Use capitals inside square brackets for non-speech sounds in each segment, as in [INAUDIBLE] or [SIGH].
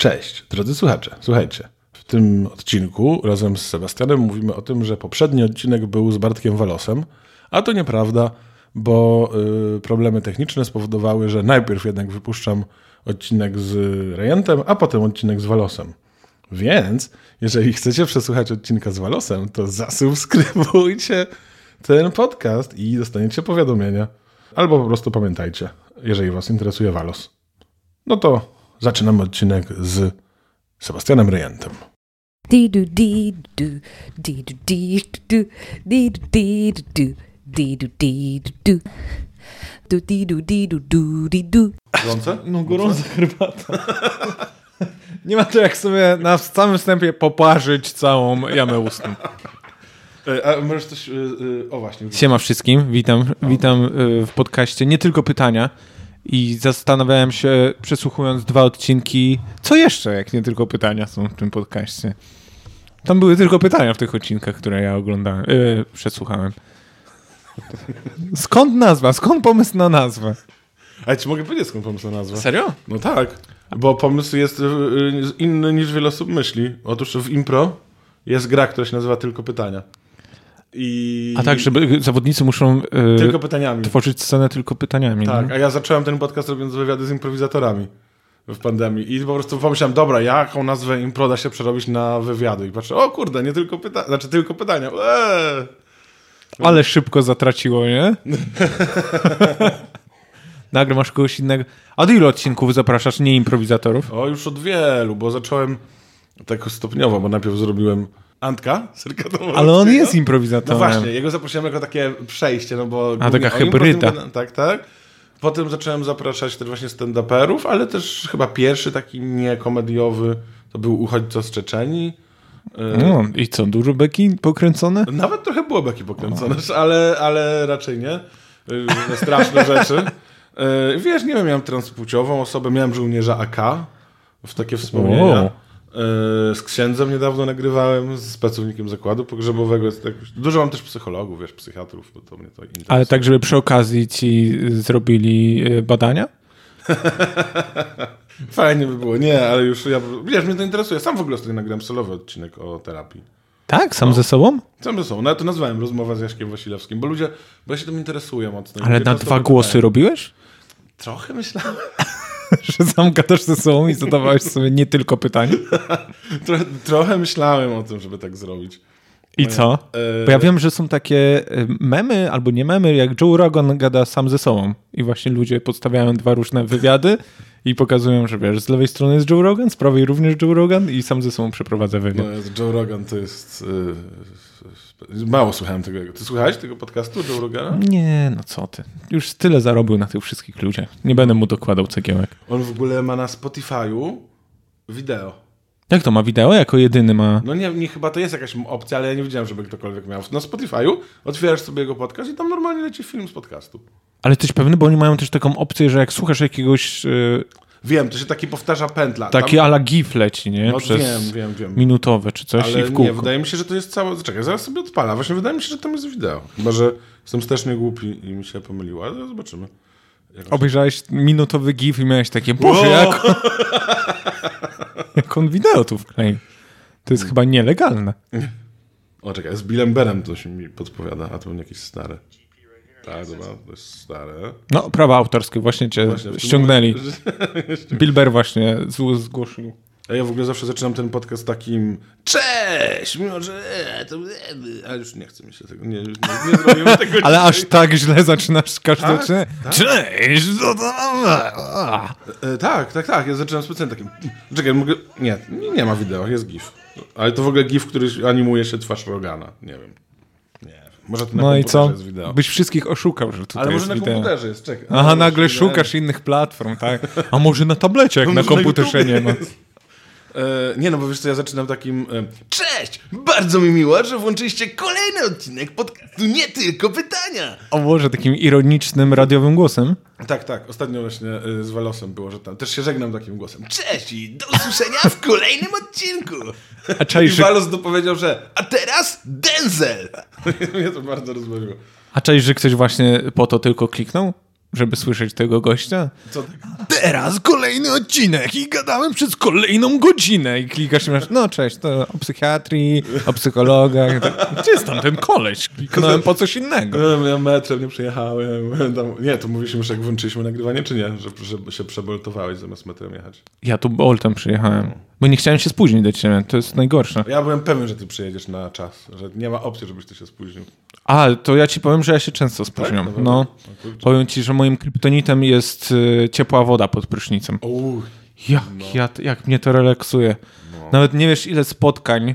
Cześć, drodzy słuchacze. Słuchajcie, w tym odcinku razem z Sebastianem mówimy o tym, że poprzedni odcinek był z Bartkiem Walosem, a to nieprawda, bo y, problemy techniczne spowodowały, że najpierw jednak wypuszczam odcinek z Rejentem, a potem odcinek z Walosem. Więc, jeżeli chcecie przesłuchać odcinka z Walosem, to zasubskrybujcie ten podcast i dostaniecie powiadomienia. Albo po prostu pamiętajcie, jeżeli Was interesuje Walos. No to zaczynamy odcinek z Sebastianem Rejentem. Di-du, di-du, di-du, di-du, di-du, di-du, di-du, di-du. Du, di-du, di-du, du, di-du. Gorące? No gorąca herbata. [LAUGHS] Nie ma to jak sobie na samym wstępie poparzyć całą jamę ustną. E, A możesz coś... y, y, O właśnie. Siema wszystkim, witam, witam w podcaście Nie Tylko Pytania i zastanawiałem się, przesłuchując dwa odcinki, co jeszcze, jak nie tylko pytania są w tym podcaście. Tam były tylko pytania w tych odcinkach, które ja oglądałem, y, przesłuchałem. Skąd nazwa? Skąd pomysł na nazwę? A ci mogę powiedzieć, skąd pomysł na nazwę? Serio? No tak, bo pomysł jest y, inny niż wiele osób myśli. Otóż w impro jest gra, która się nazywa Tylko Pytania. I... A tak, żeby zawodnicy muszą y, Tylko pytaniami. tworzyć scenę tylko pytaniami. Tak, nie? a ja zacząłem ten podcast robiąc wywiady z improwizatorami w pandemii i po prostu pomyślałem, dobra, jaką nazwę impro da się przerobić na wywiady i patrzę, o kurde, nie tylko pytania, znaczy tylko pytania, eee. Ale szybko zatraciło, nie? [LAUGHS] Nagle masz kogoś innego. A do ilu odcinków zapraszasz nie improwizatorów? O, już od wielu, bo zacząłem tak stopniowo, bo najpierw zrobiłem Antka, Ale on jest No improwizatorem. właśnie, jego zaprosiłem jako takie przejście, no bo... głównie taka hybryda. tym- Tak, tak. Potem zacząłem zapraszać też właśnie stand-uperów, ale też chyba pierwszy taki niekomediowy to był Uchodźca z Czeczenii. No, I co, dużo beki pokręcone? Nawet trochę było beki pokręcone, ale, ale raczej nie. Y, na Straszne rzeczy. Y, Wiesz, nie wiem, miałem transpłciową osobę, miałem żołnierza AK, w takie wspomnienia. Wow. Y, Z księdzem niedawno nagrywałem, z pracownikiem zakładu pogrzebowego. Tak, dużo mam też psychologów, wiesz, psychiatrów, bo to mnie to interesuje. Ale tak, żeby przy okazji ci zrobili y, badania? [LAUGHS] Fajnie by było. Nie, ale już ja, wiesz, mnie to interesuje. Sam w ogóle sobie nagrałem solowy odcinek o terapii. Tak, sam ze sobą? Sam ze sobą. No ja to nazwałem rozmowa z Jaśkiem Wasilewskim, bo ludzie, bo ja się tym interesuję mocno. Ale Ludzie na dwa pytają. głosy robiłeś? Trochę myślałem. [LAUGHS] [LAUGHS] Że sam gadasz ze sobą i zadawałeś sobie nie tylko pytania? [LAUGHS] Trochę, trochę myślałem o tym, żeby tak zrobić. I co? E, Bo ja wiem, że są takie y, memy albo nie memy, jak Joe Rogan gada sam ze sobą. I właśnie ludzie podstawiają dwa różne wywiady i pokazują, że wiesz, z lewej strony jest Joe Rogan, z prawej również Joe Rogan i sam ze sobą przeprowadza wywiad. No, Joe Rogan to jest... mało słuchałem tego. Ty słuchałeś tego podcastu Joe Rogana? Nie, no co ty. Już tyle zarobił na tych wszystkich ludziach. Nie będę mu dokładał cegiełek. On w ogóle ma na Spotify'u wideo. Jak to ma wideo? Jako jedyny ma... No nie, nie, chyba to jest jakaś opcja, ale ja nie widziałem, żeby ktokolwiek miał. Na Spotify'u otwierasz sobie jego podcast i tam normalnie leci film z podcastu. Ale jesteś pewny, bo oni mają też taką opcję, że jak słuchasz jakiegoś... Yy, Wiem, to się taki powtarza pętla. taki Tam- ala gif leci, nie? No Przez wiem, wiem, wiem. minutowe czy coś i Ale w nie, kółko. wydaje mi się, że to jest całe... Czekaj, zaraz sobie odpala. Właśnie wydaje mi się, że tam jest wideo. Chyba, że jestem strasznie głupi i mi się pomyliło, ale zobaczymy. Obejrzałeś minutowy gif i miałeś takie, boże, Wow. jak on, [LAUGHS] jak on wideo tu wklei. To jest chyba nielegalne. O, czekaj, z Billem Berem coś mi podpowiada, a to jakieś stare. Tak, dobra, to jest stare. No, prawa autorskie właśnie cię Właśnie ściągnęli. momencie- [LAUGHS] Bilber właśnie zgłosił. A ja w ogóle zawsze zaczynam ten podcast takim Cześć! Mimo, że e, to... e, Ale już nie chce mi się tego, nie, nie, nie zrobimy tego [LAUGHS] Ale dzisiaj. aż tak źle zaczynasz każdy Tak, odcinek. tak. Cześć! co tam? E, tak, tak, tak, ja zaczynam specjalnie takim... Czekaj, mogę... Nie, nie, nie ma wideo, jest GIF. Ale to w ogóle GIF, który animuje się twarz Rogana, nie wiem. Może to na No i co? jest wideo. Byś wszystkich oszukał, że tutaj Ale jest może na wideo. komputerze jest, czekaj. Aha, No, nagle szukasz innych platform, tak? A może na tablecie, jak na Może komputerze YouTubie nie ma. jest. E, nie no, bo wiesz co, ja zaczynam takim e, Cześć! Bardzo mi miło, że włączyliście kolejny odcinek podcastu Nie Tylko Pytania! O Boże, takim ironicznym, radiowym głosem. Tak, tak, ostatnio właśnie e, z Walosem było, że tam też się żegnam takim głosem Cześć i do usłyszenia w kolejnym odcinku! A I czaisz, że, Walos dopowiedział, że a teraz Denzel! [LAUGHS] Mnie to bardzo rozbawiło. a czaisz, że ktoś właśnie po to tylko kliknął? Żeby słyszeć tego gościa? Co tak? Teraz kolejny odcinek i gadałem przez kolejną godzinę i klikasz i masz, no cześć, to o psychiatrii, o psychologach. Tak, Gdzie jest tam ten koleś? Kliknąłem po coś innego. Ja metrem nie przejechałem. Tam, nie, to mówiliśmy już jak włączyliśmy nagrywanie, czy nie? Że, że się przeboltowałeś zamiast metrem jechać. Ja tu Boltem przyjechałem, bo nie chciałem się spóźnić do ciebie, to jest najgorsze. Ja byłem pewien, że ty przyjedziesz na czas, że nie ma opcji, żebyś ty się spóźnił. A, to ja ci powiem, że ja się często spóźniam. Tak? No, O kurczę. powiem ci, że moim kryptonitem jest y, ciepła woda pod prysznicem. Uuu, Jak, ja, jak mnie to relaksuje. Nawet nie wiesz, ile spotkań,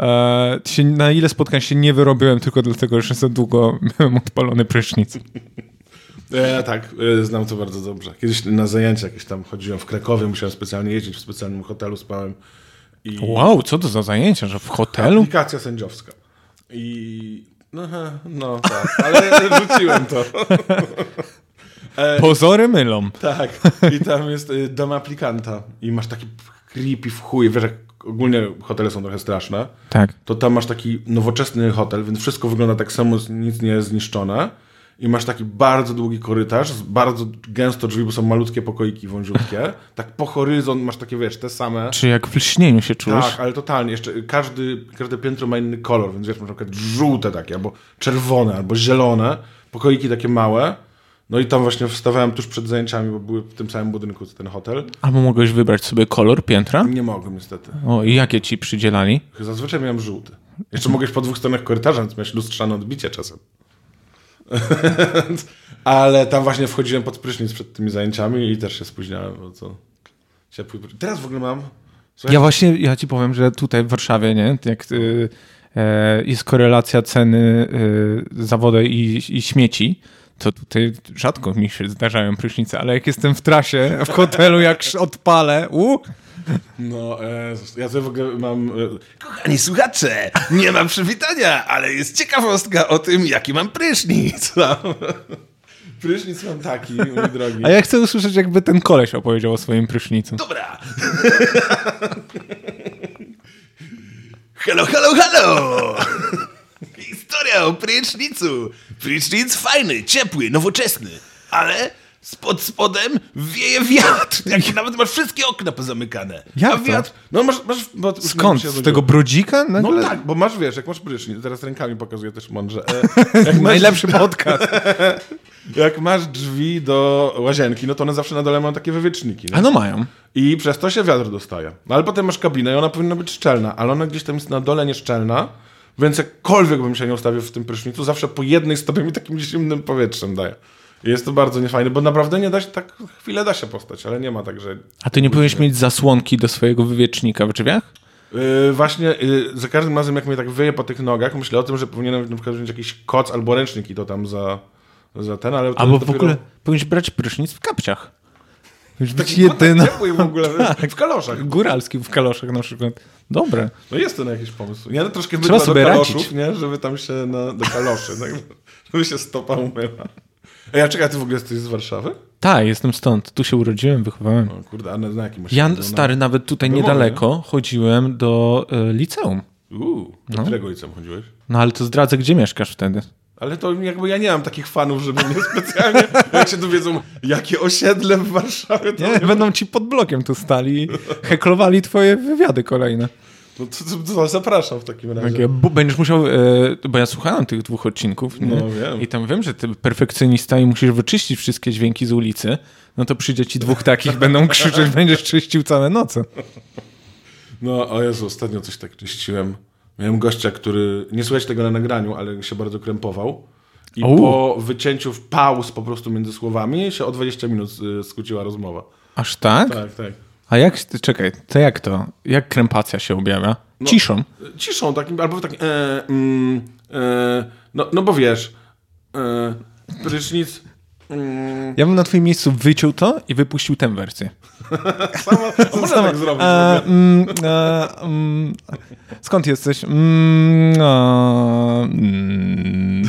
e, się, na ile spotkań się nie wyrobiłem tylko dlatego, że za długo [LAUGHS] miałem odpalony prysznic. Ja [LAUGHS] tak, e, znam to bardzo dobrze. Kiedyś na zajęcia jakieś tam chodziłem w Krakowie, musiałem specjalnie jeździć, w specjalnym hotelu spałem. I Wow, co to za zajęcia, że w hotelu? aplikacja sędziowska. I no, he, no tak, ale rzuciłem to. [LAUGHS] Pozory mylą. Tak, i tam jest y, dom aplikanta i masz taki creepy w chuj, wiesz jak ogólnie hotele są trochę straszne, Tak. to tam masz taki nowoczesny hotel, więc wszystko wygląda tak samo, nic nie jest zniszczone i masz taki bardzo długi korytarz, bardzo gęsto drzwi, bo są malutkie pokoiki wąziutkie, [LAUGHS] tak po horyzont masz takie, wiesz, te same... Czy jak w lśnieniu się czujesz? Tak, ale totalnie. Jeszcze każdy, każde piętro ma inny kolor, więc wiesz, masz na przykład żółte takie, albo czerwone, albo zielone, pokoiki takie małe. No i tam właśnie wstawałem tuż przed zajęciami, bo były w tym samym budynku co ten hotel. Albo mogłeś wybrać sobie kolor piętra? Nie mogłem niestety. O, i jakie ci przydzielali? Zazwyczaj miałem żółty. Jeszcze mogłeś po dwóch stronach korytarza, więc miałeś lustrzane odbicie czasem. [LAUGHS] Ale tam właśnie wchodziłem pod prysznic przed tymi zajęciami i też się spóźniałem, bo co... Ciepły... pry- Teraz w ogóle mam... Słuchaj, Ja właśnie, ja ci powiem, że tutaj w Warszawie, nie, jak y, e, jest korelacja ceny y, za wodę i, i śmieci, to tutaj rzadko mi się zdarzają prysznice, ale jak jestem w trasie, w hotelu, jak odpalę, u, No, e, ja sobie w ogóle mam... E, Kochani słuchacze, nie mam przywitania, ale jest ciekawostka o tym, jaki mam prysznic. [LAUGHS] prysznic mam taki, mój drogi. a ja chcę usłyszeć, jakby ten koleś opowiedział o swoim prysznicu. Dobra. [LAUGHS] Hello, hello, hello! Historia o prysznicu. Prysznic fajny, ciepły, nowoczesny, ale spod spodem wieje wiatr. [LAUGHS] Jak nawet masz wszystkie okna pozamykane. Jak A to? wiatr... No masz... masz bo, Skąd? Z tego brodzika? No Nagle? tak, bo masz, wiesz, jak masz prysznic, teraz rękami pokazuję też mądrze. E, [LAUGHS] Najlepszy podcast. [LAUGHS] jak masz drzwi do łazienki, no to one zawsze na dole mają takie wywieczniki. Nie? A no mają. I przez to się wiatr dostaje. No ale potem masz kabinę i ona powinna być szczelna, ale ona gdzieś tam jest na dole nieszczelna, więc jakkolwiek bym się nie ustawił w tym prysznicu, zawsze po jednej stopie mi takim zimnym powietrzem daje. Jest to bardzo niefajne, bo naprawdę nie da się, tak chwilę da się postać, ale nie ma tak, że... A ty nie powinieneś mieć zasłonki do swojego wywiecznika w drzwiach? Yy, właśnie yy, za każdym razem, jak mnie tak wyje po tych nogach, myślę o tym, że powinienem na przykład wziąć jakiś koc albo ręcznik i to tam za, za ten, ale... Albo w dopiero- ogóle powinieneś brać prysznic w kapciach. Powinieneś być ciepły w ogóle, w kaloszach. Góralski w kaloszach na przykład. Dobre. No jest to na jakiś pomysł. Ja troszkę Trzeba sobie do kaloszów, radzić. nie? Żeby tam się na, do kaloszy, tak? [LAUGHS] żeby się stopa umyła. A czekaj, ty w ogóle jesteś z Warszawy? Tak, jestem stąd. Tu się urodziłem, wychowałem. O kurde, a na, na jakim Ja, na- stary, nawet tutaj niedaleko chodziłem do y, liceum. Uuu, do No. którego liceum chodziłeś? No ale to zdradzę, gdzie mieszkasz wtedy. Ale to jakby ja nie mam takich fanów, żeby mnie [LAUGHS] specjalnie, jak się dowiedzą, jakie osiedle w Warszawie, to, Nie, będą ci pod blokiem tu stali i heklowali twoje wywiady kolejne. No, to, to, to zapraszam w takim razie. Takie, bu- będziesz musiał, e, bo ja słuchałem tych dwóch odcinków nie? No, wiem. i tam wiem, że ty perfekcjonista i musisz wyczyścić wszystkie dźwięki z ulicy, no to przyjdzie ci dwóch takich, będą [LAUGHS] krzyczeć, będziesz czyścił całe noce. No, o Jezu, ostatnio coś tak czyściłem. Miałem gościa, który, nie słychać tego na nagraniu, ale się bardzo krępował. I Au. po wycięciu pauz po prostu między słowami się o 20 minut y, skróciła rozmowa. Aż tak? Tak, tak. A jak, czekaj, to jak to? Jak krępacja się objawia? Ciszą. Ciszą takim, albo takim, e, mm, e, no, no bo wiesz, e, prysznic, mm, Ja bym na twoim miejscu wyciął to i wypuścił tę wersję. [LAUGHS] samo, a można tak zrobić. E, mm, e, mm, skąd jesteś? Mm, e, mm.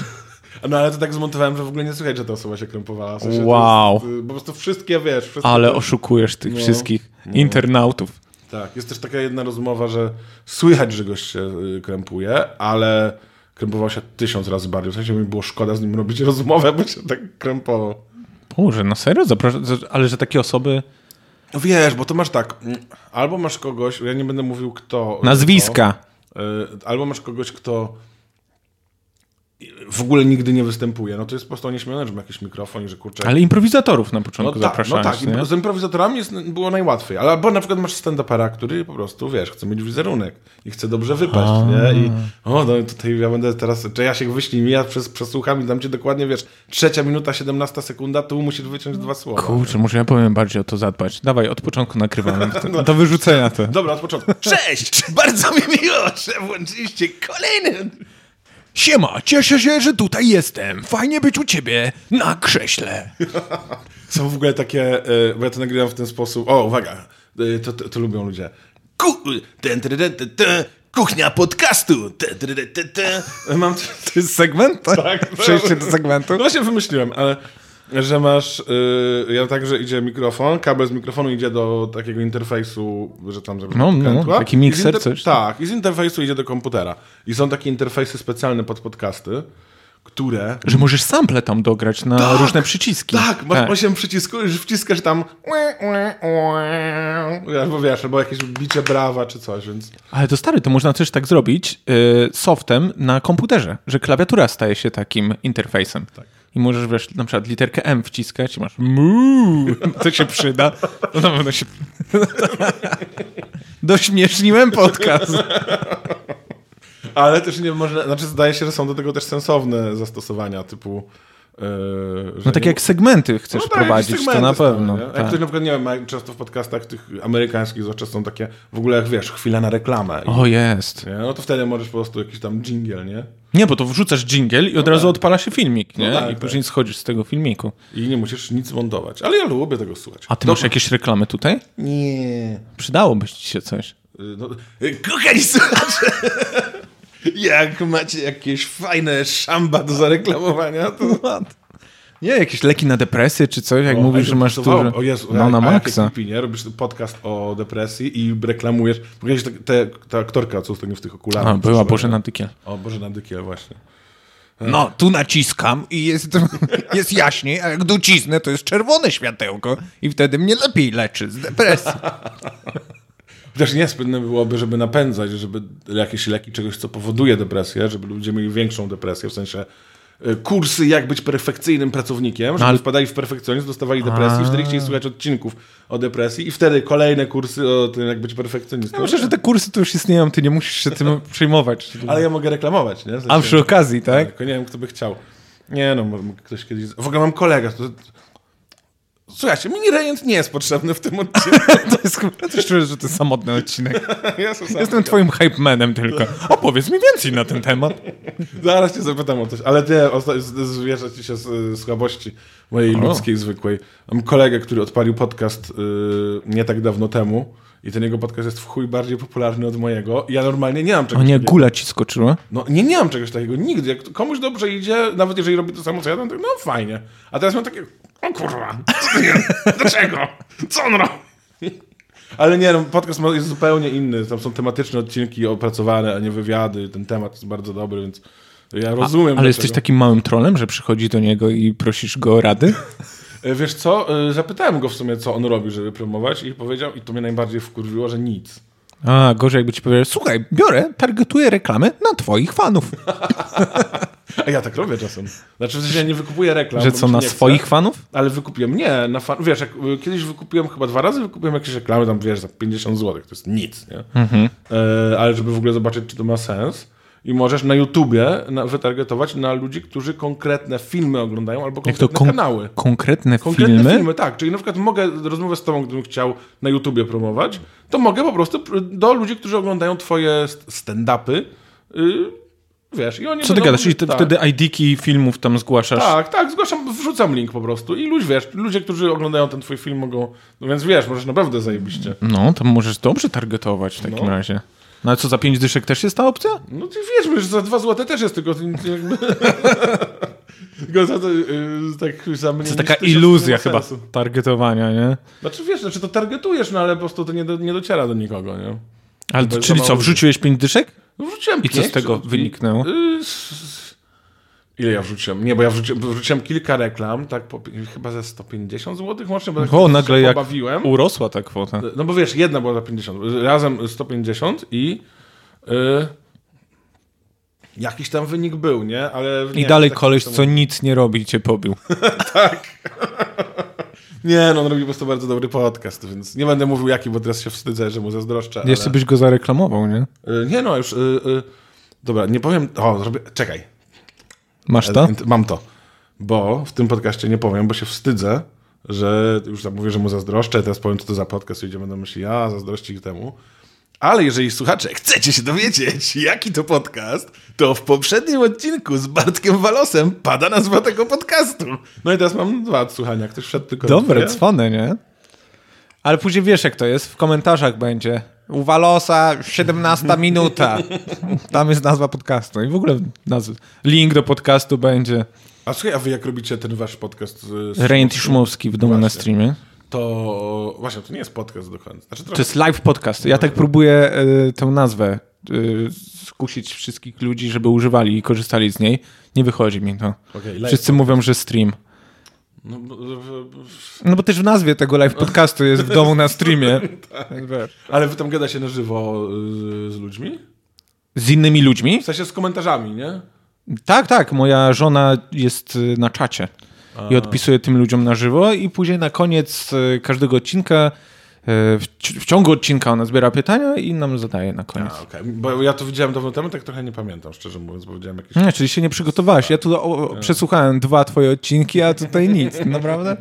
No ale to tak zmontowałem, że w ogóle nie słychać, że ta osoba się krępowała. W sensie Wow. Jest, y, po prostu wszystkie, wiesz, wszystkie Ale te- oszukujesz tych No. wszystkich internautów. Tak, jest też taka jedna rozmowa, że słychać, że gość się y, krępuje, ale krępował się tysiąc razy bardziej. W sensie mi było szkoda z nim robić rozmowę, bo się tak krępował. Boże, na serio? Zaprasza... Ale że takie osoby... No Wiesz, bo to masz tak, mm, albo masz kogoś, ja nie będę mówił kto. Nazwiska. Kto, y, albo masz kogoś, kto w ogóle nigdy nie występuje. No to jest po prostu nieśmiane, że ma jakiś mikrofon i że kurczę... Ale improwizatorów na no początku tak, no zapraszałeś, tak. nie? I z improwizatorami jest, było najłatwiej. Ale albo na przykład masz stand-upera, który po prostu, wiesz, chce mieć wizerunek i chce dobrze wypaść, nie? I o, no tutaj ja będę teraz, czy ja się wyślij mi, ja przez, przesłucham i dam ci dokładnie, wiesz, trzecia minuta, 17 sekunda, tu musisz wyciąć dwa słowa. Kurczę, może ja powinien bardziej o to zadbać. Dawaj, od początku nagrywamy. [LAUGHS] To, to wyrzucenia to. Dobra, od początku. [LAUGHS] Cześć! Bardzo mi miło, że włączyliście kolejny Siema, cieszę się, że tutaj jestem. Fajnie być u ciebie na krześle. [LAUGHS] Są w ogóle takie, y, bo ja to nagrywam w ten sposób. O, uwaga, y, to, to, to lubią ludzie. Ku, ten, ten, ten, ten, ten, kuchnia podcastu. Ten, ten, ten, ten. Mam To jest segment? Tak. [LAUGHS] Przejście do segmentu? No właśnie wymyśliłem, ale że masz, y, ja tak, że idzie mikrofon, kabel z mikrofonu idzie do takiego interfejsu, że tam żeby No, no, taki I mikser, coś. Tak, i z interfejsu idzie do komputera. I są takie interfejsy specjalne pod podcasty, które Że możesz sample tam dograć na Tak, różne przyciski. Tak, masz 8 przycisków, już wciskasz tam albo wiesz, albo jakieś bicie brawa czy coś, więc Ale to stary, to można też tak zrobić y, softem na komputerze, że klawiatura staje się takim interfejsem. Tak. I możesz wiesz, na przykład literkę M wciskać i masz mu. [LAUGHS] To się przyda. No na pewno się... [LAUGHS] Dośmieszniłem podcast. Ale też nie można, znaczy zdaje się, że są do tego też sensowne zastosowania, typu... Że No tak nie- jak segmenty chcesz No tak, prowadzić, jakieś to segmenty na pewno. nie? Jak tak. ktoś na przykład, nie wiem, często w podcastach tych amerykańskich zwłaszcza są takie, w ogóle jak wiesz, chwila na reklamę. I, O, jest. nie? No to wtedy możesz po prostu jakiś tam jingle, nie? Nie, bo to wrzucasz jingle i od razu odpala się filmik, nie? No tak, I tak. później schodzisz z tego filmiku. I nie musisz nic montować. Ale ja lubię tego słuchać. A ty To- masz jakieś reklamy tutaj? Nie. Przydałoby ci się coś. Y, No, y, kochani słuchacze, [LAUGHS] jak macie jakieś fajne szamba do zareklamowania, to... Nie, jakieś leki na depresję czy coś, jak O, mówisz, że masz to- dużo. O Jezu, no na maksa. nie? Robisz podcast o depresji i reklamujesz... Kiedyś te, ta aktorka, co ostatnio w tych okularach... A, była Bożena? Dykiel. O, Bożena Dykiel, właśnie. No, tu naciskam i jest, [LAUGHS] jest jaśniej, a jak docisnę, to jest czerwone światełko i wtedy mnie lepiej leczy z depresji. [LAUGHS] Chociaż niespędne byłoby, żeby napędzać, żeby jakieś leki czegoś, co powoduje depresję, żeby ludzie mieli większą depresję, w sensie y, kursy, jak być perfekcyjnym pracownikiem, żeby ale- wpadali w perfekcjonizm, dostawali depresji, wtedy chcieli słuchać odcinków o depresji i wtedy kolejne kursy o tym, jak być perfekcjonistą. Ja myślę, że te kursy to już istnieją, ty nie musisz się tym [LAUGHS] przejmować. Ale ja mogę reklamować, nie? A przy okazji, tak? Tylko nie wiem, kto by chciał. Nie no, ktoś kiedyś... W ogóle mam kolegę. To... Słuchajcie, mini rejent nie jest potrzebny w tym odcinku. [LAUGHS] To jest chyba, też czuję, że to jest samotny odcinek. Ja sam- Jestem twoim hype manem tylko. Opowiedz mi więcej na ten temat. Zaraz cię zapytam o coś, ale nie, zwierzę ci się z słabości mojej O. ludzkiej, zwykłej. Mam kolegę, który odpalił podcast y, nie tak dawno temu i ten jego podcast jest w chuj bardziej popularny od mojego. Ja normalnie nie mam O czegoś nie, takiego. gula ci skoczyła? No nie, nie mam czegoś takiego nigdy. Jak komuś dobrze idzie, nawet jeżeli robi to samo co ja, to no fajnie. A teraz mam takie, o kurwa, co to jest? dlaczego? Co on robi? Ale nie, no, podcast jest zupełnie inny. Tam są tematyczne odcinki opracowane, a nie wywiady. Ten temat jest bardzo dobry, więc ja rozumiem. Ale dlaczego. jesteś takim małym trolem, że przychodzi do niego i prosisz go o rady? E, Wiesz co, e, zapytałem go w sumie, co on robi, żeby promować i powiedział, i to mnie najbardziej wkurwiło, że nic. A, gorzej jakby ci powiedział, słuchaj, biorę, targetuję reklamy na twoich fanów. [LAUGHS] A ja tak robię czasem. Znaczy, sensie ja nie wykupuję reklam. Że co, na swoich fanów? Ale wykupiłem, nie, na fan... wiesz, jak y, kiedyś wykupiłem chyba dwa razy, wykupiłem jakieś reklamy, tam wiesz, za 50 zł, to jest nic, nie? Mhm. E, ale żeby w ogóle zobaczyć, czy to ma sens. I możesz na YouTubie na, wytargetować na ludzi, którzy konkretne filmy oglądają albo konkretne kon- kanały. konkretne, Konkretne filmy? filmy? tak. Czyli na przykład mogę rozmowę z tobą, gdybym chciał na YouTubie promować, to mogę po prostu pr- do ludzi, którzy oglądają twoje st- stand-upy, y, wiesz, i oni Co ty będą- gadasz? I tak. wtedy ID-ki filmów tam zgłaszasz? Tak, tak, zgłaszam, wrzucam link po prostu i ludzie, wiesz, ludzie, którzy oglądają ten twój film mogą, no więc wiesz, możesz naprawdę zajebiście. No, to możesz dobrze targetować w takim No. razie. No ale co, za pięć dyszek też jest ta opcja? No ty wiesz, że za dwa złote też jest, tylko [LAUGHS] jakby... tylko za to, yy, tak za mnie To taka iluzja chyba sensu. targetowania, nie? Znaczy wiesz, znaczy to targetujesz, no ale po prostu to nie, do, nie dociera do nikogo, nie? Ale To czyli co, wrzuciłeś pięć dyszek? No wrzuciłem I co pięć, z tego wyniknęło? S- Ile ja wrzuciłem? Nie, bo ja wrzuciłem, wrzuciłem kilka reklam, tak po, chyba ze 150 zł łącznie, bo tak O, nagle jak pobawiłem. urosła ta kwota. No bo wiesz, jedna była za 50, razem 150 i y, jakiś tam wynik był, nie? Ale I nie, dalej tak koleś, co nic nie robi cię pobił. [LAUGHS] [LAUGHS] Nie, no on robi po prostu bardzo dobry podcast, więc nie będę mówił jaki, bo teraz się wstydzę, że mu zazdroszczę. Ale... Jeszcze byś go zareklamował, nie? Y, Nie no, już... Y, y, dobra, nie powiem... O, zrobię... Czekaj. Masz to? Mam to. Bo w tym podcaście nie powiem, bo się wstydzę, że już tam mówię, że mu zazdroszczę, teraz powiem, co to za podcast, ludzie będą myśleli, a zazdrości temu. Ale jeżeli słuchacze chcecie się dowiedzieć, jaki to podcast, to w poprzednim odcinku z Bartkiem Walosem pada nazwa tego podcastu. No i teraz mam dwa odsłuchania. Ktoś wszedł tylko Dobre, dwie. cwane, nie? Ale później wiesz, jak to jest. W komentarzach będzie. U Walosa 17 minuta. Tam jest nazwa podcastu. I w ogóle nazw... link do podcastu będzie. A słuchaj, a wy jak robicie ten wasz podcast Rejent Szumowski w domu na Właśnie. streamie. To właśnie, to nie jest podcast do końca. Znaczy, To jest live podcast. Ja tak próbuję y, tę nazwę y, skusić wszystkich ludzi, żeby używali i korzystali z niej. Nie wychodzi mi to. Live Wszyscy mówią, że stream. No, bo- No bo też w nazwie tego live podcastu jest w domu na streamie. [LAUGHS] Wiesz. ale wy tam gada się na żywo y, z ludźmi? Z innymi ludźmi? W sensie z komentarzami, nie? Tak, tak. Moja żona jest y, na czacie i odpisuje tym ludziom na żywo i później na koniec y, każdego odcinka, w, ci- w ciągu odcinka ona zbiera pytania i nam zadaje na koniec. A, okej. Bo ja to widziałem dawno temu, tak trochę nie pamiętam, szczerze mówiąc, bo widziałem jakieś... Nie, czyli się nie przygotowałeś. Ja tu o, o, przesłuchałem dwa twoje odcinki, a tutaj nic. [LAUGHS] Naprawdę?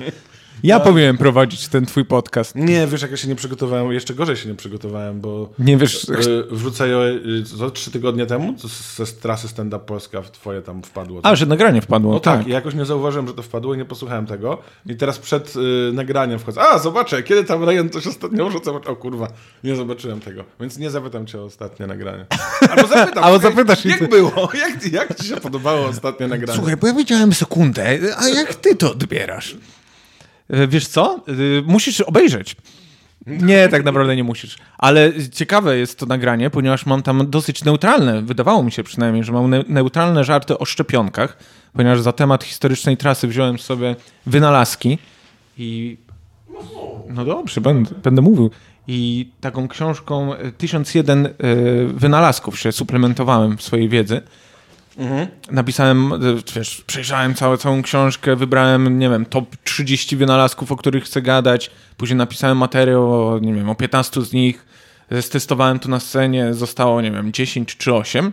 Ja powinienem prowadzić ten twój podcast. Nie, wiesz, jak ja się nie przygotowałem, jeszcze gorzej się nie przygotowałem, bo Nie wiesz, y, wrzucę je y, co, trzy tygodnie temu, ze trasy Stand Up Polska w twoje tam wpadło. a, że nagranie wpadło. No tak, tak. i jakoś nie zauważyłem, że to wpadło i nie posłuchałem tego. I teraz przed y, nagraniem wchodzę. A, zobaczę, kiedy tam Ryan coś ostatnio wrzucał. O kurwa, nie zobaczyłem tego. Więc nie zapytam cię o ostatnie nagranie. Albo zapytam. [LAUGHS] Albo zapytasz Jak się- było? Jak, jak ci się podobało ostatnie nagranie? Słuchaj, bo ja widziałem sekundę, a jak ty to odbierasz? E, Wiesz co? E, Musisz obejrzeć. Nie, tak naprawdę nie musisz. Ale ciekawe jest to nagranie, ponieważ mam tam dosyć neutralne, wydawało mi się przynajmniej, że mam ne- neutralne żarty o szczepionkach, ponieważ za temat historycznej trasy wziąłem sobie wynalazki i... No dobrze, będę, będę mówił. I taką książką e, 1001 e, wynalazków się suplementowałem w swojej wiedzy. Napisałem, e, wiesz, przejrzałem całą, książkę, wybrałem, nie wiem, top 30 wynalazków, o których chcę gadać. Później napisałem materiał o, nie wiem, o 15 z nich. Stestowałem to na scenie, zostało, nie wiem, 10 czy 8.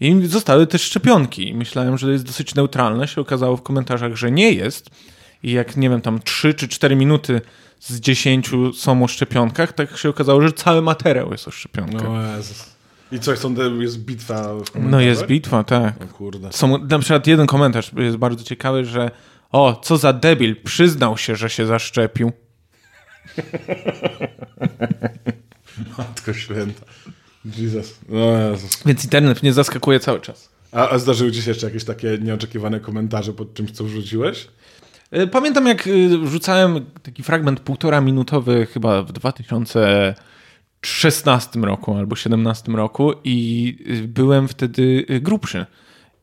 I zostały też szczepionki. Myślałem, że jest dosyć neutralne. Się okazało w komentarzach, że nie jest. I jak, nie wiem, tam 3 czy 4 minuty z 10 są o szczepionkach, tak się okazało, że cały materiał jest o szczepionkach. No Jezus. I coś, są, jest bitwa no jest bitwa, tak. O kurde. Są, na przykład jeden komentarz jest bardzo ciekawy, że o, co za debil, przyznał się, że się zaszczepił. [LAUGHS] Matko święta. Jesus. No Jezus. Więc internet mnie zaskakuje cały czas. A, a zdarzyły ci się jeszcze jakieś takie nieoczekiwane komentarze pod czymś, co wrzuciłeś? Y, Pamiętam, jak wrzucałem taki fragment półtora minutowy chyba w 2016 roku albo 17 roku i byłem wtedy y, grubszy.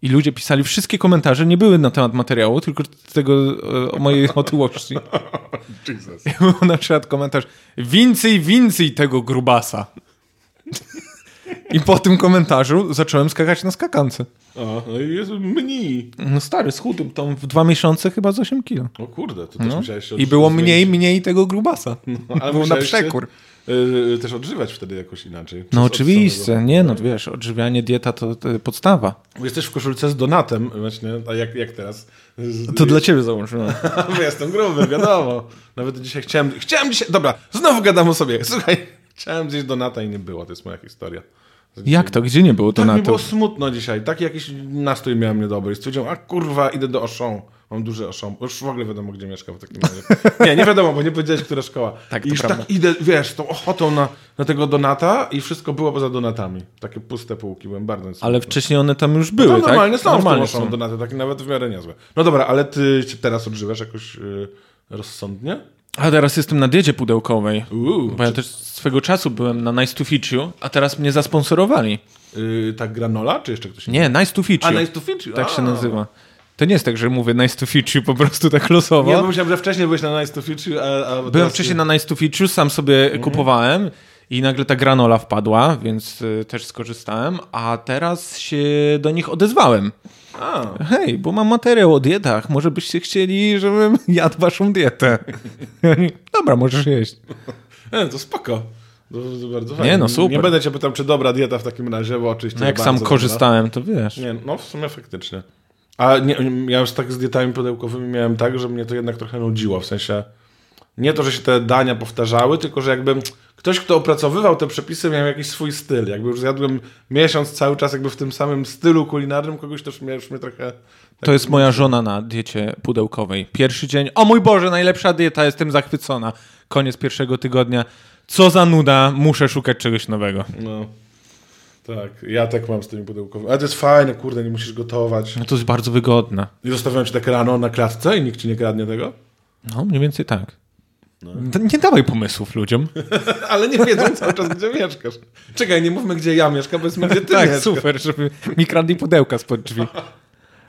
I ludzie pisali, wszystkie komentarze nie były na temat materiału, tylko tego y, o mojej [LAUGHS] otyłości. Jesus. I był na przykład komentarz więcej, więcej tego grubasa. I po tym komentarzu zacząłem skakać na skakance. O, no i jest mniej. No stary, schudłem tam w dwa miesiące chyba z 8 kilo. O kurde, to też No. musiałeś I było mniej, mniej tego grubasa. No, ale było na musiałeś się, przekór. y, też odżywać wtedy jakoś inaczej. No oczywiście, nie no, wiesz, odżywianie, dieta to, to podstawa. Jesteś w koszulce z donatem właśnie, a jak, jak teraz? Z, To dla ciebie założyłem. [LAUGHS] Bo jestem gruby, wiadomo. Nawet dzisiaj chciałem, chciałem dzisiaj, dobra, znowu gadam o sobie. Słuchaj, chciałem gdzieś donata i nie było, to jest moja historia. Jak to? Gdzie nie było to Tak mi było smutno dzisiaj. Taki jakiś nastrój miałem niedobry. Stwierdziłem, a kurwa, idę do Auchan. Mam duży Auchan. Już w ogóle wiadomo, gdzie mieszkam w takim razie. [LAUGHS] Nie, nie wiadomo, bo nie powiedziałeś, która szkoła. Tak, I już prawda. tak idę, wiesz, tą ochotą na, na tego donata i wszystko było poza donatami. Takie puste półki, byłem bardzo. Ale wcześniej one tam już były, no, tak? normalnie są normalnie są donaty, takie nawet w miarę niezłe. No dobra, ale ty się teraz odżywasz jakoś yy, rozsądnie? A teraz jestem na diecie pudełkowej. Uuu, Bo ja też swego czasu byłem na Nice to Feed You, a teraz mnie zasponsorowali. yy, tak granola, czy jeszcze ktoś Nie, Nice to Feed A, You. nice to feed you. Tak a. się nazywa. To nie jest tak, że mówię nice to feature po prostu tak losowo. Bo myślałem, że wcześniej byłeś na Nice to Feature, a, a Byłem wcześniej na Nice to Feature, sam sobie kupowałem i nagle ta granola wpadła, więc y, też skorzystałem, a teraz się do nich odezwałem. A, Hej, bo mam materiał o dietach, może byście chcieli, żebym [LAUGHS] jadł waszą dietę. [LAUGHS] Dobra, możesz jeść. e, to spoko. To, to bardzo fajnie. Nie, no super. Nie będę cię pytał, czy dobra dieta w takim razie, bo oczywiście No jak sam dobra. korzystałem, to wiesz. Nie, no w sumie faktycznie. A nie, ja już tak z dietami pudełkowymi miałem tak, że mnie to jednak trochę nudziło, w sensie nie to, że się te dania powtarzały, tylko że jakby ktoś, kto opracowywał te przepisy miał jakiś swój styl. Jakby już zjadłem miesiąc cały czas jakby w tym samym stylu kulinarnym kogoś, już mnie, już mnie trochę... Tak To jest moja żona na diecie pudełkowej. Pierwszy dzień, o mój Boże, najlepsza dieta, jestem zachwycona. Koniec pierwszego tygodnia. Co za nuda, muszę szukać czegoś nowego. No. Tak, ja tak mam z tymi pudełkowymi. Ale to jest fajne, kurde, nie musisz gotować. No to jest bardzo wygodne. I zostawiam ci tak rano na klatce i nikt ci nie kradnie tego? No, mniej więcej tak. To Nie dawaj pomysłów ludziom. [LAUGHS] Ale nie wiedzą cały czas, gdzie mieszkasz. Czekaj, nie mówmy, gdzie ja mieszkam, powiedzmy, [LAUGHS] gdzie ty tak, mieszkasz. super, żeby mi kradli pudełka spod drzwi. [LAUGHS]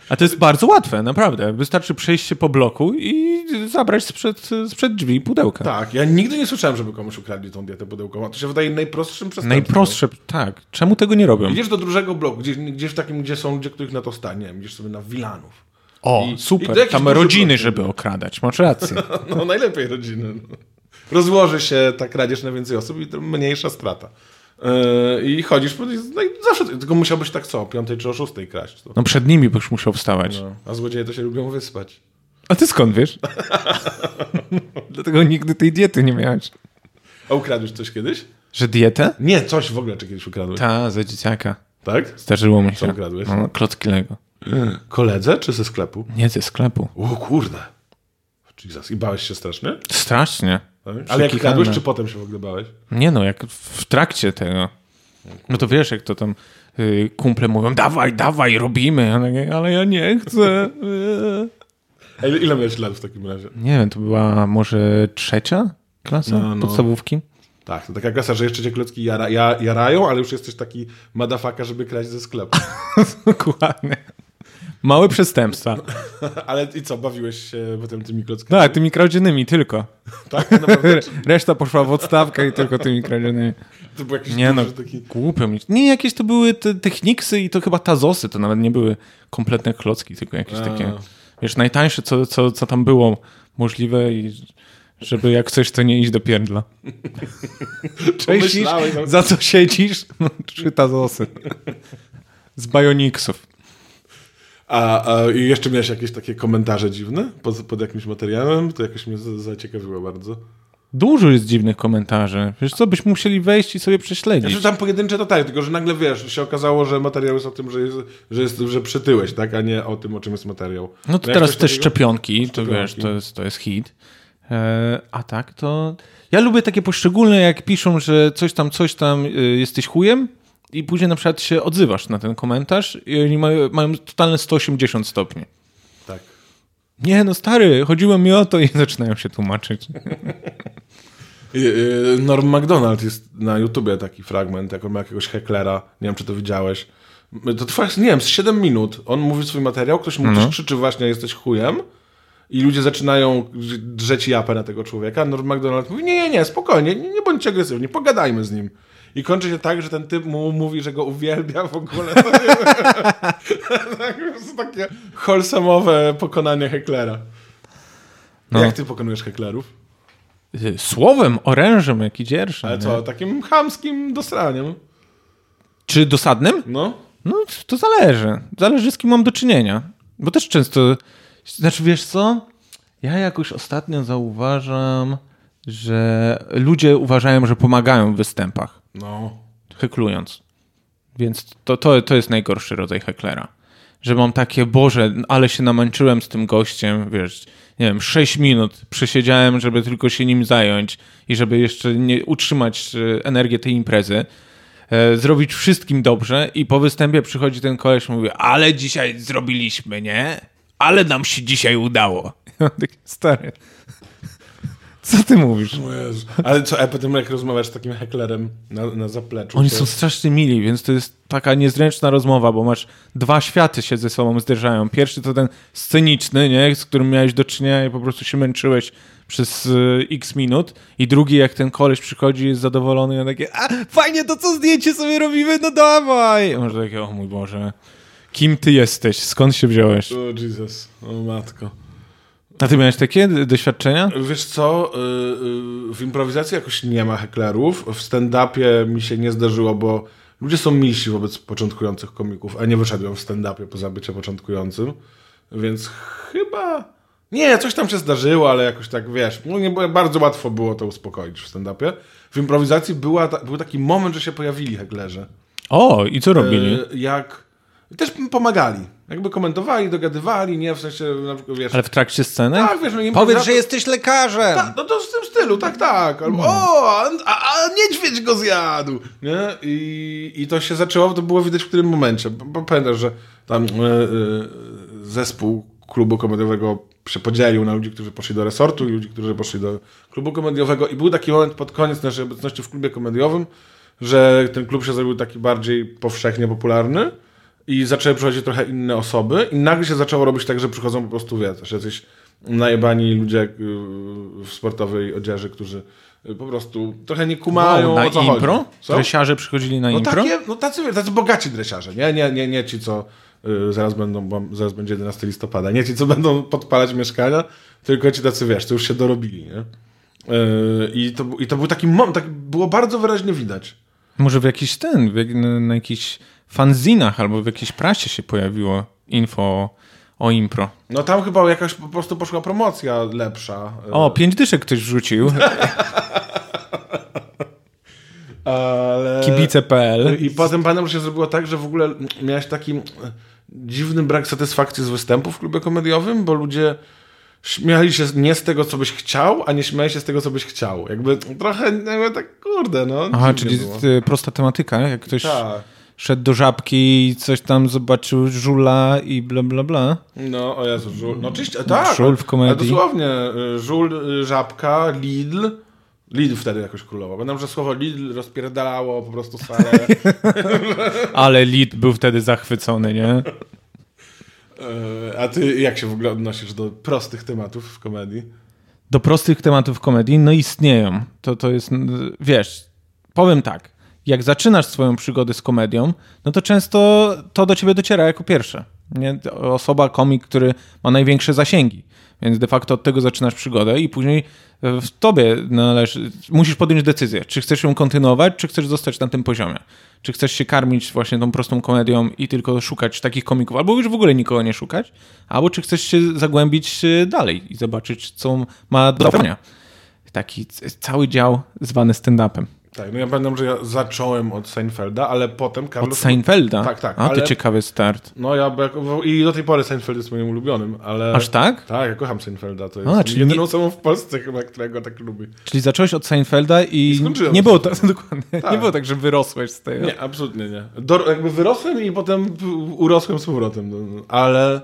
A to jest bardzo łatwe, naprawdę. Wystarczy przejść się po bloku i zabrać sprzed, sprzed drzwi pudełka. Tak, ja nigdy nie słyszałem, żeby komuś ukradli tą dietę pudełkową. To się wydaje najprostszym przestępstwem. Najprostsze, tak. Czemu tego nie robią? Idziesz do dużego bloku, gdzieś, gdzieś w takim, gdzie są, gdzie których na to stanie, idziesz sobie na Wilanów. O, I- i super. jakiś Tam rodziny, blok. żeby okradać. Masz rację. [LAUGHS] No, najlepiej rodziny. No. Rozłoży się ta kradzież na więcej osób i to mniejsza strata. Yy, I chodzisz, no i zawsze, tylko musiałbyś tak co, o piątej czy o szóstej kraść. To. No przed nimi byś musiał wstać. No, a złodzieje to się lubią wyspać. A ty skąd wiesz? [LAUGHS] Dlatego nigdy tej diety nie miałeś. A ukradłeś coś kiedyś? Że dietę? Nie, coś w ogóle, czy kiedyś ukradłeś. Ta, za dzieciaka. Tak? Zdarzyło mi się. ukradłeś? No, klocki Lego. Koledze czy ze sklepu? Nie ze sklepu. O kurde. Jesus. I bałeś się strasznie? Strasznie. Ale jak kradłeś, czy potem się w ogóle bałeś? Nie no, jak w trakcie tego. No to wiesz, jak to tam y, kumple mówią, dawaj, dawaj, robimy. Ja takie, ale ja nie chcę. [LAUGHS] A ile, ile miałeś lat w takim razie? Nie wiem, to była może trzecia klasa No, no. podstawówki? Tak, to taka klasa, że jeszcze cię klocki jara, ja, jarają, ale już jesteś taki madafaka, żeby kraść ze sklepu. [LAUGHS] Dokładnie. Małe przestępstwa. [LAUGHS] ale i co, bawiłeś się potem tymi klockami? Tak, tymi kradzionymi tylko. [LAUGHS] Tak, naprawdę? Reszta poszła w odstawkę i tylko tymi kradzionymi. To był jakiś Nie no, taki... głupio. Nie, jakieś to były te techniksy i to chyba tazosy, to nawet nie były kompletne klocki, tylko jakieś A. takie, wiesz, najtańsze, co, co, co tam było możliwe i żeby jak coś, to nie iść do pierdla. [LAUGHS] Cześć, no. za co siedzisz? No, trzy tazosy. Z Bionicsów. A, a i jeszcze miałeś jakieś takie komentarze dziwne pod, pod jakimś materiałem? To jakoś mnie za- zaciekawiło bardzo. Dużo jest dziwnych komentarzy. Wiesz co, byśmy musieli wejść i sobie prześledzić. Znaczy tam pojedyncze to tak, tylko że nagle wiesz, się okazało, że materiał jest o tym, że, jest, że, jest, że przytyłeś, tak, a nie o tym, o czym jest materiał. No to Miałeś teraz coś te takiego? szczepionki, to Szczepionki. wiesz, to jest, to jest hit. E, a tak, to... Ja lubię takie poszczególne, jak piszą, że coś tam, coś tam, y, jesteś chujem i później na przykład się odzywasz na ten komentarz i oni mają, mają totalne 180 stopni. Tak. Nie, no stary, chodziło mi o to i [LAUGHS] zaczynają się tłumaczyć. [LAUGHS] Y, Norm MacDonald jest na YouTubie taki fragment, jak on ma jakiegoś heklera, nie wiem, czy to widziałeś. To trwa, nie wiem, z 7 minut. On mówi swój materiał, ktoś mu coś krzyczy właśnie, jesteś chujem i ludzie zaczynają drzeć japę na tego człowieka. Norm MacDonald mówi, nie, nie, nie, spokojnie, nie, nie bądźcie agresywni, pogadajmy z nim. I kończy się tak, że ten typ mu mówi, że go uwielbia w ogóle. [LAUGHS] tak, takie wholesome'owe pokonanie heklera. No. Jak ty pokonujesz heklerów? Y, Słowem, orężem, jak i dzierżem. Ale nie? co, takim chamskim dosraniem. Czy dosadnym? No. No, to zależy. Zależy, z kim mam do czynienia. Bo też często. Znaczy, wiesz co? Ja jakoś ostatnio zauważam, że ludzie uważają, że pomagają w występach, No. heklując. Więc to, to, to jest najgorszy rodzaj heklera. Że mam takie, Boże, ale się namęczyłem z tym gościem, wiesz, nie wiem, 6 minut przesiedziałem, żeby tylko się nim zająć i żeby jeszcze nie utrzymać e, energię tej imprezy e, zrobić wszystkim dobrze i po występie przychodzi ten koleś i mówi, ale dzisiaj zrobiliśmy, nie? Ale nam się dzisiaj udało. [LAUGHS] Stary. Co ty mówisz? Ale co, a potem jak rozmawiasz z takim heklerem na, na zapleczu? Oni to- są strasznie mili, więc to jest taka niezręczna rozmowa, bo masz dwa światy się ze sobą zderzają. Pierwszy to ten sceniczny, nie? z którym miałeś do czynienia i po prostu się męczyłeś przez y, x minut. I drugi, jak ten koleś przychodzi, jest zadowolony i on takie, a fajnie to co zdjęcie sobie robimy, no dawaj. I może takie, o mój Boże, kim ty jesteś? Skąd się wziąłeś? O Jesus, o matko. A ty miałeś takie doświadczenia? Wiesz co, y, y, w improwizacji jakoś nie ma heklerów, w stand-upie mi się nie zdarzyło, bo ludzie są milsi wobec początkujących komików, a nie wyszedłem w stand-upie poza bycie początkującym, więc chyba... Nie, coś tam się zdarzyło, ale jakoś tak, wiesz, no nie, bardzo łatwo było to uspokoić w stand-upie. W improwizacji była był taki moment, że się pojawili heklerzy. O, i co robili? E, jak... Też pomagali. Jakby komentowali, dogadywali, nie? W sensie, na przykład, wiesz... Ale w trakcie sceny? Tak, wiesz, no Powiedz, że jesteś lekarzem! tak, no to w tym stylu, tak, tak. Albo, o, a, a, niedźwiedź go zjadł. Nie? I, I to się zaczęło, to było widać w którym momencie. Pamiętasz, że tam e, e, zespół klubu komediowego się podzielił na ludzi, którzy poszli do resortu i ludzi, którzy poszli do klubu komediowego i był taki moment pod koniec naszej obecności w klubie komediowym, że ten klub się zrobił taki bardziej powszechnie popularny i zaczęły przychodzić trochę inne osoby i nagle się zaczęło robić tak, że przychodzą po prostu, wiesz, jacyś najebani ludzie y, w sportowej odzieży, którzy y, po prostu trochę nie kumają Wow, na o co impro? chodzi. Co? Dresiarze przychodzili na No, impro? takie, no tacy, tacy bogaci dresiarze, nie? Nie, nie, nie ci, co y, zaraz będą, bo zaraz będzie 11 listopada, nie ci, co będą podpalać mieszkania, tylko ci tacy, wiesz, co już się dorobili, nie? Y, I to, I to był taki moment, tak było bardzo wyraźnie widać. Może w jakiś ten, w, na, jakichś fanzinach albo w jakiejś prasie się pojawiło info o, o impro. No tam chyba jakaś po prostu poszła promocja lepsza. O, pięć dyszek ktoś wrzucił. [LAUGHS] ale... Kibice.pl. I potem że się zrobiło tak, że w ogóle miałeś taki mm, dziwny brak satysfakcji z występu w klubie komediowym, bo ludzie śmiali się nie z tego, co byś chciał, a nie śmiali się z tego, co byś chciał. Jakby trochę jakby tak, kurde, no. Aha, czyli było. prosta tematyka, jak ktoś Tak. Szedł do żabki i coś tam zobaczył żula i bla bla bla. No, o Jezu, żul. No oczywiście, tak. Żul w komedii. Dosłownie, y, żul, y, żabka, Lidl. Lidl wtedy jakoś królował. Pamiętam, że słowo Lidl rozpierdalało po prostu salę. [LAUGHS] Ale Lid był wtedy zachwycony, nie? Y, A ty jak się w ogóle odnosisz do prostych tematów w komedii? Do prostych tematów komedii, no istnieją. To, to jest, wiesz, powiem tak, jak zaczynasz swoją przygodę z komedią, no to często to do ciebie dociera jako pierwsze. Nie? Osoba, komik, który ma największe zasięgi. Więc de facto od tego zaczynasz przygodę i później e, w tobie należy, musisz podjąć decyzję, czy chcesz ją kontynuować, czy chcesz zostać na tym poziomie. Czy chcesz się karmić właśnie tą prostą komedią i tylko szukać takich komików, albo już w ogóle nikogo nie szukać, albo czy chcesz się zagłębić e, dalej i zobaczyć, co ma do zaoferowania. Taki cały dział zwany stand-upem. Tak, no ja pamiętam, że ja zacząłem od Seinfelda, ale potem Carlos... Od Seinfelda? Tak, tak, A, ale- ciekawy start. No ja, i do tej pory Seinfeld jest moim ulubionym, ale... Aż tak? Tak, ja kocham Seinfelda, to jest A, czyli jedyną nie- osobą w Polsce chyba, którego tak lubię. Czyli zacząłeś od Seinfelda i, skończyłem nie było tak, [LAUGHS] dokładnie, Tak. nie było tak, że wyrosłeś z tego. Nie, absolutnie nie. Do, jakby wyrosłem i potem urosłem z powrotem, no, ale...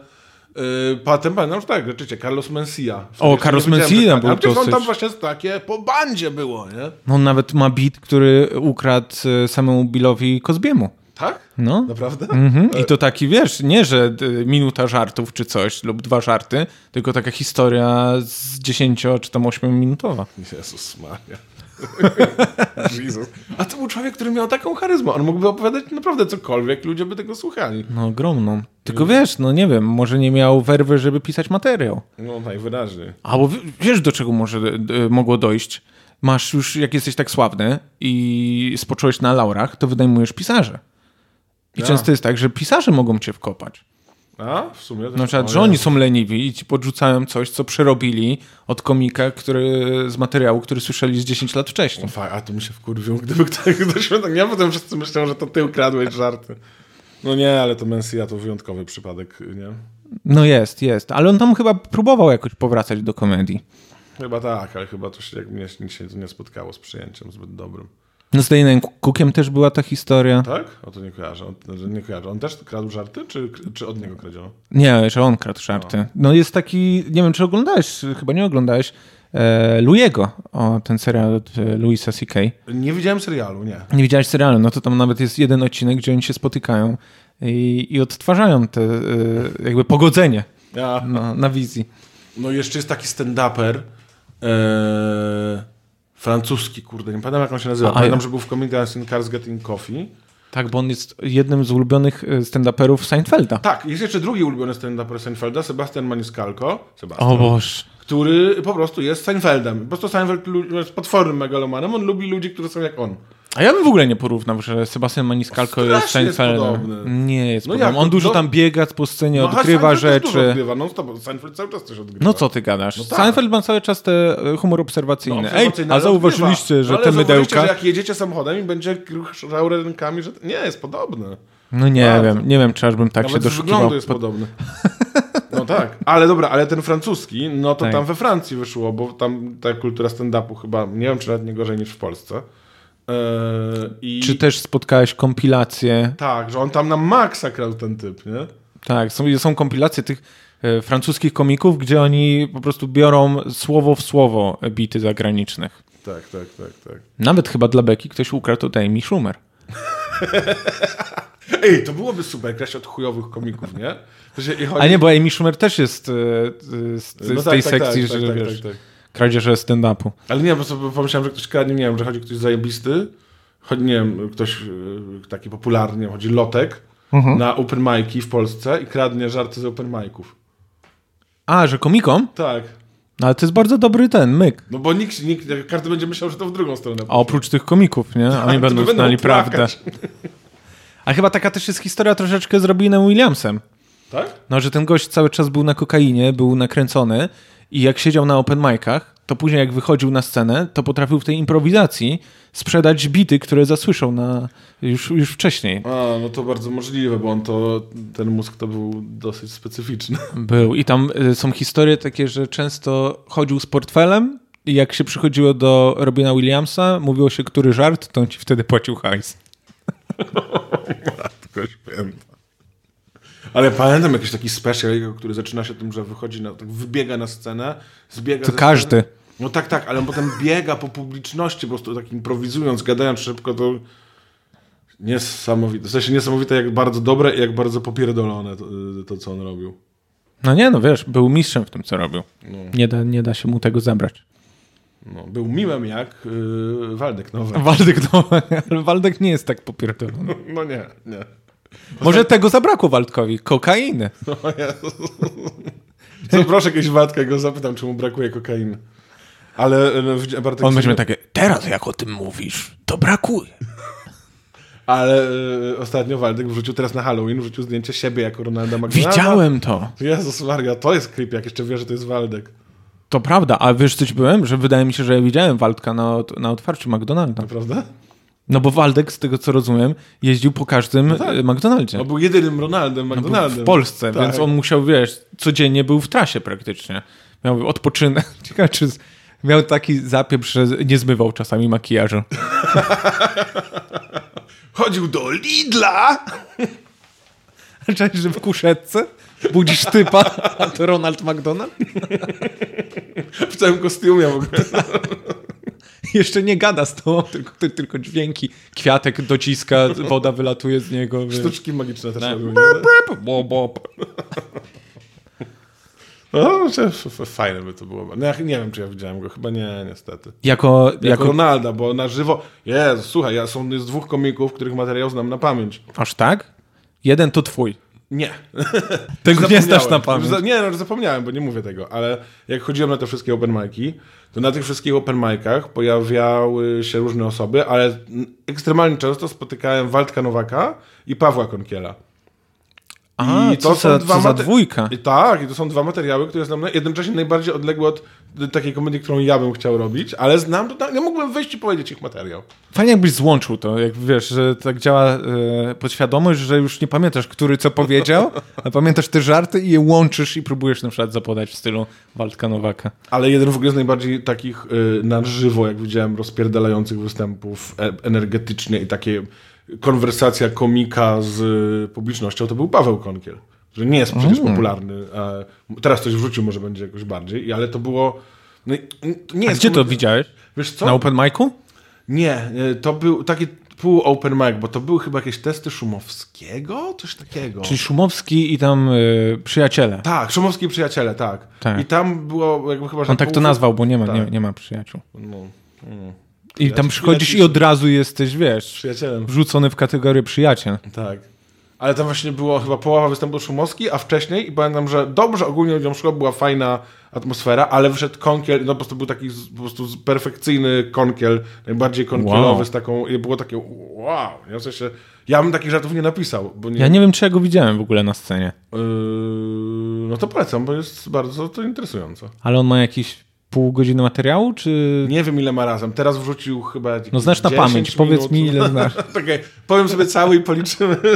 Yy, potem pamiętam, że tak, rzeczywiście, Carlos Mencia. Jeszcze Carlos Mencia tak. był A przecież on tam właśnie takie po bandzie było, nie? No, On nawet ma beat, który ukradł e, samemu Billowi Kozbiemu. Tak? No. Naprawdę? Mhm. I to taki, wiesz, nie, że y, minuta żartów czy coś, lub dwa żarty, tylko taka historia z 10 czy tam 8 minutowa. Jezus Maria. [LAUGHS] A to był człowiek, który miał taką charyzmę. On mógłby opowiadać naprawdę cokolwiek, ludzie by tego słuchali. No ogromną. Tylko wiesz, no nie wiem, może nie miał werwy, żeby pisać materiał. No najwyraźniej. Albo w- wiesz, do czego może y, mogło dojść? Masz już, jak jesteś tak sławny i spocząłeś na laurach, to wynajmujesz pisarze. I Ja. często jest tak, że pisarze mogą cię wkopać. A, w sumie też. Na przykład, o, że oni są leniwi i ci podrzucają coś, co przerobili od komika, który, z materiału, który słyszeli z 10 lat wcześniej. O, fa- A to mi się wkurwił, gdyby ktoś do świątek. Ja potem wszyscy myślą, że to ty ukradłeś żarty. No nie, ale to Mencia to wyjątkowy przypadek, nie? No jest, jest. Ale on tam chyba próbował jakoś powracać do komedii. Chyba tak, ale chyba to się, jak mnie się nie spotkało z przyjęciem zbyt dobrym. No z Dane'em Cookiem też była ta historia. Tak? O to nie kojarzę. On, że nie kojarzę. On też kradł żarty, czy, czy od niego kradziono? Nie, że on kradł żarty. No jest taki, nie wiem czy oglądałeś, chyba nie oglądałeś, e, Louiego, o ten serial od e, Louisa C.K. Nie widziałem serialu, nie. Nie widziałeś serialu, no to tam nawet jest jeden odcinek, gdzie oni się spotykają i, i odtwarzają te e, jakby pogodzenie Ja. na, na wizji. No jeszcze jest taki stand-uper e, francuski, kurde, nie pamiętam jak on się nazywa. Pamiętam, ja- że był w Comedians in Cars Getting Coffee. Tak, bo on jest jednym z ulubionych e, stand-uperów Seinfelda. Tak, jest jeszcze drugi ulubiony stand-uper Seinfelda, Sebastian Maniscalco, Sebastian, O Boż. który po prostu jest Seinfeldem. Po prostu Seinfeld jest potwornym megalomanem, on lubi ludzi, którzy są jak on. A ja bym w ogóle nie porównał, że Sebastian Maniscalco jest podobny. Nie jest No podobny. On dużo No- tam biega po scenie, No, a odkrywa Seinfeld też dużo rzeczy. Odgrywa. No, Seinfeld cały czas coś odgrywa. No co ty gadasz? No tak. Seinfeld ma cały czas te e, humor obserwacyjny. No, Ej, obserwacyjne, a zauważyliście, odgrywa. że no, te mydełka... że jak jedziecie samochodem i będzie ruszał rękami, że nie, jest podobny. No nie Bardzo. wiem, nie wiem, czy aż bym tak Nawet się doszukiwał. wyglądu jest pod- podobny. [LAUGHS] No tak, ale dobra, ale ten francuski, no to Tak. tam we Francji wyszło, bo tam ta kultura stand-upu chyba, nie wiem, czy nawet nie gorzej niż w Polsce. Eee, i Czy też spotkałeś kompilacje? Tak, że on tam na maksa krał ten typ, nie? Tak, są, są kompilacje tych e, francuskich komików, gdzie oni po prostu biorą słowo w słowo bity zagranicznych. Tak, tak, tak, tak. Nawet chyba dla Beki ktoś ukradł od Amy Schumer. [LAUGHS] Ej, to byłoby super, kraść od chujowych komików, nie? Chodzi... A nie, bo Amy Schumer też jest e, e, z, No z tak, tej tak, sekcji, tak, że wiesz, tak, tak. Kradzieże stand-upu. Ale nie, bo sobie pomyślałem, że ktoś kradnie, nie wiem, że chodzi ktoś zajebisty, chodzi, nie wiem, ktoś y, taki popularny, chodzi Lotek, Mhm. na open mic'i w Polsce i kradnie żarty z open mic'ów. A, że komikom? Tak. No, ale to jest bardzo dobry ten myk. No bo nikt, nikt, każdy będzie myślał, że to w drugą stronę. A oprócz tych komików, nie? [LAUGHS] Oni będą będą znali prawdę. [LAUGHS] A chyba taka też jest historia troszeczkę z Robinem Williamsem. Tak? No, że ten gość cały czas był na kokainie, był nakręcony i jak siedział na open micach, to później jak wychodził na scenę, to potrafił w tej improwizacji sprzedać bity, które zasłyszał na, już, już wcześniej. A, no to bardzo możliwe, bo on to, ten mózg to był dosyć specyficzny. [LAUGHS] Był. I tam y, są historie takie, że często chodził z portfelem i jak się przychodziło do Robina Williamsa, mówiło się, który żart, to on ci wtedy płacił hajs. [LAUGHS] Tylko święta. Ale pamiętam jakiś taki special, który zaczyna się tym, że wychodzi na, tak wybiega na scenę, zbiega To każdy. Sceny. No tak, tak, ale on potem biega po publiczności, po prostu tak improwizując, gadając szybko, to niesamowite. W sensie niesamowite, jak bardzo dobre i jak bardzo popierdolone to, to co on robił. No nie, no wiesz, był mistrzem w tym, co robił. Nie, da, nie da się mu tego zabrać. No, był miłem jak yy, Waldek Nowak. Waldek, no, ale Waldek nie jest tak popierdolony. [LAUGHS] No nie, nie. Może tego zabrakło Waldkowi, kokainy. Co, proszę kiedyś Waldka, go zapytam, czy mu brakuje kokainy. Ale e, Bartek On miał takie, teraz jak o tym mówisz, to brakuje. Ale e, ostatnio Waldek wrzucił teraz na Halloween, wrzucił zdjęcie siebie jako Ronalda McDonalda. Widziałem to. Jezus Maria, to jest creepy, jak jeszcze wie, że to jest Waldek. To prawda, a wiesz coś byłem? Że wydaje mi się, że ja widziałem Waldka na, na otwarciu McDonalda. Prawda? No bo Waldek, z tego co rozumiem, jeździł po każdym tak. e, McDonaldzie. On był jedynym Ronaldem No, McDonaldem. w Polsce, Tak. więc on musiał, wiesz, codziennie był w trasie praktycznie. Miał odpoczynek. [LAUGHS] Ciekawe, czy miał taki zapieprz, że nie zmywał czasami makijażu. [LAUGHS] Chodził do Lidla! [LAUGHS] Cześć, że w kuszetce budzisz typa, a to Ronald McDonald? W całym kostiumie w ogóle. [LAUGHS] Jeszcze nie gada z tobą, tylko, ty- tylko dźwięki. Kwiatek dociska, woda wylatuje z niego. wiesz. Sztuczki magiczne też bo. [LAUGHS] No, fajne by to było. No, ja nie wiem, czy ja widziałem go. Chyba nie, niestety. Jako, Jako, jako... Ronalda, bo na żywo... Jezu, słuchaj, ja są jest dwóch komików, których materiał znam na pamięć. Aż tak? Jeden to twój. Nie. Tego [LAUGHS] nie znasz na pamięć. Nie, no, zapomniałem, bo nie mówię tego, ale jak chodziłem na te wszystkie open mic'i, to na tych wszystkich open mic'ach pojawiały się różne osoby, ale ekstremalnie często spotykałem Waldka Nowaka i Pawła Konkiela. A, I co, za, co za mate- dwójka? I tak, i to są dwa materiały, które znam na- jednocześnie najbardziej odległe od takiej komedii, którą ja bym chciał robić, ale znam to, tak- nie mógłbym wejść i powiedzieć ich materiał. Fajnie jakbyś złączył to, jak wiesz, że tak działa e, podświadomość, że już nie pamiętasz, który co powiedział, a pamiętasz te żarty i je łączysz i próbujesz na przykład zapodać w stylu Waldka Nowaka. Ale jeden w ogóle z najbardziej takich y, na żywo, jak widziałem, rozpierdalających występów e, energetycznie i takie konwersacja komika z publicznością, to był Paweł Konkiel, który nie jest przecież popularny. A teraz coś wrzucił, może będzie jakoś bardziej, ale to było No, nie jest gdzie to widziałeś? Wiesz co? Na open micu? Nie, y, to był taki pół open mic, bo to były chyba jakieś testy Szumowskiego? Coś takiego. Czyli Szumowski i tam y, przyjaciele. Tak, Szumowski i przyjaciele, tak. Tak. I tam było jakby chyba, że On tak to pół- nazwał, bo nie ma, Tak. nie, nie ma przyjaciół. No, mm, I tam przychodzisz i od razu jesteś, wiesz, przyjacielem. wrzucony w kategorię przyjaciel. Tak. Ale tam właśnie było chyba połowa występu Szumowski, a wcześniej i pamiętam, że dobrze ogólnie ludziom szło, była fajna atmosfera, ale wyszedł konkiel, no po prostu był taki po prostu perfekcyjny konkiel, najbardziej konkielowy Wow. z taką, i było takie wow, ja w sensie, ja bym takich żartów nie napisał, nie, Ja nie wiem, czy ja go widziałem w ogóle na scenie. Yy, no to polecam, bo jest bardzo to interesujące. Ale on ma jakieś pół godziny materiału, czy... Nie wiem ile ma razem, teraz wrzucił chyba No znasz na 10 pamięć, powiedz minut. mi ile znasz. [LAUGHS] Okej, powiem sobie cały i policzymy. [LAUGHS]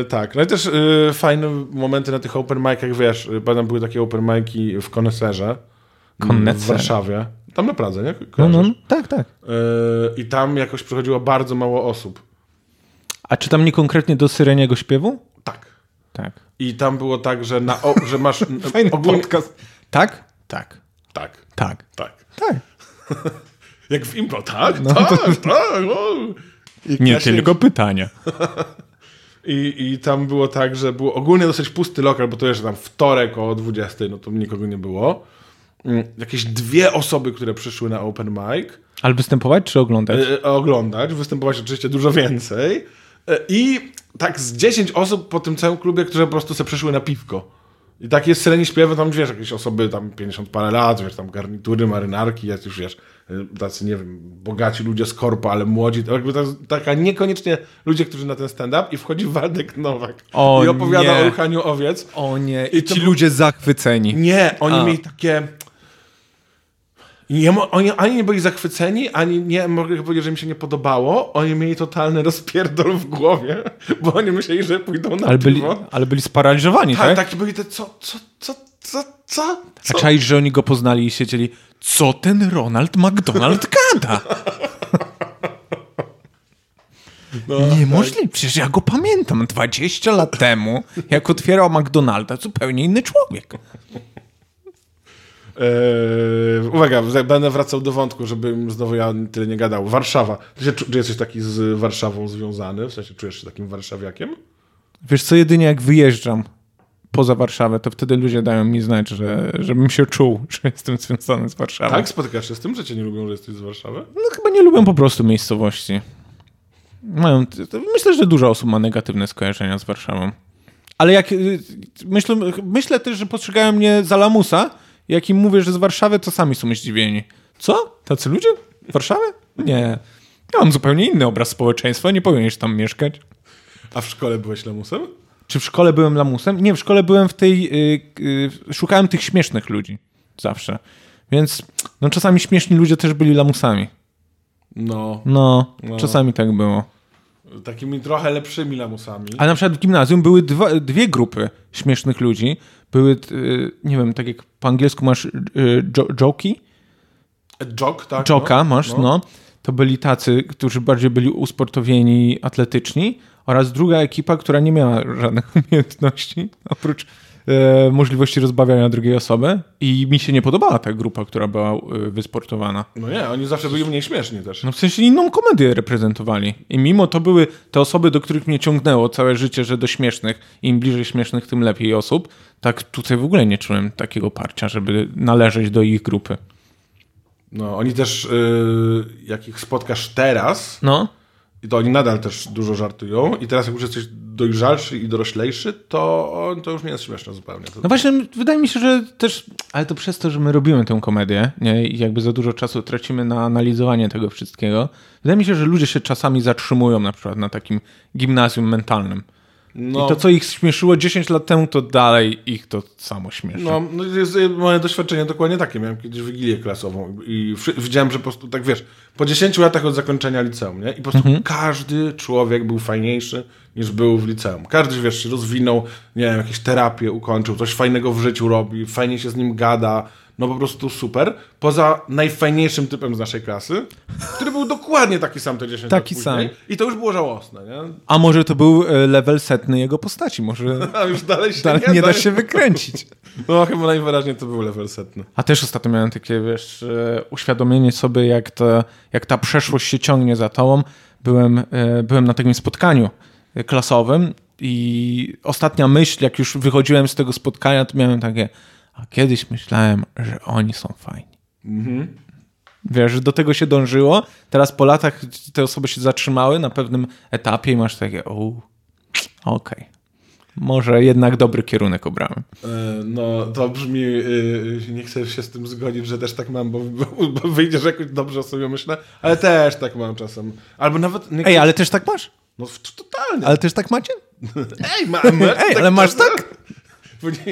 E, tak, no i też e, fajne momenty na tych open micach, wiesz, e, pamiętam były takie open mici w Koneserze w. Warszawie, tam na Pradze, nie? No, no, tak, tak. E, I tam jakoś przychodziło bardzo mało osób. A czy tam nie konkretnie do Syreniego śpiewu? Tak. Tak. I tam było tak, że, na, o, że masz [LAUGHS] Fajny ogólnie... podcast. Tak? Tak. Tak, Tak. tak. Tak. [LAUGHS] Jak w impro, tak, tak, tak. o. I Nie Kasia- tylko pytania. [LAUGHS] I, I tam było tak, że był ogólnie dosyć pusty lokal, bo to jeszcze tam wtorek o 20, no to nikogo nie było. Mm, Jakieś dwie osoby, które przyszły na open mic Ale występować czy oglądać? e, oglądać, występować oczywiście dużo więcej. E, I tak z 10 osób po tym całym klubie, które po prostu sobie przyszły na piwko. I tak jest syrenie śpiewy, tam wiesz, jakieś osoby tam 50 parę lat, wiesz, tam garnitury, marynarki, jest już wiesz, e, tacy, nie wiem, bogaci ludzie z korpo, ale młodzi, to jakby to taka niekoniecznie ludzie, którzy na ten stand-up i wchodzi Waldek Nowak O i opowiada nie. o ruchaniu owiec. O nie, I ci ludzie zachwyceni. Nie, oni A. mieli takie... Nie, mo- oni ani nie byli zachwyceni, ani nie mogli powiedzieć, że mi się nie podobało. Oni mieli totalny rozpierdol w głowie, [LAUGHS] bo oni myśleli, że pójdą na Ale byli, piwo. ale byli sparaliżowani, Tak, tak? tak, byli te co, co, co, co, co? A co? czaisz, że oni go poznali i siedzieli, co ten Ronald McDonald [LAUGHS] gada? No, Niemożliwe, przecież ja go pamiętam 20 lat temu, jak otwierał McDonalda, zupełnie inny człowiek. Eee, uwaga, będę wracał do wątku, żebym znowu ja tyle nie gadał. Warszawa. Ty, się, czy jesteś taki z Warszawą związany? W sensie czujesz się takim warszawiakiem? Wiesz co, jedynie jak wyjeżdżam poza Warszawę, to wtedy ludzie dają mi znać, że, żebym się czuł, [LAUGHS] że jestem związany z Warszawą. Tak? Spotykasz się z tym, że cię nie lubią, że jesteś z Warszawy? No chyba nie lubią po prostu miejscowości. Mają, myślę, że dużo osób ma negatywne skojarzenia z Warszawą. Ale jak y, myślę, myślę też, że postrzegają mnie za lamusa, jak im mówię, że z Warszawy, to sami są zdziwieni. Co? Tacy ludzie? Warszawy? Nie. Ja mam zupełnie inny obraz społeczeństwa, nie powinieneś tam mieszkać. A w szkole byłeś lamusem? Czy w szkole byłem lamusem? Nie, w szkole byłem w tej. Y, y, szukałem tych śmiesznych ludzi. Zawsze. Więc no, czasami śmieszni ludzie też byli lamusami. No. No, No. czasami tak było. Takimi trochę lepszymi lamusami. A na przykład w gimnazjum były dwa, dwie grupy śmiesznych ludzi. Były, y, nie wiem, tak jak po angielsku masz y, jo, joki, Jok, tak? joka no. masz, no. To byli tacy, którzy bardziej byli usportowieni, atletyczni oraz druga ekipa, która nie miała żadnych [LAUGHS] umiejętności, oprócz e, możliwości rozbawiania drugiej osoby i mi się nie podobała ta grupa, która była e, wysportowana. No nie, oni zawsze byli mniej śmieszni też. No w sensie inną komedię reprezentowali. I mimo to były te osoby, do których mnie ciągnęło całe życie, że do śmiesznych, im bliżej śmiesznych, tym lepiej osób. Tak tutaj w ogóle nie czułem takiego parcia, żeby należeć do ich grupy. No, oni też, y, jak ich spotkasz teraz, No. I to oni nadal też dużo żartują, i teraz jak już jesteś dojrzalszy i doroślejszy, to to już nie jest śmieszne zupełnie. No właśnie, wydaje mi się, że też, ale to przez to, że my robimy tę komedię nie? i jakby za dużo czasu tracimy na analizowanie tego wszystkiego, wydaje mi się, że ludzie się czasami zatrzymują na przykład na takim gimnazjum mentalnym. No, I to, co ich śmieszyło 10 lat temu, to dalej ich to samo śmieszy. No, no jest moje doświadczenie dokładnie takie. Miałem kiedyś wigilię klasową i widziałem, że po prostu tak wiesz, po 10 latach od zakończenia liceum, nie? I po prostu każdy człowiek był fajniejszy niż był w liceum. Każdy, wiesz, się rozwinął, nie wiem, jakieś terapie ukończył, coś fajnego w życiu robi, fajnie się z nim gada. No po prostu super, poza najfajniejszym typem z naszej klasy, który był dokładnie taki sam te 10 Taki lat później. sam. I to już było żałosne, nie? A może to był e, level setny jego postaci, może [LAUGHS] A już dalej się dalej nie da się wykręcić. [LAUGHS] No chyba najwyraźniej to był level setny. A też ostatnio miałem takie, wiesz, e, uświadomienie sobie, jak, to, jak ta przeszłość się ciągnie za tobą. Byłem, e, byłem na takim spotkaniu klasowym i ostatnia myśl, jak już wychodziłem z tego spotkania, to miałem takie, a kiedyś myślałem, że oni są fajni. Wiesz, że do tego się dążyło. Teraz po latach te osoby się zatrzymały na pewnym etapie i masz takie, o, okej. Może jednak dobry kierunek obrałem. E, No, to brzmi, yy, nie chcę się z tym zgodzić, że też tak mam, bo, bo, wyjdzie, że jakoś dobrze o sobie myślę, ale też tak mam czasem. Albo nawet... Nie Ej, ale też tak masz? No totalnie. Ale też tak macie? [LAUGHS] Ej, mamy! Ej, ale masz tak?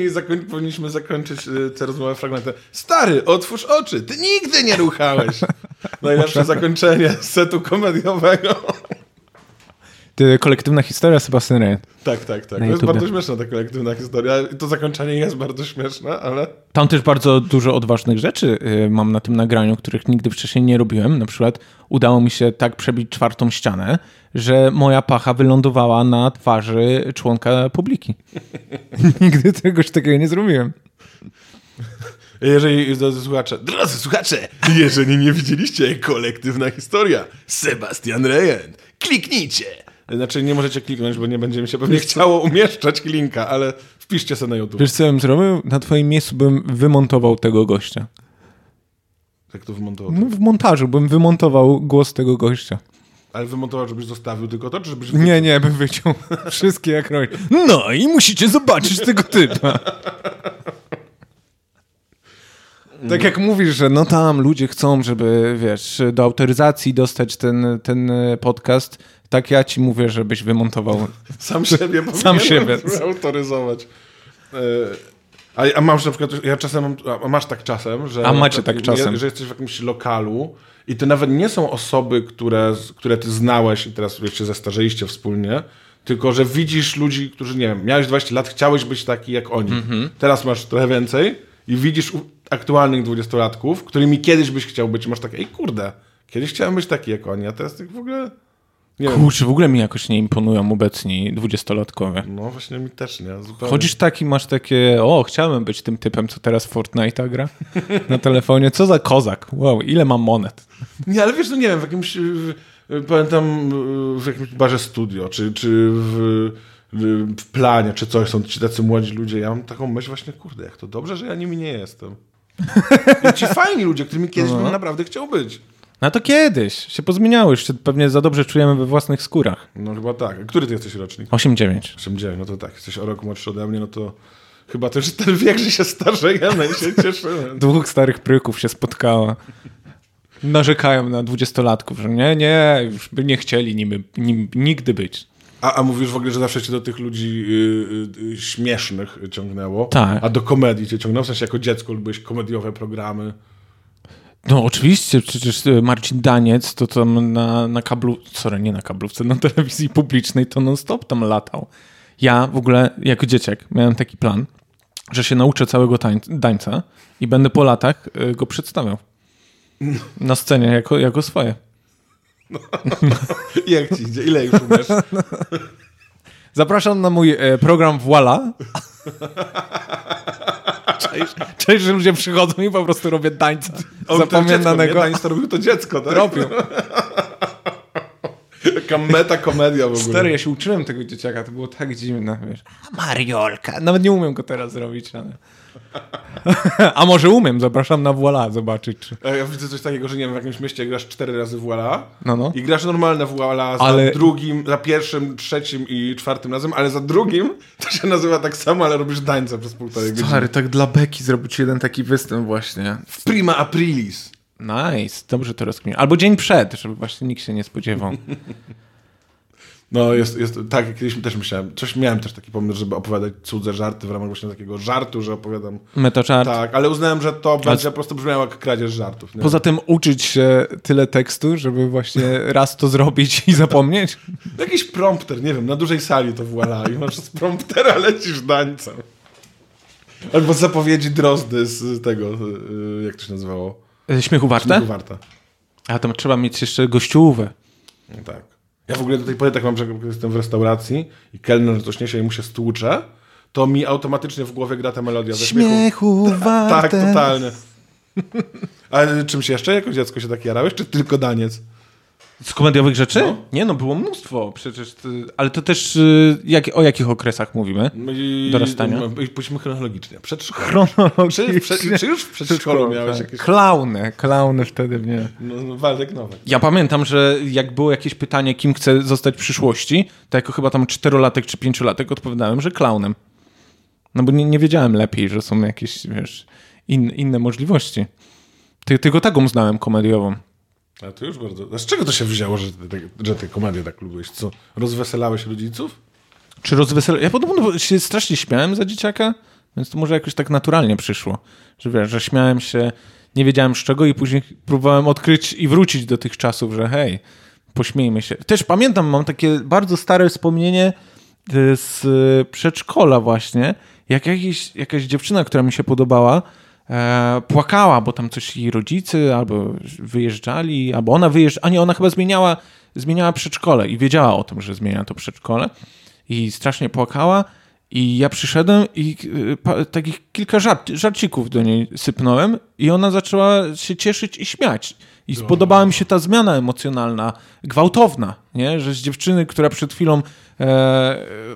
Zakoń, powinniśmy zakończyć y, tę rozmowę fragmentem. Stary, otwórz oczy, ty nigdy nie ruchałeś. [LAUGHS] Najlepsze zakończenie setu komediowego. Ty, kolektywna historia Sebastian Rejent. Tak, tak, tak. To jest bardzo śmieszna ta kolektywna historia. To zakończenie jest bardzo śmieszne, ale... Tam też bardzo dużo odważnych rzeczy y, mam na tym nagraniu, których nigdy wcześniej nie robiłem. Na przykład udało mi się tak przebić czwartą ścianę, że moja pacha wylądowała na twarzy członka publiki. [LAUGHS] nigdy czegoś takiego nie zrobiłem. Jeżeli, drodzy słuchacze, drodzy słuchacze, jeżeli nie widzieliście kolektywna historia, Sebastian Rejent, kliknijcie. Znaczy nie możecie kliknąć, bo nie będzie mi się pewnie chciało umieszczać linka, ale wpiszcie sobie na YouTube. Wiesz co bym zrobił? Na twoim miejscu bym wymontował tego gościa. Jak to wymontował? No, w montażu bym wymontował głos tego gościa. Ale wymontował, żebyś zostawił tylko to, czy żebyś... Nie, nie, bym wyciął [LAUGHS] wszystkie jak robi. No i musicie zobaczyć tego typa. Tak jak mówisz, że no tam ludzie chcą, żeby, wiesz, do autoryzacji dostać ten, ten podcast, tak ja ci mówię, żebyś wymontował. Sam siebie [LAUGHS] Sam siebie. autoryzować. E, A, a masz na przykład, ja czasem mam, a masz tak czasem, że... A macie tak czasem. Że jesteś w jakimś lokalu i to nawet nie są osoby, które, które ty znałeś i teraz się zestarzeiliście wspólnie, tylko że widzisz ludzi, którzy, nie wiem, miałeś 20 lat, chciałeś być taki jak oni. Mhm. Teraz masz trochę więcej i widzisz aktualnych dwudziestolatków, którymi kiedyś byś chciał być masz takie, ej kurde, kiedyś chciałem być taki jak oni, a teraz tak w ogóle... Nie. Kurczę, w ogóle mi jakoś nie imponują obecni dwudziestolatkowie. No właśnie mi też nie. Zupełnie. Chodzisz tak i masz takie, o, chciałem być tym typem, co teraz w Fortnite'a gra [LAUGHS] na telefonie. Co za kozak. Wow, ile mam monet. Nie, ale wiesz, no nie wiem, w jakimś, pamiętam w jakimś barze studio, czy, czy w, w, planie, czy coś, są ci tacy młodzi ludzie, ja mam taką myśl właśnie, kurde, jak to dobrze, że ja nimi nie jestem. [LAUGHS] I ci fajni ludzie, którymi kiedyś bym naprawdę chciał być. No to kiedyś się pozmieniało, już się pewnie za dobrze czujemy we własnych skórach. No chyba tak. Który ty jesteś rocznik? 8-9. 89, no to tak, jesteś o rok młodszy ode mnie, no to chyba też ten wiek, że się starzejemy i się [LAUGHS] cieszymy. Dwóch starych pryków się spotkało. Narzekają na dwudziestolatków, że nie, nie, już by nie chcieli nimi, nim, nigdy być. A, a mówisz w ogóle, że zawsze cię do tych ludzi y, y, y, śmiesznych ciągnęło? Tak. A do komedii cię ciągnęło? W sensie jako dziecko lubiłeś komediowe programy? No oczywiście, przecież e, Marcin Daniec to tam na, na kablu, sorry, nie na kablówce, na telewizji publicznej to non-stop tam latał. Ja w ogóle jako dzieciak miałem taki plan, że się nauczę całego tań, dańca i będę po latach e, go przedstawiał. Na scenie jako, jako swoje. [LAUGHS] Jak ci idzie? Ile już umiesz? Zapraszam na mój e, program Voila. [LAUGHS] Cześć, cześć, że ludzie przychodzą i po prostu On to dziecko, nie? zapamiętanego. Tańc to robił to dziecko, tak? Robią. Taka meta-komedia w ogóle. Stary, ja się uczyłem tego dzieciaka, to było tak dziwne, wiesz. A Mariolka. Nawet nie umiem go teraz zrobić, ale... [LAUGHS] A może umiem, zapraszam na Voila zobaczyć, czy... A Ja widzę coś takiego, że nie wiem, w jakimś mieście grasz cztery razy Voila No, no. i grasz normalne Voila za Ale- drugim, za pierwszym, trzecim i czwartym razem, ale za drugim to się nazywa tak samo, ale robisz dańca przez półtorej godziny. Stary, tak dla beki zrobić jeden taki występ właśnie. W prima aprilis. Nice, dobrze to rozkminię. Albo dzień przed, żeby właśnie nikt się nie spodziewał. [LAUGHS] No, jest, jest, tak, kiedyś też myślałem, coś miałem też taki pomysł, żeby opowiadać cudze żarty w ramach właśnie takiego żartu, że opowiadam. Metoczart. Tak, ale uznałem, że to będzie po prostu brzmiało jak kradzież żartów. Nie? Poza tym uczyć się tyle tekstu, żeby właśnie raz to zrobić i zapomnieć. [LAUGHS] Jakiś prompter, nie wiem, na dużej sali to voilà i [LAUGHS] masz z promptera lecisz dańcem. Albo zapowiedzi Drozdy z tego, y, jak to się nazywało? Śmiechu warte? Śmiechu Warta. A tam trzeba mieć jeszcze gościówę. No tak. Ja w ogóle do tej pory tak mam, że jak jestem w restauracji i kelner coś niesie i mu się stłucze, to mi automatycznie w głowie gra ta melodia ze śmiechu. Śmiechu warte. Tak, totalnie. [LAUGHS] Ale czymś jeszcze? Jako dziecko się tak jarałeś, czy tylko daniec? Z komediowych rzeczy? No. Nie no, było mnóstwo przecież. ty- Ale to też y, jak, o jakich okresach mówimy? I, Dorastania? no, pójdźmy chronologicznie. Przedszkole. Chronologicznie. Czy, prze, czy już w przedszkolu miałeś jakieś... Klauny, klauny wtedy nie. No, no, Waldek Nowak. Ja pamiętam, że jak było jakieś pytanie, kim chcę zostać w przyszłości, to jako chyba tam czterolatek czy pięciolatek odpowiadałem, że klaunem. No bo nie, nie wiedziałem lepiej, że są jakieś, wiesz, in, inne możliwości. Ty, tylko taką znałem komediową. A to już bardzo... A z czego to się wzięło, że ty, że ty komedię tak lubiłeś? Co, rozweselałeś rodziców? Czy rozwesel... Ja podobno się strasznie śmiałem za dzieciaka, więc to może jakoś tak naturalnie przyszło. Że wiesz, że śmiałem się, nie wiedziałem z czego i później próbowałem odkryć i wrócić do tych czasów, że hej, pośmiejmy się. Też pamiętam, mam takie bardzo stare wspomnienie y, z przedszkola właśnie, jak jakiś, jakaś dziewczyna, która mi się podobała, e, płakała, bo tam coś jej rodzice albo wyjeżdżali, albo ona wyjeżdżała, a nie, ona chyba zmieniała, zmieniała przedszkole i wiedziała o tym, że zmienia to przedszkole i strasznie płakała i ja przyszedłem i pa, takich kilka żart, żarcików do niej sypnąłem i ona zaczęła się cieszyć i śmiać. I spodobała mi się ta zmiana emocjonalna, gwałtowna, nie? że z dziewczyny, która przed chwilą e,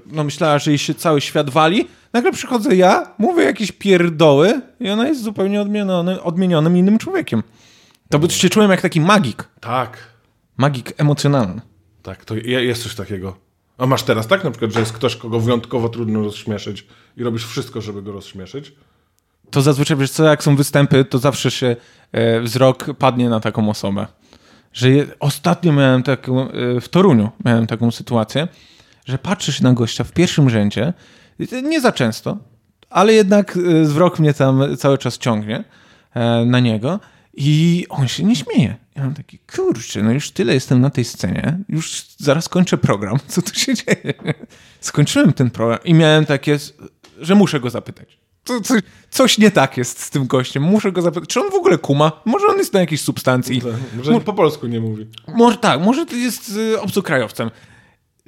no myślała, że jej się cały świat wali, nagle przychodzę ja, mówię jakieś pierdoły i ona jest zupełnie odmieniony, odmienionym innym człowiekiem. To by się czułem jak taki magik. Tak. Magik emocjonalny. Tak, to je- jest coś takiego. A masz teraz tak na przykład, że jest ktoś, kogo wyjątkowo trudno rozśmieszyć i robisz wszystko, żeby go rozśmieszyć? to zazwyczaj, wiesz co, jak są występy, to zawsze się e, wzrok padnie na taką osobę. Że je, ostatnio miałem taką, e, w Toruniu miałem taką sytuację, że patrzysz na gościa w pierwszym rzędzie, nie za często, ale jednak e, wzrok mnie tam cały czas ciągnie e, na niego i on się nie śmieje. Ja mam taki, kurczę, no już tyle jestem na tej scenie, już zaraz kończę program, [LAUGHS] co tu się dzieje? Skończyłem ten program i miałem takie, że muszę go zapytać. Co, coś nie tak jest z tym gościem. Muszę go zapytać, czy on w ogóle kuma? Może on jest na jakiejś substancji? Może po polsku nie mówi. Może tak, może to jest y, obcokrajowcem.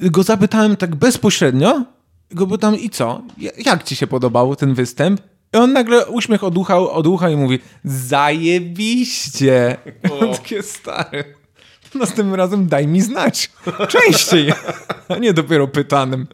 Go zapytałem tak bezpośrednio, go pytam i co? Ja- Jak ci się podobał ten występ? I on nagle uśmiech od ucha, od ucha i mówi zajebiście. O. [LAUGHS] Takie stare. Następnym razem daj mi znać. Częściej. A nie dopiero pytanym.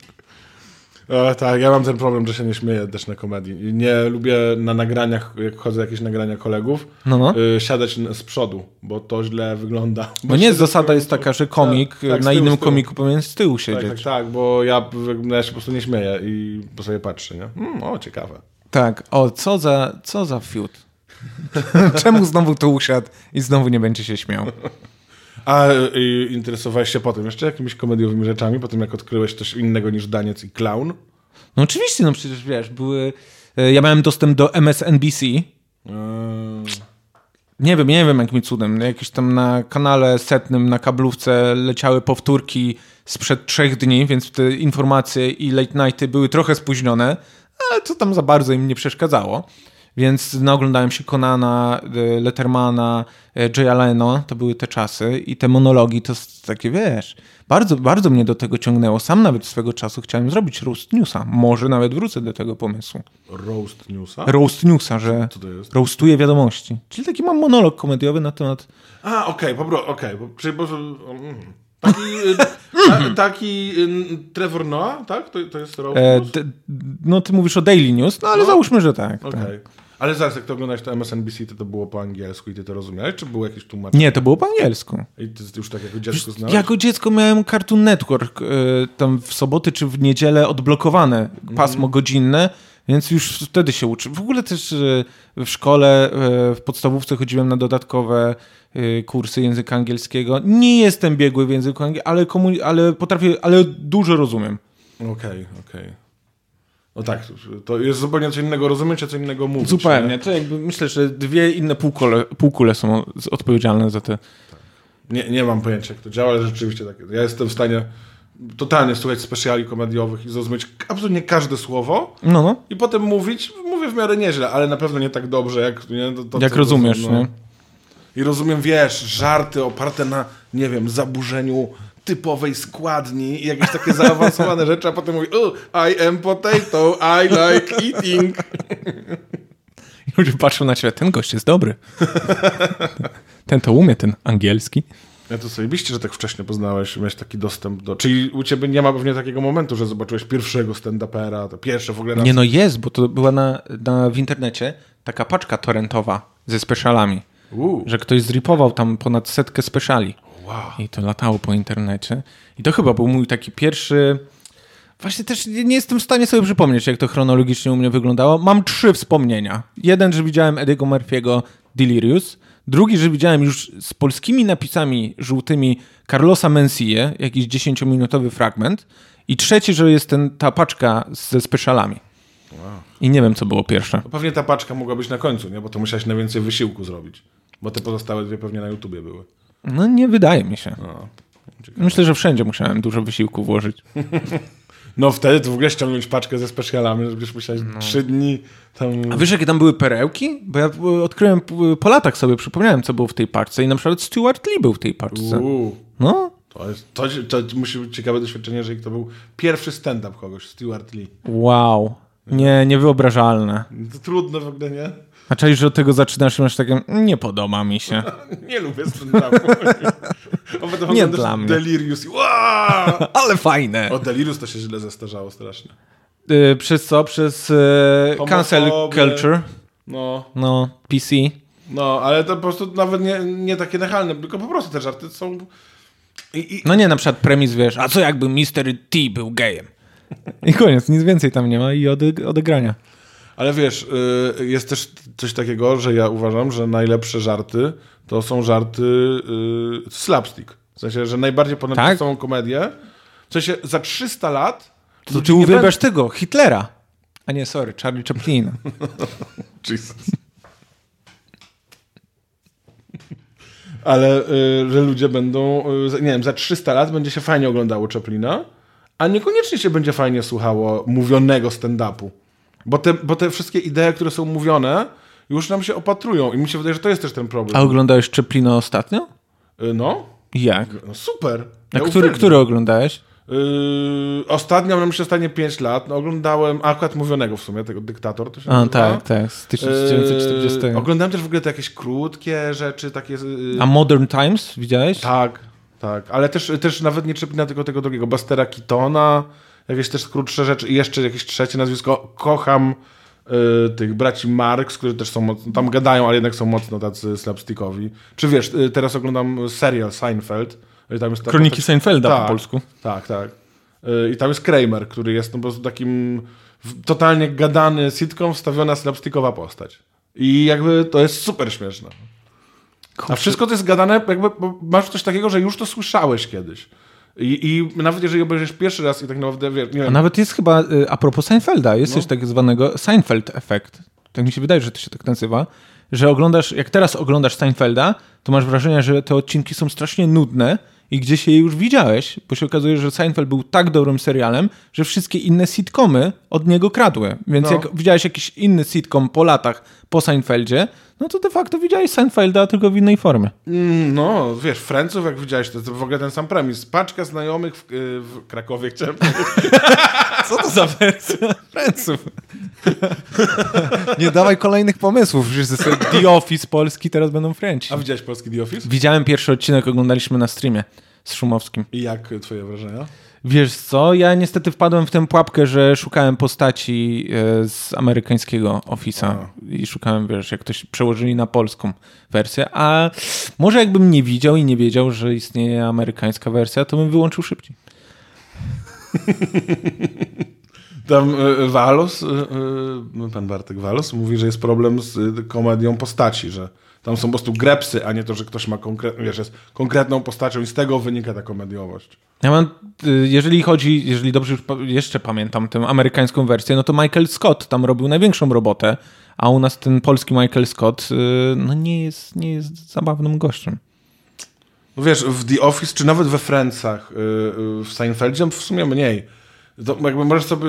E, tak, ja mam ten problem, że się nie śmieję też na komedii. Nie lubię na nagraniach, jak chodzę jakieś nagrania kolegów, No, no. y, siadać z przodu, bo to źle wygląda. [LAUGHS] Bo nie, zasada jest taka, że komik Tak, tak, na tyłu, innym komiku powinien z tyłu Tak, siedzieć. tak, tak, bo ja, no ja się po prostu nie śmieję i po sobie patrzę, nie? Mm, o, ciekawe. Tak, o, co za, co za fiut. [LAUGHS] Czemu znowu tu usiadł i znowu nie będzie się śmiał? A y, interesowałeś się potem jeszcze jakimiś komediowymi rzeczami, po tym jak odkryłeś coś innego niż daniec i clown? No oczywiście, no przecież wiesz, były... e, Ja miałem dostęp do MSNBC. Eee, Nie wiem, nie wiem jakim cudem. Jakieś tam na kanale setnym, na kablówce leciały powtórki sprzed trzech dni, więc te informacje i late nighty były trochę spóźnione, ale to tam za bardzo im nie przeszkadzało. Więc naoglądałem się Conana, e, Lettermana, e, Jaya Leno, to były te czasy i te monologi to takie, wiesz, bardzo, bardzo mnie do tego ciągnęło. Sam nawet swego czasu chciałem zrobić roast newsa. Może nawet wrócę do tego pomysłu. roast newsa? Roast newsa, że Co to jest? roastuję wiadomości. Czyli taki mam monolog komediowy na temat A, okej, po pro- okej, bo, czyli bo, taki, y, ta, taki y, Trevor Noah, tak? To, to jest roast E, no ty mówisz o Daily News, no ale No. załóżmy, że tak. Okej. tak. Ale zaraz, jak to oglądałeś to MSNBC, to to było po angielsku i ty to rozumiałeś? Czy było jakieś tłumaczenie? Nie, to było po angielsku. I ty już tak jako dziecko znałeś? Jako dziecko miałem Cartoon Network e, tam w soboty czy w niedzielę odblokowane pasmo godzinne, więc już wtedy się uczy. W ogóle też e, w szkole, e, w podstawówce chodziłem na dodatkowe e, kursy języka angielskiego. Nie jestem biegły w języku angielskim, ale, ale potrafię, ale dużo rozumiem. Okej, okej. No tak, to jest zupełnie co innego rozumieć, a co innego mówić. Zupełnie. To jakby myślę, że dwie inne półkule, półkule są odpowiedzialne za te. Nie? Nie, nie mam pojęcia, jak to działa, ale rzeczywiście tak. jest. Ja jestem w stanie totalnie słuchać specjali komediowych i zrozumieć absolutnie każde słowo No, no. i potem mówić, mówię w miarę nieźle, ale na pewno nie tak dobrze, jak... Nie, to, to, Jak rozumiesz, no. nie? I rozumiem, wiesz, żarty oparte na, nie wiem, zaburzeniu typowej składni i jakieś takie zaawansowane rzeczy, a potem mówi, I am potato, I like eating. Ludzie patrzą na ciebie, ten gość jest dobry. ten to umie, ten angielski. Ja to sobie że tak wcześnie poznałeś, miałeś taki dostęp do... Czyli u ciebie nie ma pewnie takiego momentu, że zobaczyłeś pierwszego stand-upera, to pierwsze w ogóle raz. Nie no jest, bo to była na, na, w internecie taka paczka torrentowa ze specialami. Że ktoś zripował tam ponad setkę speciali. Wow. I to latało po internecie. I to chyba był mój taki pierwszy. Właśnie też nie jestem w stanie sobie przypomnieć, jak to chronologicznie u mnie wyglądało. Mam trzy wspomnienia. Jeden, że widziałem Eddie'ego Murphy'ego Delirious. Drugi, że widziałem już z polskimi napisami żółtymi Carlosa Mensie, jakiś 10-minutowy fragment. I trzeci, że jest ten, ta paczka ze specialami. I nie wiem, co było pierwsze. To pewnie ta paczka mogła być na końcu, nie? Bo to musiałeś najwięcej wysiłku zrobić. Bo te pozostałe dwie pewnie na YouTubie były. No nie wydaje mi się. No. Myślę, że wszędzie musiałem dużo wysiłku włożyć. [LAUGHS] No wtedy to w ogóle ściągnąć paczkę ze specjalami, żebyś musiałeś trzy dni tam... A wiesz, jakie tam były perełki? Bo ja y, odkryłem y, po latach sobie, przypomniałem, co było w tej paczce i na przykład Stuart Lee był w tej paczce. Uuu, No, to, jest, to, to musi być ciekawe doświadczenie, że to był pierwszy stand-up kogoś, Stuart Lee. wow. Nie, niewyobrażalne. To trudno w ogóle, nie? A czaisz, że od tego zaczynasz i masz takie, "Mm, nie podoba mi się. [LAUGHS] Nie lubię stand-upu. [LAUGHS] Nie dla mnie. I wow! [LAUGHS] Ale fajne. O, Delirious to się źle zestarzało strasznie. Y, przez co? Przez y, cancel culture. No, No, PC. no, ale to po prostu nawet nie, nie takie nachalne, tylko po prostu te żarty są... I, i, No nie, na przykład premis, wiesz, a co jakby Mr. T był gejem? I koniec, nic więcej tam nie ma i ode, odegrania. Ale wiesz, y, jest też coś takiego, że ja uważam, że najlepsze żarty to są żarty y, slapstick. W sensie, że najbardziej ponadczasoną komedię. W sensie za 300 lat. To ludzie ty nie uwielbiasz tego, Hitlera. A nie, sorry, Charlie Chaplina. [LAUGHS] będą- [LAUGHS] Jesus. Ale y, że ludzie będą, y, nie wiem, za 300 lat będzie się fajnie oglądało Chaplina, a niekoniecznie się będzie fajnie słuchało mówionego stand-upu. Bo te, bo te wszystkie idee, które są mówione, już nam się opatrują. I mi się wydaje, że to jest też ten problem. A oglądałeś Chaplina ostatnio? Y, No, Jak? no super. A Ja który, uwielbiam. który oglądałeś? Yy, ostatnio, no myślę, stanie 5 lat, no, oglądałem, akurat mówionego w sumie, tego Dyktator to się A, nazywa. tak, tak, z 1940. Yy, oglądałem też w ogóle te jakieś krótkie rzeczy, takie... Yy, A Modern Times widziałeś? tak, tak, ale też, też nawet nie Chaplina, tylko tego drugiego, Bastera Keatona, jakieś też krótsze rzeczy i jeszcze jakieś trzecie nazwisko. Kocham yy, tych braci Marx, którzy też są mocno, tam gadają, ale jednak są mocno tacy slapstickowi. Czy wiesz, yy, teraz oglądam serial Seinfeld. Tam jest ta Kroniki postać- Seinfelda Tak. po polsku. Tak, tak. Y, I tam jest Kramer, który jest no po prostu takim totalnie gadany sitcom, wstawiona slapstickowa postać. I jakby to jest super śmieszne. A wszystko to jest gadane, jakby masz coś takiego, że już to słyszałeś kiedyś. I, i nawet jeżeli obejrzysz pierwszy raz i tak naprawdę, wiesz, nie A wiem, nawet jest chyba, y, a propos Seinfelda, jest No. coś tak zwanego Seinfeld efekt. Tak mi się wydaje, że to się tak nazywa. Że oglądasz, jak teraz oglądasz Seinfelda, to masz wrażenie, że te odcinki są strasznie nudne i gdzieś je już widziałeś, bo się okazuje, że Seinfeld był tak dobrym serialem, że wszystkie inne sitcomy od niego kradły. Więc No. jak widziałeś jakiś inny sitcom po latach, po Seinfeldzie, no to de facto widziałeś Seinfelda tylko w innej formie. Mm, No, wiesz, Franców, jak widziałeś, to jest w ogóle ten sam premis. Paczka znajomych w, y, w Krakowie, chciałem [LAUGHS] Co to za wersja Franców? [LAUGHS] Nie dawaj kolejnych pomysłów. The Office Polski teraz będą French. A widziałeś polski The Office? Widziałem pierwszy odcinek, oglądaliśmy na streamie z Szumowskim. I jak twoje wrażenia? Wiesz co, ja niestety wpadłem w tę pułapkę, że szukałem postaci e, z amerykańskiego Office'a i szukałem, wiesz, jak ktoś przełożyli na polską wersję, a może jakbym nie widział i nie wiedział, że istnieje amerykańska wersja, to bym wyłączył szybciej. [LAUGHS] Tam Walos, y, y, pan Bartek Walos mówi, że jest problem z komedią postaci, że tam są po prostu grepsy, a nie to, że ktoś ma konkretną, wiesz, jest konkretną postacią i z tego wynika ta komediowość. Ja mam, y, jeżeli chodzi, jeżeli dobrze już jeszcze pamiętam tę amerykańską wersję, no to Michael Scott tam robił największą robotę, a u nas ten polski Michael Scott y, no nie jest, nie jest zabawnym gościem. No wiesz, w The Office, czy nawet we Friendsach, y, w Seinfeldzie w sumie mniej. To jakby możesz sobie...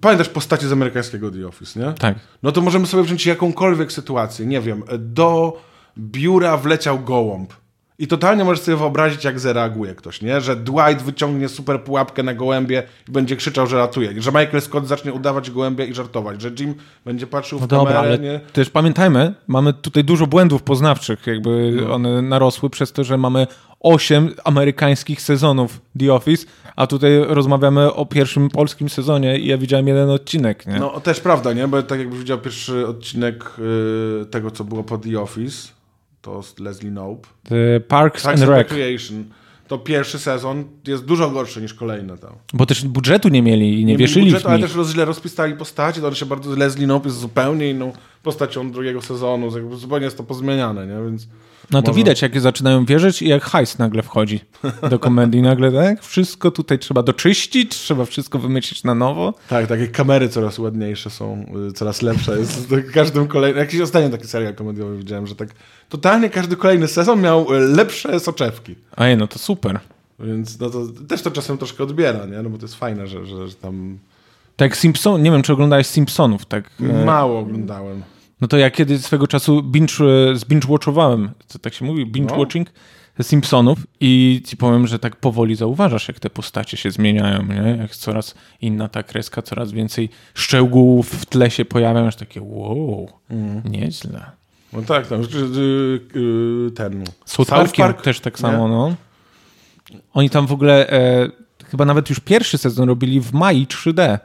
Pamiętasz postacie z amerykańskiego The Office, nie? Tak. No to możemy sobie wziąć jakąkolwiek sytuację. Nie wiem, do biura wleciał gołąb. I totalnie możesz sobie wyobrazić, jak zareaguje ktoś, nie? Że Dwight wyciągnie super pułapkę na gołębie i będzie krzyczał, że ratuje. Że Michael Scott zacznie udawać gołębia i żartować. Że Jim będzie patrzył No w dobra, kamerę, ale nie? też pamiętajmy, mamy tutaj dużo błędów poznawczych, jakby No. one narosły przez to, że mamy osiem amerykańskich sezonów The Office, a tutaj rozmawiamy o pierwszym polskim sezonie i ja widziałem jeden odcinek, nie? No też prawda, nie? Bo tak jakbyś widział pierwszy odcinek y, tego, co było po The Office, to z Leslie Knope. The Parks Parks and and Rec, Recreation. To pierwszy sezon jest dużo gorszy niż kolejne tam. bo też budżetu nie mieli i nie, mieli wierzyli budżetu, w ale nich. też roz, źle rozpisali postaci, to się bardzo... Leslie Knope jest zupełnie inną postacią drugiego sezonu, zupełnie jest to pozmieniane, nie? Więc No to może- widać, jak zaczynają wierzyć i jak hajs nagle wchodzi do komedii. Nagle tak, wszystko tutaj trzeba doczyścić, trzeba wszystko wymyślić na nowo. Tak, takie kamery coraz ładniejsze są, y, coraz lepsze jest. każdym kolejnym... Jakiś ostatnio taki serial komediowy widziałem, że tak totalnie każdy kolejny sezon miał y, lepsze soczewki. Ej, no to super. Więc no to też to czasem troszkę odbiera, nie? No bo to jest fajne, że, że, że tam Tak jak Simpson, nie wiem, czy oglądałeś Simpsonów, tak? e, mało oglądałem. No to ja kiedy swego czasu binge, e, zbinge-watchowałem, co tak się mówi, binge-watching Simpsonów i ci powiem, że tak powoli zauważasz, jak te postacie się zmieniają, nie? Jak coraz inna ta kreska, coraz więcej szczegółów w tle się pojawiają, aż takie wow, nieźle. No tak, tam y, y, ten... Z Parkiem też tak samo, no. Oni tam w ogóle e, chyba nawet już pierwszy sezon robili w Mai 3D.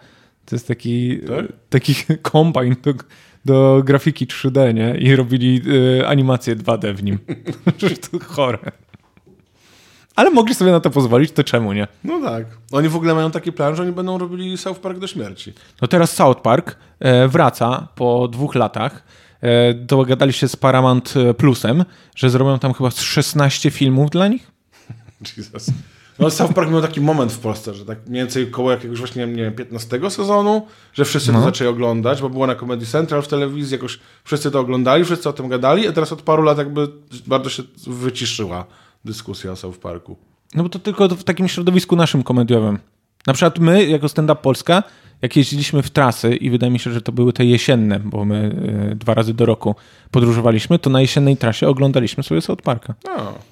To jest taki, Tak? taki [LAUGHS] kombajn do, do grafiki 3D, nie? I robili e, animację 2D w nim. [LAUGHS] To chore. Ale mogli sobie na to pozwolić, to czemu nie? No tak. Oni w ogóle mają taki plan, że oni będą robili South Park do śmierci. No teraz South Park e, wraca po dwóch latach. E, dogadali się z Paramount Plusem, że zrobią tam chyba z 16 filmów dla nich. [LAUGHS] Jesus. No South Park miał taki moment w Polsce, że tak mniej więcej koło jakiegoś właśnie, nie wiem, 15 sezonu, że wszyscy No. to zaczęli oglądać, bo było na Comedy Central w telewizji, jakoś wszyscy to oglądali, wszyscy o tym gadali, a teraz od paru lat jakby bardzo się wyciszyła dyskusja o South Parku. No bo to tylko w takim środowisku naszym komediowym. Na przykład my, jako Stand Up Polska, jak jeździliśmy w trasy i wydaje mi się, że to były te jesienne, bo my y, dwa razy do roku podróżowaliśmy, to na jesiennej trasie oglądaliśmy sobie South Parka. A.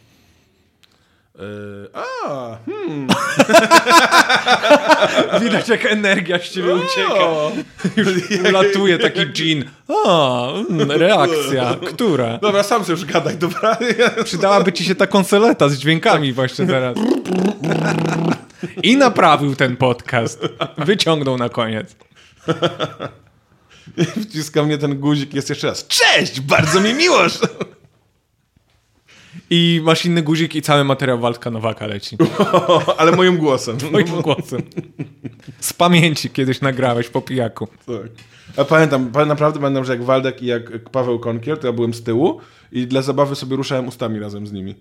Yy, a, hmm. [LAUGHS] Widać, jak energia z ciebie O. Ulatuje taki dżin. A, mm, reakcja. Która? Dobra, sam sobie już gadaj, dobra? Przydałaby ci się ta konsoleta z dźwiękami właśnie teraz. I naprawił ten podcast. Wyciągnął na koniec. Wciska mnie ten guzik, jest jeszcze raz. Cześć, bardzo mi miło, że... I masz inny guzik i cały materiał Waldka Nowaka leci. [LAUGHS] Ale moim głosem. Moim głosem. Z pamięci kiedyś nagrałeś po pijaku. Tak. A pamiętam, pa- naprawdę pamiętam, że jak Waldek i jak Paweł Konkiel, to ja byłem z tyłu i dla zabawy sobie ruszałem ustami razem z nimi.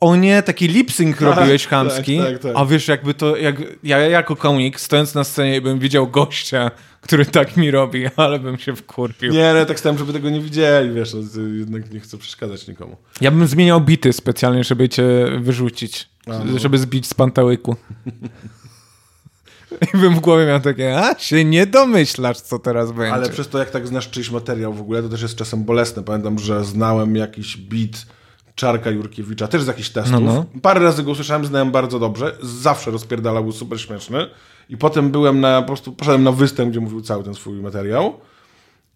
O nie, taki lip-sync robiłeś chamski. tak, tak. A wiesz, jakby to, jak ja jako komik, stojąc na scenie, bym widział gościa, który tak mi robi, ale bym się wkurwił. Nie, ale tak stałem, żeby tego nie widzieli, wiesz, no, jednak nie chcę przeszkadzać nikomu. Ja bym zmieniał bity specjalnie, żeby cię wyrzucić. A, no. Żeby zbić z pantałyku. [LAUGHS] I bym w głowie miał takie, a się nie domyślasz, co teraz będzie. Ale przez to, jak tak znasz czyjś materiał w ogóle, to też jest czasem bolesne. Pamiętam, że znałem jakiś beat Czarka Jurkiewicza, też z jakichś testów. No, no. Parę razy go usłyszałem, znałem bardzo dobrze. Zawsze rozpierdalał, był super śmieszny. I potem byłem na, po prostu poszedłem na występ, gdzie mówił cały ten swój materiał.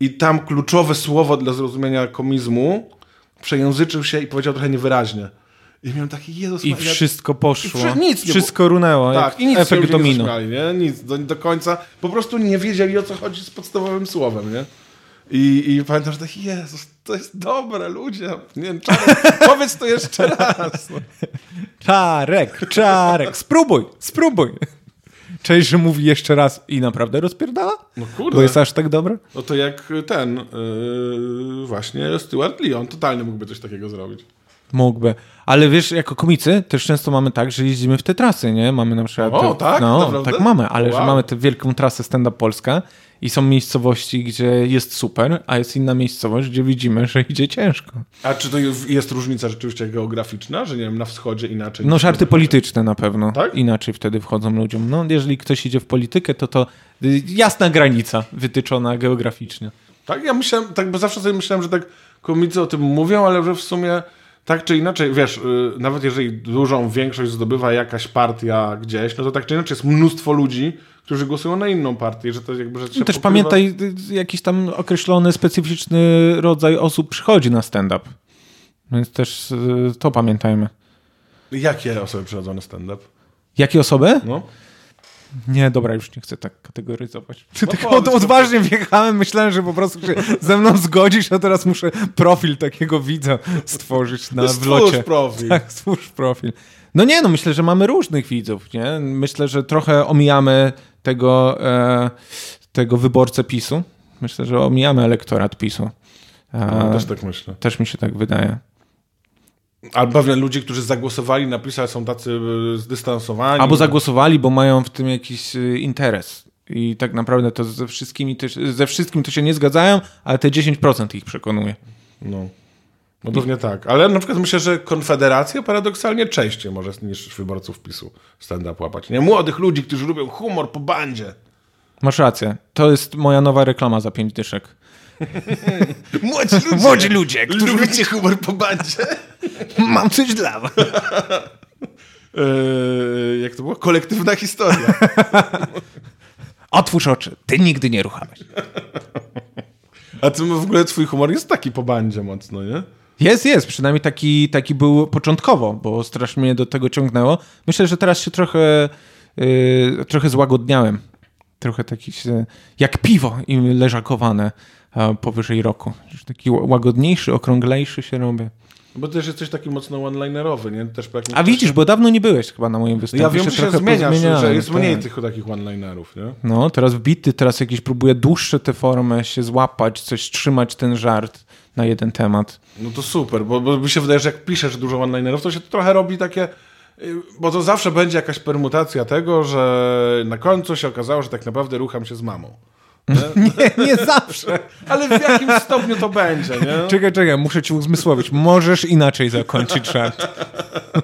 I tam kluczowe słowo dla zrozumienia komizmu przejęzyczył się i powiedział trochę niewyraźnie. I miałem taki, Jezus I Maria, wszystko poszło. I wszy- nic nie wszystko runęło. tak, i nic efekt nie domino. zaśmiali, nie? Nic, do, do końca. Po prostu nie wiedzieli, o co chodzi z podstawowym słowem, nie? I, i pamiętam, że tak, Jezus, to jest dobre, ludzie. Nie wiem, Czarek, powiedz to jeszcze raz. No. Czarek, czarek, spróbuj, spróbuj. Cześć, że mówi jeszcze raz i naprawdę rozpierdala? No kurde. Bo jest aż tak dobre? No to jak ten, yy, właśnie Stuart Lee, on totalnie mógłby coś takiego zrobić. Mógłby. Ale wiesz, jako komicy też często mamy tak, że jeździmy w te trasy, nie? Mamy na przykład... O, te, tak? No, Naprawdę? tak mamy, ale że Wow. mamy tę wielką trasę Stand Up Polska i są miejscowości, gdzie jest super, a jest inna miejscowość, gdzie widzimy, że idzie ciężko. A czy to jest różnica rzeczywiście geograficzna, że nie wiem, na wschodzie inaczej? No żarty polityczne na pewno. Tak? Inaczej wtedy wchodzą ludziom. No jeżeli ktoś idzie w politykę, to to y, jasna granica wytyczona geograficznie. Tak, ja myślałem, tak, bo zawsze sobie myślałem, że tak komicy o tym mówią, ale że w sumie tak czy inaczej, wiesz, yy, nawet jeżeli dużą większość zdobywa jakaś partia gdzieś, no to tak czy inaczej jest mnóstwo ludzi, którzy głosują na inną partię, że to jakby, że się No też pokrywa- pamiętaj, y, jakiś tam określony, specyficzny rodzaj osób przychodzi na stand-up. Więc też y, to pamiętajmy. Jakie osoby przychodzą na stand-up? Jakie osoby? No. Nie, dobra, już nie chcę tak kategoryzować. No [LAUGHS] tak od, odważnie wjechałem, myślałem, że po prostu się ze mną zgodzisz, a teraz muszę profil takiego widza stworzyć na No w locie. stwórz profil. Tak, stwórz profil. No nie, no myślę, że mamy różnych widzów, nie? Myślę, że trochę omijamy tego, e, tego wyborcę PiSu. Myślę, że omijamy elektorat PiSu. E, No, też tak myślę. też mi się tak wydaje. Albo ludzi, którzy zagłosowali na PiS, ale są tacy y, zdystansowani. Albo zagłosowali, bo mają w tym jakiś y, interes. I tak naprawdę to ze, wszystkimi się- ze wszystkim to się nie zgadzają, ale te 10% ich przekonuje. No. No pewnie tak. Ale na przykład myślę, że Konfederacja paradoksalnie częściej może niż wyborców PiSu stand-up łapać. Nie? Młodych ludzi, którzy lubią humor po bandzie. Masz rację. To jest moja nowa reklama za 5 dyszek. [LAUGHS] Młodzi ludzie. Młodzi ludzie, którzy- Lubicie humor po bandzie. [LAUGHS] Mam coś dla was. Eee, [LAUGHS] jak to było? Kolektywna historia. Otwórz oczy. Ty nigdy nie ruchałeś. A ty w ogóle twój humor jest taki po bandzie mocno, nie? Jest, jest. Przynajmniej taki, taki był początkowo, bo strasznie mnie do tego ciągnęło. Myślę, że teraz się trochę, yy, trochę złagodniałem. Trochę taki się, jak piwo im leżakowane powyżej roku. Już taki ła- łagodniejszy, okrąglejszy się robię. Bo też jesteś taki mocno one-linerowy, nie? Też A widzisz, bo dawno nie byłeś chyba na moim występie. Ja wiem, że się zmieniasz, pozmieniałem, że jest mniej tak. tych takich one-linerów, nie? No, teraz wbity, teraz jakieś próbuję dłuższe te formy się złapać, coś trzymać ten żart na jeden temat. No to super, bo, bo mi się wydaje, że jak piszesz dużo one-linerów, to się to trochę robi takie... y, Bo to zawsze będzie jakaś permutacja tego, że na końcu się okazało, że tak naprawdę rucham się z mamą. [LAUGHS] Nie, nie zawsze. Ale w jakim stopniu to będzie, nie? Czekaj, czekaj, muszę ci uzmysłowić. Możesz inaczej zakończyć żart.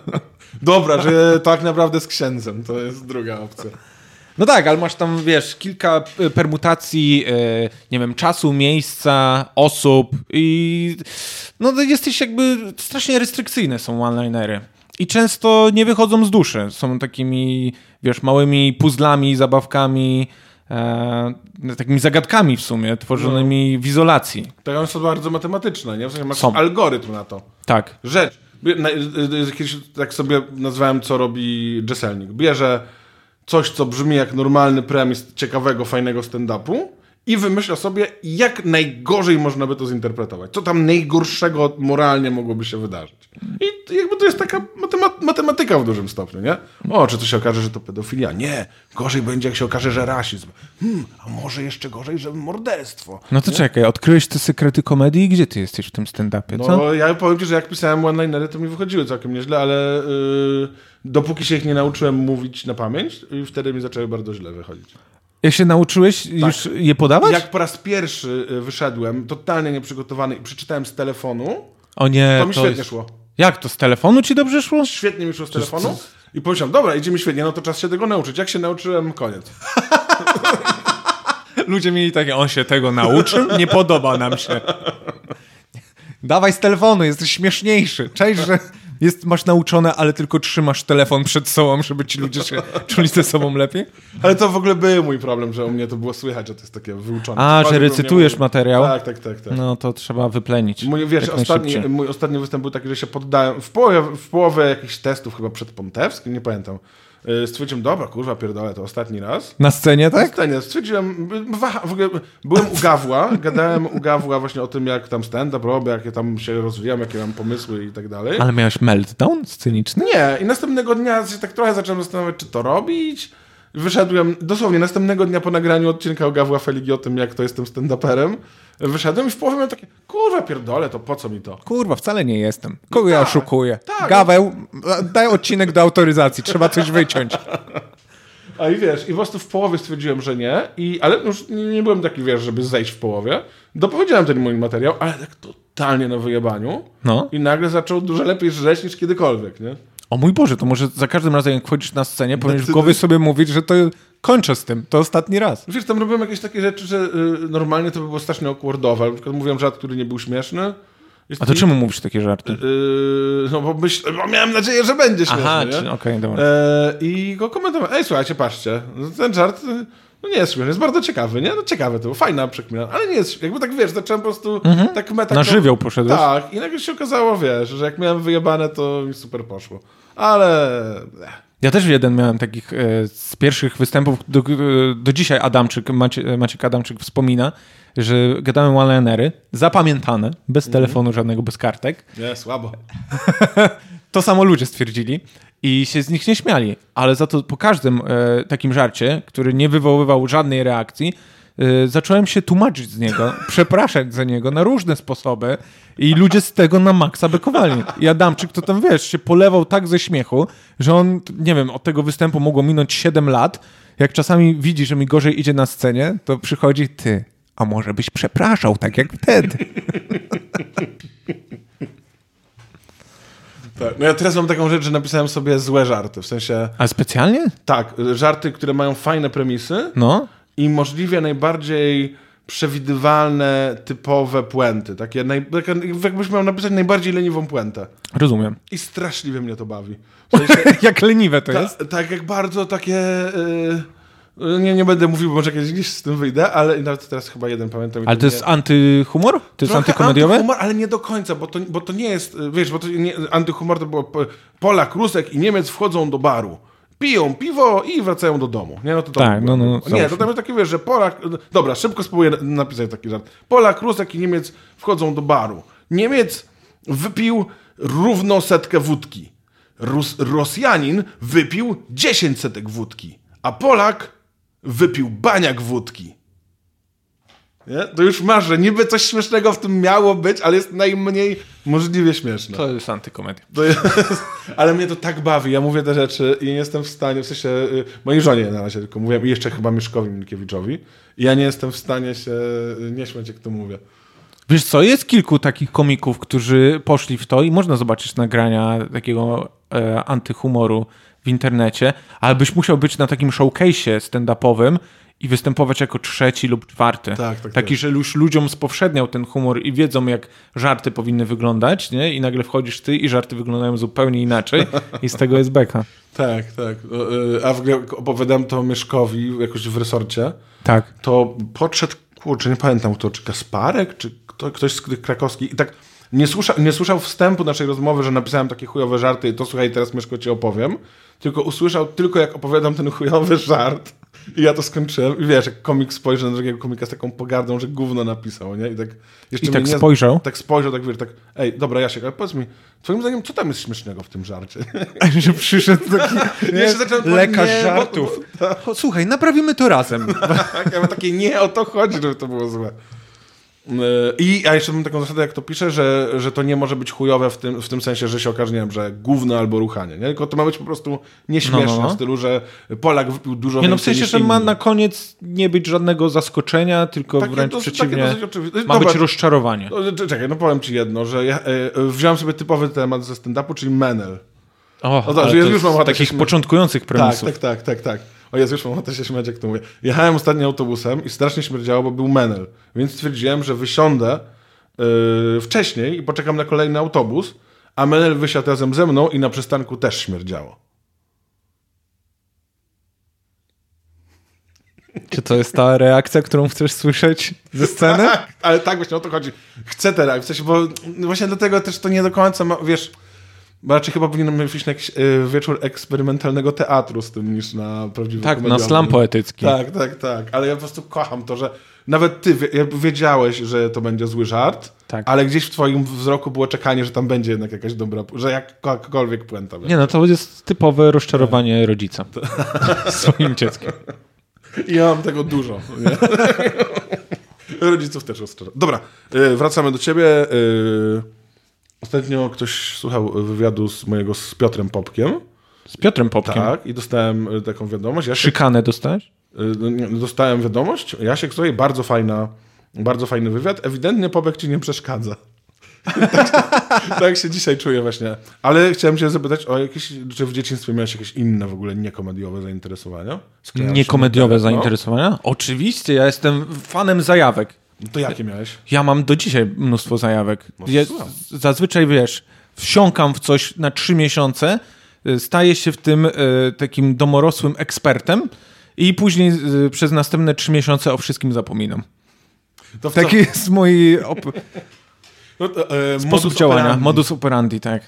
[LAUGHS] Dobra, że tak naprawdę z księdzem, to jest druga opcja. No tak, ale masz tam, wiesz, kilka e, permutacji, e, nie wiem, czasu, miejsca, osób i no jesteś jakby, strasznie restrykcyjne są one-linery. I często nie wychodzą z duszy. Są takimi, wiesz, małymi puzzlami, zabawkami, e, takimi zagadkami w sumie, tworzonymi w izolacji. One są bardzo matematyczne, nie? W sensie masz Są. algorytm na to. Tak. Rzecz. Na- y- y- Kiedyś tak sobie nazwałem, co robi Jesselnik. Bierze coś, co brzmi jak normalny premis ciekawego, fajnego stand-upu i wymyśla sobie, jak najgorzej można by to zinterpretować. Co tam najgorszego moralnie mogłoby się wydarzyć. I jakby to jest taka matema- matematyka w dużym stopniu, nie? O, czy to się okaże, że to pedofilia? Nie. Gorzej będzie, jak się okaże, że rasizm. Hmm, a może jeszcze gorzej, że morderstwo. No to czekaj, odkryłeś te sekrety komedii i gdzie ty jesteś w tym stand-upie, co? No, ja powiem ci, że jak pisałem one-linery, to mi wychodziły całkiem nieźle, ale yy, dopóki się ich nie nauczyłem mówić na pamięć, wtedy mi zaczęły bardzo źle wychodzić. Jak się nauczyłeś już je podawać? Jak po raz pierwszy yy, wyszedłem, totalnie nieprzygotowany i przeczytałem z telefonu, O nie, to mi świetnie jest... szło. Jak to, z telefonu ci dobrze szło? Świetnie mi szło z telefonu i pomyślałem, dobra, idzie mi świetnie, no to czas się tego nauczyć. Jak się nauczyłem, koniec. [LAUGHS] Ludzie mieli takie, on się tego nauczył, nie podoba nam się. [LAUGHS] Dawaj z telefonu, jesteś śmieszniejszy. Cześć, że jest, masz nauczone, ale tylko trzymasz telefon przed sobą, żeby ci ludzie się czuli ze sobą lepiej. Ale to w ogóle był mój problem, że u mnie to było słychać, że to jest takie wyuczone. A, że recytujesz materiał? Tak, tak, tak. tak. No to trzeba wyplenić. Mój, wiesz, ostatni, mój ostatni występ był taki, że się poddałem w połowie, w połowie jakichś testów, chyba przed Pontewskim, nie pamiętam. Yy, Stwierdziłem, dobra, kurwa, pierdolę, to ostatni raz. Na scenie, tak? Stanie, stwierdziłem, waha, w ogóle byłem u Gawła, gadałem u Gawła właśnie o tym, jak tam stand-up robię, jakie tam się rozwijam, jakie mam pomysły i tak dalej. Ale miałeś meltdown sceniczny? Nie, i następnego dnia się tak trochę zacząłem zastanawiać, czy to robić. Wyszedłem dosłownie następnego dnia po nagraniu odcinka o Gawła Feligi o tym, jak to jestem stand-uperem. Wyszedłem i w połowie miałem takie, kurwa pierdolę, to po co mi to? Kurwa, wcale nie jestem. Kogo ja tak, oszukuję? tak. Gaweł, daj odcinek do autoryzacji, trzeba coś wyciąć. [LAUGHS] A i wiesz, i po prostu w połowie stwierdziłem, że nie, i, ale już nie, nie byłem taki, wiesz, żeby zejść w połowie. Dopowiedziałem ten mój materiał, ale tak totalnie na wyjebaniu. No. I nagle zaczął dużo lepiej żreć niż kiedykolwiek, nie? O mój Boże, to może za każdym razem, jak wchodzisz na scenie, powinieneś w głowie sobie mówić, że to kończę z tym, to ostatni raz. Wiesz, tam robiłem jakieś takie rzeczy, że y, normalnie to by było strasznie awkwardowe. Na przykład mówiłem żart, który nie był śmieszny. Jest A to czemu mówisz takie żarty? Yy, no bo, myśl, bo miałem nadzieję, że będzie śmieszny, Aha, okej, dobra. E, I go komentowałem, ej słuchajcie, patrzcie, ten żart y, no nie jest śmieszny, jest bardzo ciekawy, nie? No ciekawe to było, fajna przekmina, ale nie jest, jakby tak wiesz, zacząłem po prostu tak meta... Na żywioł poszedłeś? Tak, i nagle się okazało, wiesz, że jak miałem wyjebane, to mi super poszło. Ale... eh. Ja też jeden miałem takich e, z pierwszych występów. Do, e, do dzisiaj Adamczyk, Macie, Maciek Adamczyk wspomina, że gadałem one-linery, zapamiętane, bez telefonu żadnego, bez kartek. Nie, słabo. [LAUGHS] To samo ludzie stwierdzili i się z nich nie śmiali, ale za to po każdym e, takim żarcie, który nie wywoływał żadnej reakcji, e, zacząłem się tłumaczyć z niego, [LAUGHS] przepraszać za niego na różne sposoby i ludzie z tego na maksa bekowali. I Adamczyk to tam, wiesz, się polewał tak ze śmiechu, że on, nie wiem, od tego występu mogło minąć 7 lat. Jak czasami widzi, że mi gorzej idzie na scenie, to przychodzi ty, a może byś przepraszał, tak jak wtedy. [LAUGHS] Tak. No ja teraz mam taką rzecz, że napisałem sobie złe żarty, w sensie, A specjalnie? tak, żarty, które mają fajne premisy, No. i możliwie najbardziej przewidywalne, typowe puenty. Takie, naj, jakbyś miał napisać najbardziej leniwą puentę. Rozumiem. I straszliwie mnie to bawi. W [LAUGHS] sensie, jak leniwe to jest. ta, tak jak bardzo takie... Yy, nie, nie będę mówił, bo może kiedyś gdzieś z tym wyjdę, ale nawet teraz chyba jeden pamiętam. Ale to nie- jest antyhumor? To jest antykomediowe? antyhumor, ale nie do końca, bo to, bo to nie jest, wiesz, bo to nie, antyhumor to było po- Polak, Rusek i Niemiec wchodzą do baru. Piją piwo i wracają do domu. Nie, no to Tak, no, no, no, Nie, to tam jest takie, wiesz, że Polak... Dobra, szybko spróbuję napisać taki żart. Polak, Rusek i Niemiec wchodzą do baru. Niemiec wypił równo setkę wódki. Rus, Rosjanin wypił 10 setek wódki. A Polak wypił baniak wódki. Nie? To już masz, że niby coś śmiesznego w tym miało być, ale jest najmniej możliwie śmieszne. To jest antykomedia. To jest, [LAUGHS] ale mnie to tak bawi, ja mówię te rzeczy i nie jestem w stanie, w sensie y, mojej żonie na razie tylko mówiłem i jeszcze chyba Mieszkowi Milkiewiczowi i ja nie jestem w stanie się y, nie śmiać, jak to mówię. Wiesz co, jest kilku takich komików, którzy poszli w to i można zobaczyć nagrania takiego e, antyhumoru w internecie, ale byś musiał być na takim showcase'ie stand-upowym i występować jako trzeci lub czwarty. Tak, tak, Taki, tak. że już ludziom spowszedniał ten humor i wiedzą, jak żarty powinny wyglądać, nie? I nagle wchodzisz ty i żarty wyglądają zupełnie inaczej [LAUGHS] i z tego jest beka. Tak, tak. Y, A w ogóle jak opowiadałem to Mieszkowi jakoś w resorcie, Tak. to podszedł, kurczę, nie pamiętam kto, czy Kasparek, czy kto, ktoś z tych krakowskich i tak nie, słysza, nie słyszał wstępu naszej rozmowy, że napisałem takie chujowe żarty i to słuchaj, teraz Mieszko ci opowiem, tylko usłyszał tylko jak opowiadam ten chujowy żart i ja to skończyłem i wiesz, jak komik spojrzy na drugiego komika z taką pogardą, że gówno napisał, nie? I tak jeszcze I tak nie- spojrzał? Tak spojrzał, tak wiesz, tak, ej, dobra Jasiek, ale powiedz mi, twoim zdaniem, co tam jest śmiesznego w tym żarcie? [LAUGHS] że przyszedł taki [LAUGHS] Ja się zacząłem- lekarz nie, bo- żartów. O, Słuchaj, naprawimy to razem. [LAUGHS] Tak, ja takie nie o to chodzi, żeby to było złe. Yy, I a jeszcze mam taką zasadę, jak to piszę, że, że to nie może być chujowe w tym, w tym sensie, że się okaże, nie wiem, że gówno albo ruchanie, nie? Tylko to ma być po prostu nieśmieszne No, no, no. w stylu, że Polak wypił dużo Nie no, w sensie, że ma na koniec nie być żadnego zaskoczenia, tylko Takie wręcz dosyć- przeciwnie. Ma Dobra, być rozczarowanie. to- Czekaj, no powiem ci jedno, że ja e, wziąłem sobie typowy temat ze stand-upu, czyli menel. O, No dobrze, ja już mam takich początkujących Tak, premisów. tak, tak, tak, tak. O Jezu, już mam ochotę się śmiać, jak to mówię. Jechałem ostatnio autobusem i strasznie śmierdziało, bo był menel. Więc stwierdziłem, że wysiądę yy, wcześniej i poczekam na kolejny autobus, a menel wysiadł razem ze mną i na przystanku też śmierdziało. Czy to jest ta reakcja, którą chcesz słyszeć ze sceny? Tak, ale tak właśnie o to chodzi. Chcę teraz, w sensie, bo właśnie dlatego też to nie do końca ma, wiesz, raczej chyba powinienem iść na jakiś yy, wieczór eksperymentalnego teatru z tym niż na prawdziwy Tak, na slam poetycki. Tak, tak, tak. Ale ja po prostu kocham to, że nawet ty wiedziałeś, że to będzie zły żart, Tak. Ale gdzieś w twoim wzroku było czekanie, że tam będzie jednak jakaś dobra, że jakakolwiek puenta będzie. Nie no, to jest typowe rozczarowanie rodzica [LAUGHS] swoim dzieckiem. I ja mam tego dużo. Nie? [LAUGHS] Rodziców też rozczarowałem. Dobra, y, wracamy do ciebie. Ostatnio ktoś słuchał wywiadu z mojego z Piotrem Popkiem. Z Piotrem Popkiem. Tak, i dostałem y, taką wiadomość. Jasiek, Szykanę dostałeś? y, no dostałem wiadomość. Jasiek, słuchaj, bardzo fajna, bardzo fajny wywiad. Ewidentnie Popek ci nie przeszkadza. [LAUGHS] tak, tak się dzisiaj czuję właśnie. Ale chciałem cię zapytać o jakieś, czy w dzieciństwie miałeś jakieś inne w ogóle niekomediowe zainteresowania? Się Niekomediowe na- zainteresowania? Oczywiście, ja jestem fanem zajawek. No, to jakie miałeś? Ja mam do dzisiaj mnóstwo zajawek. No, Ja, zazwyczaj, wiesz, wsiąkam w coś na trzy miesiące, y, staję się w tym y, takim domorosłym ekspertem i później y, przez następne trzy miesiące o wszystkim zapominam. To w co- Taki jest mój op- [LAUGHS] no, e, sposób modus działania, operandi. modus operandi, tak.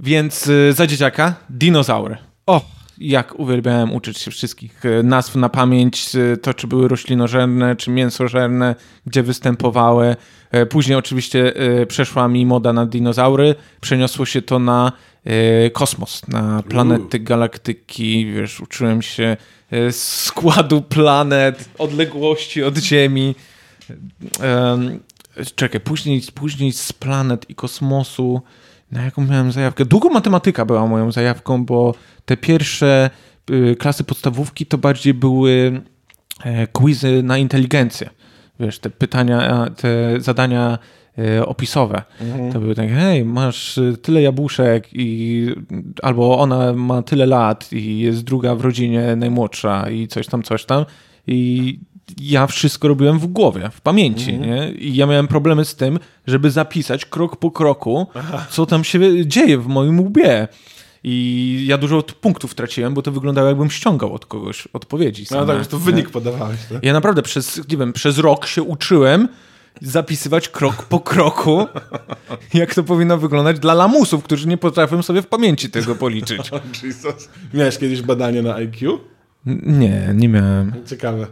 Więc y, za dzieciaka dinozaury. O, jak uwielbiałem uczyć się wszystkich y, nazw na pamięć, y, to czy były roślinożerne, czy mięsożerne, gdzie występowały. E, Później oczywiście przeszła mi moda na dinozaury, przeniosło się to na kosmos, na planety, galaktyki, wiesz, uczyłem się składu planet, odległości od Ziemi. Em, czekaj, później, później z planet i kosmosu, na jaką miałem zajawkę? Długo matematyka była moją zajawką, bo te pierwsze y, klasy podstawówki to bardziej były e, quizy na inteligencję. Wiesz, te pytania, te zadania e, opisowe. To były takie, hej, masz y, tyle jabłuszek i albo ona ma tyle lat i jest druga w rodzinie, najmłodsza i coś tam, coś tam. I ja wszystko robiłem w głowie, w pamięci, nie? I ja miałem problemy z tym, żeby zapisać krok po kroku, co tam się dzieje w moim łbie. I ja dużo punktów traciłem, bo to wyglądało jakbym ściągał od kogoś odpowiedzi. No same, tak, to nie? wynik podawałeś. Tak? Ja naprawdę przez, nie wiem, przez rok się uczyłem zapisywać krok po kroku, [LAUGHS] jak to powinno wyglądać dla lamusów, którzy nie potrafią sobie w pamięci tego [LAUGHS] policzyć. Jesus. Miałeś kiedyś badanie na IQ? Nie, nie miałem. Ciekawe.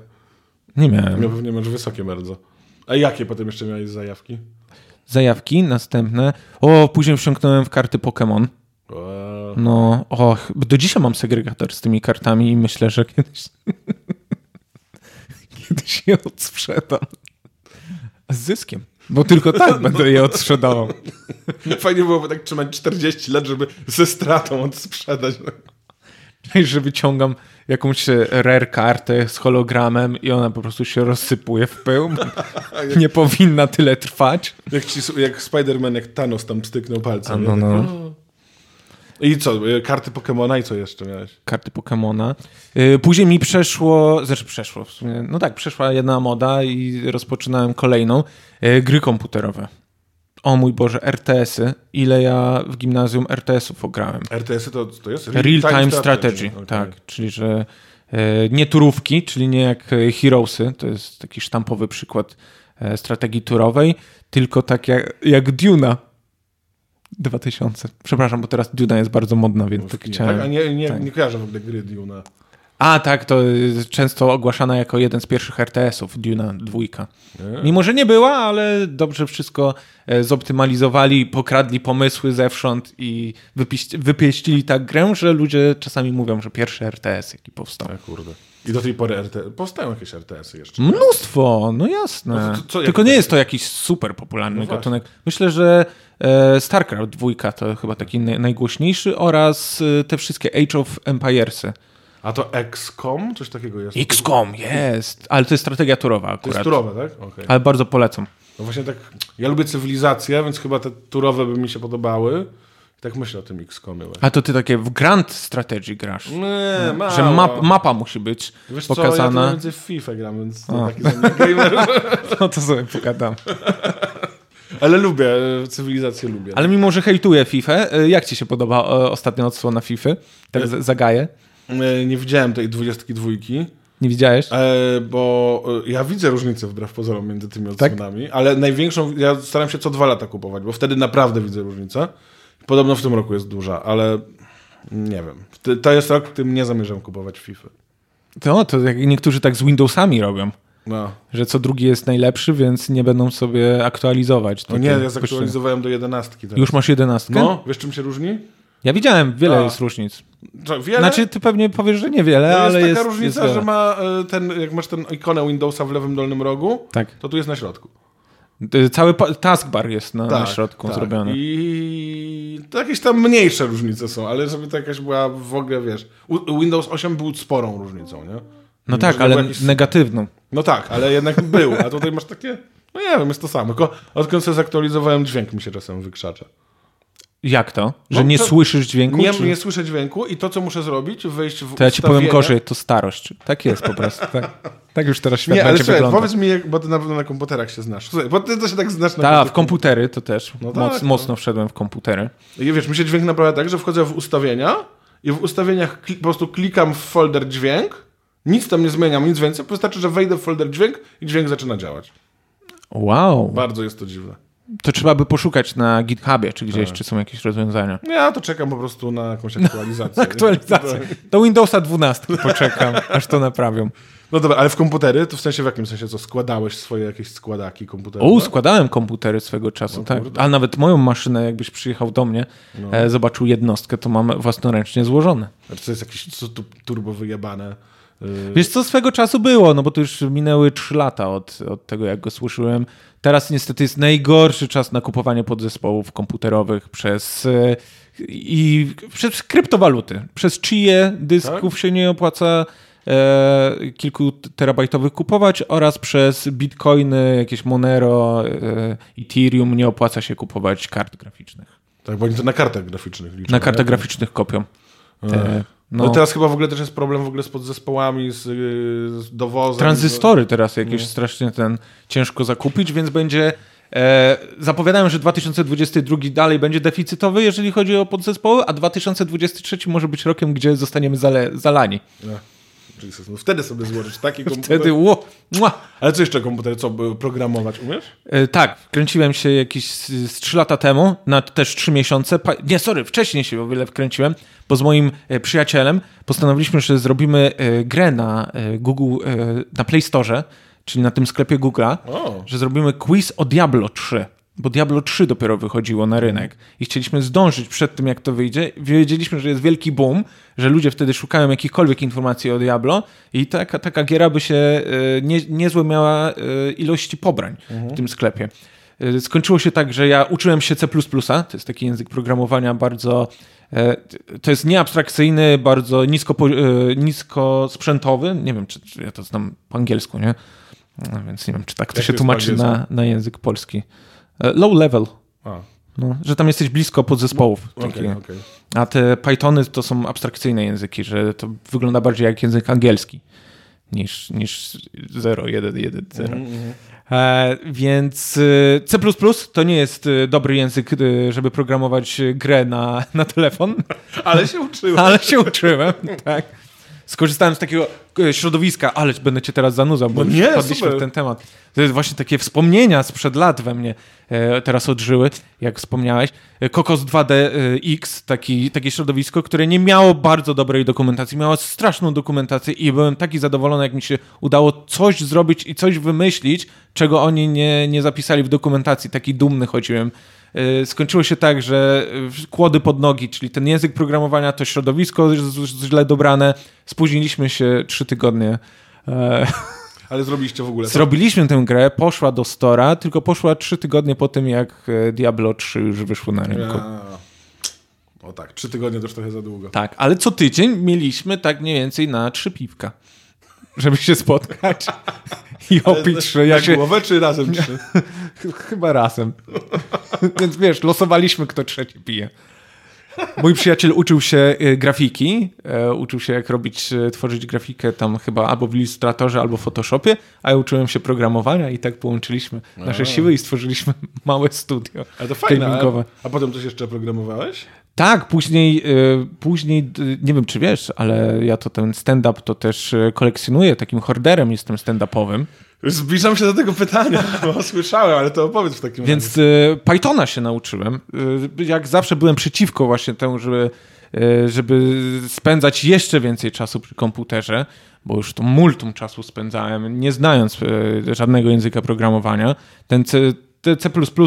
Nie miałem. Ja pewnie masz wysokie bardzo. A jakie potem jeszcze miałeś zajawki? Zajawki następne. O, później wsiąknąłem w karty Pokémon. No, och, do dzisiaj mam segregator z tymi kartami i myślę, że kiedyś [LAUGHS] kiedyś je odsprzedam. Z zyskiem. Bo tylko tak [LAUGHS] będę je odsprzedawał. Fajnie byłoby tak trzymać 40 lat, żeby ze stratą odsprzedać. I że wyciągam jakąś e, rare kartę z hologramem i ona po prostu się rozsypuje w pył. [LAUGHS] Nie powinna tyle trwać. Jak, ci, jak Spider-Man, jak Thanos tam styknął palcem. A no, no. Tak. I co? y, Karty Pokemona i co jeszcze miałeś? karty Pokemona. Y, Później mi przeszło, znaczy przeszło w sumie, no tak, przeszła jedna moda i rozpoczynałem kolejną. Gry komputerowe. O mój Boże, RTS-y. Ile ja w gimnazjum RTS-ów ograłem. RTS-y to, to jest? Real Time Strategy, Okej. tak. Czyli, że e, nie turówki, czyli nie jak e, Heroesy, to jest taki sztampowy przykład e, strategii turowej, tylko tak jak, jak Duna 2000. Przepraszam, bo teraz Duna jest bardzo modna, więc tak Nie, chciałem... tak, a nie, nie, tak. nie kojarzę w ogóle gry Duna. A tak, to jest często ogłaszana jako jeden z pierwszych RTS-ów, Duna dwójka. Nie? Mimo, że nie była, ale dobrze wszystko e, zoptymalizowali, pokradli pomysły zewsząd i wypiś- wypieścili tak grę, że ludzie czasami mówią, że pierwszy RTS, jaki powstał. A kurde. I do tej pory RTS... Powstają jakieś RTS-y jeszcze. Mnóstwo, no jasne. No to- co- Tylko nie jest to jakiś super popularny No gatunek. Myślę, że e, StarCraft dwójka to chyba taki naj- najgłośniejszy oraz e, te wszystkie Age of Empiresy. A to XCOM? Coś takiego jest? XCOM jest, ale to jest strategia turowa To jest akurat. turowe, tak? Okej. Ale bardzo polecam. No właśnie tak, ja lubię cywilizację, więc chyba te turowe by mi się podobały. Tak myślę o tym XCOMie. A to ty takie w Grand Strategy grasz. Nie, mało. Że map, mapa musi być Wiesz co, ja pokazana. w FIFA gram, więc to taki gamer. [LAUGHS] No to sobie pogadam. [LAUGHS] Ale lubię, e, cywilizację lubię. Ale mimo, że hejtuję FIFA, e, jak ci się podoba e, ostatnia odsłona FIFA? Tak za- zagaję. E, Nie widziałem tej 22, Nie widziałeś? e, bo e, ja widzę różnicę wbrew pozorom między tymi Tak? odsłonami, ale największą, ja staram się co dwa lata kupować, bo wtedy naprawdę widzę różnicę. Podobno w tym roku jest duża, ale nie wiem. To jest rok, w którym nie zamierzam kupować FIFA. To, to jak niektórzy tak z Windowsami robią. No. że co drugi jest najlepszy, więc nie będą sobie aktualizować. No nie, ja zaktualizowałem do jedenastki teraz. Już masz jedenastkę? No, wiesz czym się różni? Ja widziałem, wiele A. jest różnic. Co, wiele? Znaczy, ty pewnie powiesz, że niewiele, no jest ale taka jest różnica, jest że ma e, ten, jak masz ten ikonę Windowsa w lewym dolnym rogu, Tak. to tu jest na środku. Cały taskbar jest na, na Tak, środku tak. zrobiony. I to jakieś tam mniejsze różnice są, ale żeby to jakaś była w ogóle, wiesz, Windows 8 był sporą różnicą, nie? No tak, ale jakiś- negatywną. No tak, ale jednak był, a tutaj masz takie, no nie wiem, jest to samo. Tylko odkąd sobie zaktualizowałem, dźwięk mi się czasem wykrzacza. Jak to? Że nie to- słyszysz dźwięku? Nie, czy... nie słyszę dźwięku i to, co muszę zrobić, wejść w To ja ci powiem gorzej, to starość. Tak jest po prostu. Tak, tak już teraz świat Nie, ale słuchaj, wyglądać. powiedz mi, bo ty na pewno na komputerach się znasz. Słuchaj, bo ty to się tak znasz na Tak, w komputery to też. No Moc, tak, no. Mocno wszedłem w komputery. I wiesz, mi się dźwięk naprawia tak, że wchodzę w ustawienia i w ustawieniach po prostu klikam w folder dźwięk, nic tam nie zmieniam, nic więcej, wystarczy, że wejdę w folder dźwięk i dźwięk zaczyna działać. Wow. Bardzo jest to dziwne. To trzeba by poszukać na GitHubie, czy gdzieś, Tak. czy są jakieś rozwiązania. Ja to czekam po prostu na jakąś aktualizację. [LAUGHS] Aktualizacja. Do Windowsa 12 [LAUGHS] poczekam, aż to naprawią. No dobra, ale w komputery, to w sensie w jakim sensie, co, składałeś swoje jakieś składaki komputerowe? O, składałem komputery swego czasu, No tak. A nawet moją maszynę, jakbyś przyjechał do mnie, e, zobaczył jednostkę, to mam własnoręcznie złożone. Znaczy, to jest jakieś co, tu, turbo wyjebane. Yy, Wiesz co, swego czasu było, no bo to już minęły 3 lata od, od tego, jak go słyszyłem. Teraz niestety jest najgorszy czas na kupowanie podzespołów komputerowych przez e, i przez kryptowaluty. Przez chije dysków się nie opłaca e, kilku terabajtowych kupować oraz przez bitcoiny, jakieś Monero, e, Ethereum nie opłaca się kupować kart graficznych. tak, bo oni to na kartach graficznych liczą. Na kartach nie? graficznych kopią. E, No. no, teraz chyba w ogóle też jest problem w ogóle z podzespołami, z, yy, z dowozem. tranzystory teraz jakieś strasznie ten ciężko zakupić, więc będzie. E, zapowiadają, że 2022 dalej będzie deficytowy, jeżeli chodzi o podzespoły, a 2023 może być rokiem, gdzie zostaniemy zale, zalani. No. Jesus, no wtedy sobie złożysz taki [LAUGHS] komputer. Wtedy, ło, mua. Ale co jeszcze komputer, co, programować umiesz? E, tak, wkręciłem się jakieś z, z 3 lata temu, na też 3 miesiące. Pa, nie, sorry, wcześniej się o wiele wkręciłem, bo z moim e, przyjacielem postanowiliśmy, że zrobimy e, grę na e, Google, e, na Play Store, czyli na tym sklepie Google'a, O. że zrobimy quiz o Diablo 3. Bo Diablo 3 dopiero wychodziło na rynek i chcieliśmy zdążyć przed tym, jak to wyjdzie. Wiedzieliśmy, że jest wielki boom, że ludzie wtedy szukają jakichkolwiek informacji o Diablo i taka, taka giera by się e, nie, niezłe miała e, ilości pobrań w tym sklepie. E, Skończyło się tak, że ja uczyłem się C++, to jest taki język programowania bardzo, to jest nieabstrakcyjny, bardzo nisko, nisko sprzętowy, nie wiem, czy, czy ja to znam po angielsku, nie? No, więc nie wiem, czy tak to Jak się tłumaczy na, na język polski. E, Low level, A, no, że tam jesteś blisko podzespołów. okej, takich. okej. A te Pythony to są abstrakcyjne języki, że to wygląda bardziej jak język angielski niż, niż 0, 1, 1, 0. E, więc e, C to nie jest e, dobry język, e, żeby programować grę na, na telefon, [LAUGHS] Ale się uczyłem. ale się uczyłem. tak. Skorzystałem z takiego e, środowiska, ale będę cię teraz zanudzał, bo No nie, wpadliśmy w ten temat. To jest właśnie takie wspomnienia sprzed lat we mnie e, teraz odżyły, jak wspomniałeś. E, Kokos 2DX, taki, takie środowisko, które nie miało bardzo dobrej dokumentacji, miało straszną dokumentację i byłem taki zadowolony, jak mi się udało coś zrobić i coś wymyślić, czego oni nie, nie zapisali w dokumentacji. Taki dumny chodziłem. E, Skończyło się tak, że e, kłody pod nogi, czyli ten język programowania, to środowisko źle dobrane. Spóźniliśmy się trzy tygodnie. E, [LAUGHS] Ale zrobiliście w ogóle? Zrobiliśmy tę grę, poszła do Stora, tylko poszła trzy tygodnie po tym, jak Diablo 3 już wyszło na rynku. O tak, trzy tygodnie to już trochę za długo. Tak, ale co tydzień mieliśmy tak mniej więcej na trzy piwka, żeby się spotkać i opić, że ja się... głowę czy razem trzy? [LAUGHS] Chyba razem. [LAUGHS] Więc wiesz, losowaliśmy, kto trzeci pije. Mój przyjaciel uczył się e, grafiki, e, uczył się jak robić, e, tworzyć grafikę tam chyba albo w Illustratorze, albo w Photoshopie, a ja uczyłem się programowania i tak połączyliśmy nasze siły i stworzyliśmy [LAUGHS] małe studio Ale to fajne. gamingowe. A, a potem coś jeszcze programowałeś? Tak, później, e, później, nie wiem czy wiesz, ale ja to ten stand-up to też e, kolekcjonuję, takim horderem jestem stand-upowym, Zbliżam się do tego pytania, bo [LAUGHS] słyszałem, ale to opowiedz w takim więc e, Pythona się nauczyłem. Jak zawsze byłem przeciwko właśnie temu, żeby żeby spędzać jeszcze więcej czasu przy komputerze, bo już to multum czasu spędzałem, nie znając żadnego języka programowania. Ten C,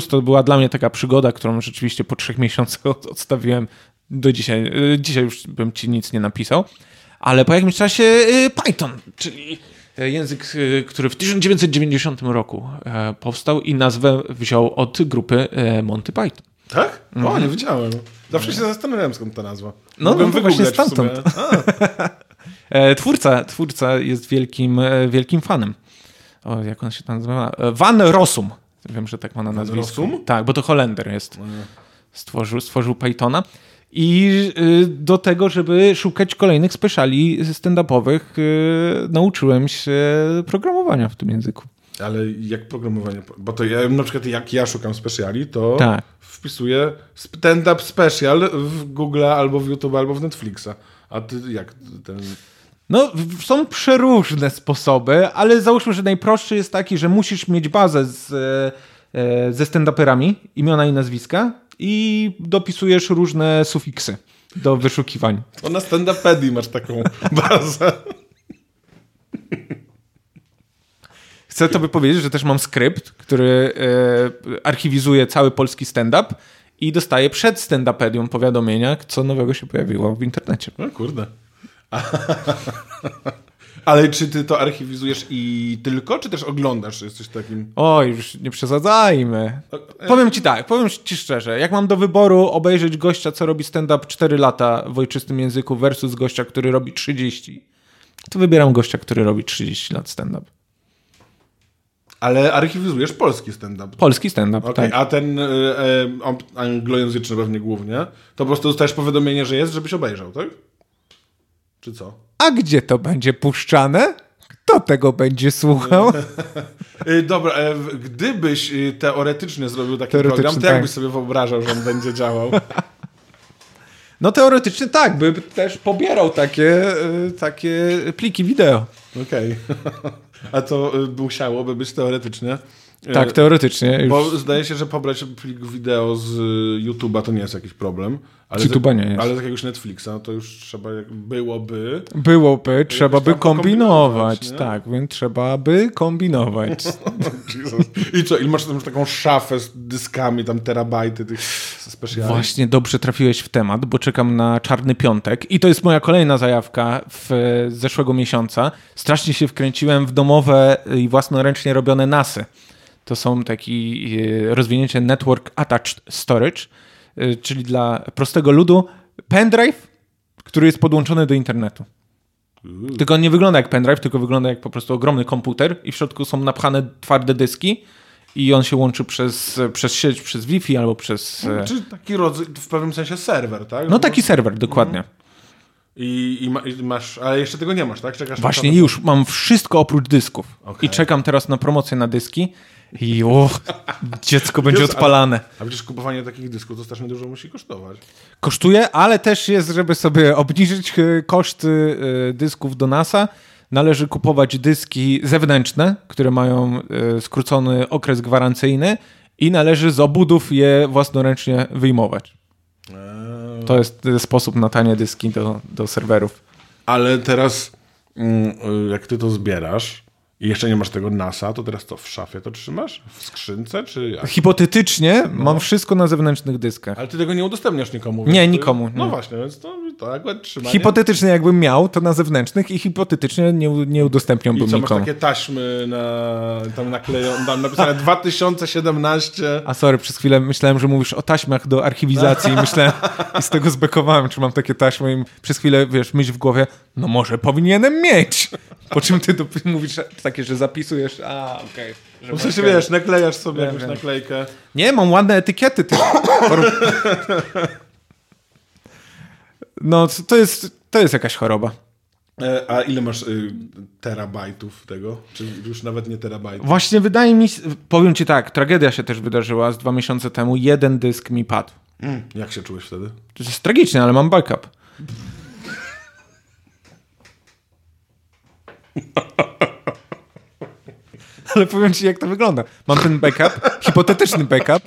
to była dla mnie taka przygoda, którą rzeczywiście po trzech miesiącach [LAUGHS] od- odstawiłem do dzisiaj. E, Dzisiaj już bym ci nic nie napisał. Ale po jakimś czasie e, Python, czyli e, język, który w 1990 roku powstał i nazwę wziął od grupy Monty Python. Tak? O, nie wiedziałem. Zawsze się zastanawiałem, skąd ta nazwa. No, Mogłem no to właśnie. [LAUGHS] E, Twórca, twórca jest wielkim, wielkim fanem. O, jak on się tam nazywa? Van Rossum. Wiem, że tak ma na nazwisku. Rossum? Tak, bo to Holender jest. Stworzył, stworzył Pythona. I y, do tego, żeby szukać kolejnych speciali stand-upowych, y, nauczyłem się programowania w tym języku. Ale jak programowanie? Bo to ja na przykład jak ja szukam speciali, to Tak. wpisuję stand-up special w Google albo w YouTube albo w Netflixa. A ty jak ten... No, są przeróżne sposoby, ale załóżmy, że najprostszy jest taki, że musisz mieć bazę z, e, e, ze stand-uperami, imiona i nazwiska i dopisujesz różne sufiksy do wyszukiwań. O, na stand-upedii masz taką [LAUGHS] bazę. Chcę tobie powiedzieć, że też mam skrypt, który e, archiwizuje cały polski stand-up i dostaje przed stand-upedium powiadomienia, co nowego się pojawiło w internecie. No kurde. [LAUGHS] Ale czy ty to archiwizujesz i tylko, czy też oglądasz? Jesteś takim... Oj, już nie przesadzajmy. Powiem ci tak, powiem ci szczerze, jak mam do wyboru obejrzeć gościa, co robi stand-up 4 lata w ojczystym języku versus gościa, który robi 30, to wybieram gościa, który robi 30 lat stand-up. Ale archiwizujesz polski stand-up. Polski stand-up, Okej, tak. a ten e, e, anglojęzyczny pewnie głównie, to po prostu dostajesz powiadomienie, że jest, żebyś obejrzał, tak? Czy co? A gdzie to będzie puszczane? Kto tego będzie słuchał? E, [LAUGHS] dobra, e, gdybyś e, teoretycznie zrobił taki Teoretycznie, program, to tak. jakbyś sobie wyobrażał, że on będzie działał? [LAUGHS] No teoretycznie tak, by też pobierał takie, y, takie pliki wideo. Okej. [LAUGHS] A to musiałoby być teoretycznie. E, Tak, teoretycznie. Już Bo zdaje się, że pobrać plik wideo z y, YouTube'a to nie jest jakiś problem. Ale Z YouTube'a nie jest. Ale z jakiegoś Netflixa to już trzeba, byłoby. byłoby, trzeba by kombinować. pokombinować, nie? Tak, więc trzeba by kombinować. [LAUGHS] I co, i masz już taką szafę z dyskami, tam terabajty tych specjalnych. Właśnie dobrze trafiłeś w temat, bo czekam na Czarny Piątek i to jest moja kolejna zajawka w e, z zeszłego miesiąca. Strasznie się wkręciłem w domowe i własnoręcznie robione NASy. To są taki e, rozwinięcie Network Attached Storage, e, czyli dla prostego ludu pendrive, który jest podłączony do internetu. Tylko on nie wygląda jak pendrive, tylko wygląda jak po prostu ogromny komputer i w środku są napchane twarde dyski i on się łączy przez, przez sieć, przez Wi-Fi albo przez... e, Czy taki rodzaj, w pewnym sensie serwer, tak? No taki serwer, dokładnie. I, i, ma, i masz, ale jeszcze tego nie masz, tak? Czekasz Właśnie już mam wszystko oprócz dysków. Okej. I czekam teraz na promocję na dyski i o, dziecko będzie ale- odpalane. A przecież kupowanie takich dysków to strasznie dużo musi kosztować. Kosztuje, ale też jest, żeby sobie obniżyć e, koszty e, dysków do NASA, należy kupować dyski zewnętrzne, które mają e, skrócony okres gwarancyjny i należy z obudów je własnoręcznie wyjmować. Eee. To jest sposób na tanie dyski do, do serwerów. Ale teraz, mm, jak ty to zbierasz i jeszcze nie masz tego NASA, to teraz to w szafie to trzymasz? W skrzynce, czy jak? Hipotetycznie mam wszystko na zewnętrznych dyskach. Ale ty tego nie udostępniasz nikomu. Nie, nikomu, No nie. właśnie, więc to, to akurat trzymanie. Hipotetycznie jakbym miał, to na zewnętrznych i hipotetycznie nie, nie I udostępniałbym co, masz nikomu. takie taśmy na, tam nakleją, tam napisane [LAUGHS] 2017. A sorry, przez chwilę myślałem, że mówisz o taśmach do archiwizacji i myślałem, i z tego zbekowałem, czy mam takie taśmy i przez chwilę, wiesz, myśl w głowie, no może powinienem mieć. Po czym ty to mówisz takie, że zapisujesz, a okej. sensie masz- wiesz, naklejasz sobie Wiem, jakąś wiem. naklejkę. Nie, mam ładne etykiety. Ty. No, to jest, to jest jakaś choroba. E, A ile masz y, terabajtów tego? Czy już nawet nie terabajtów? Właśnie wydaje mi się, powiem ci tak, tragedia się też wydarzyła z dwa miesiące temu. Jeden dysk mi padł. Mm, jak się czułeś wtedy? To jest tragicznie, ale mam backup. [LAUGHS] [LAUGHS] Ale powiem ci, jak to wygląda. Mam ten backup, hipotetyczny backup.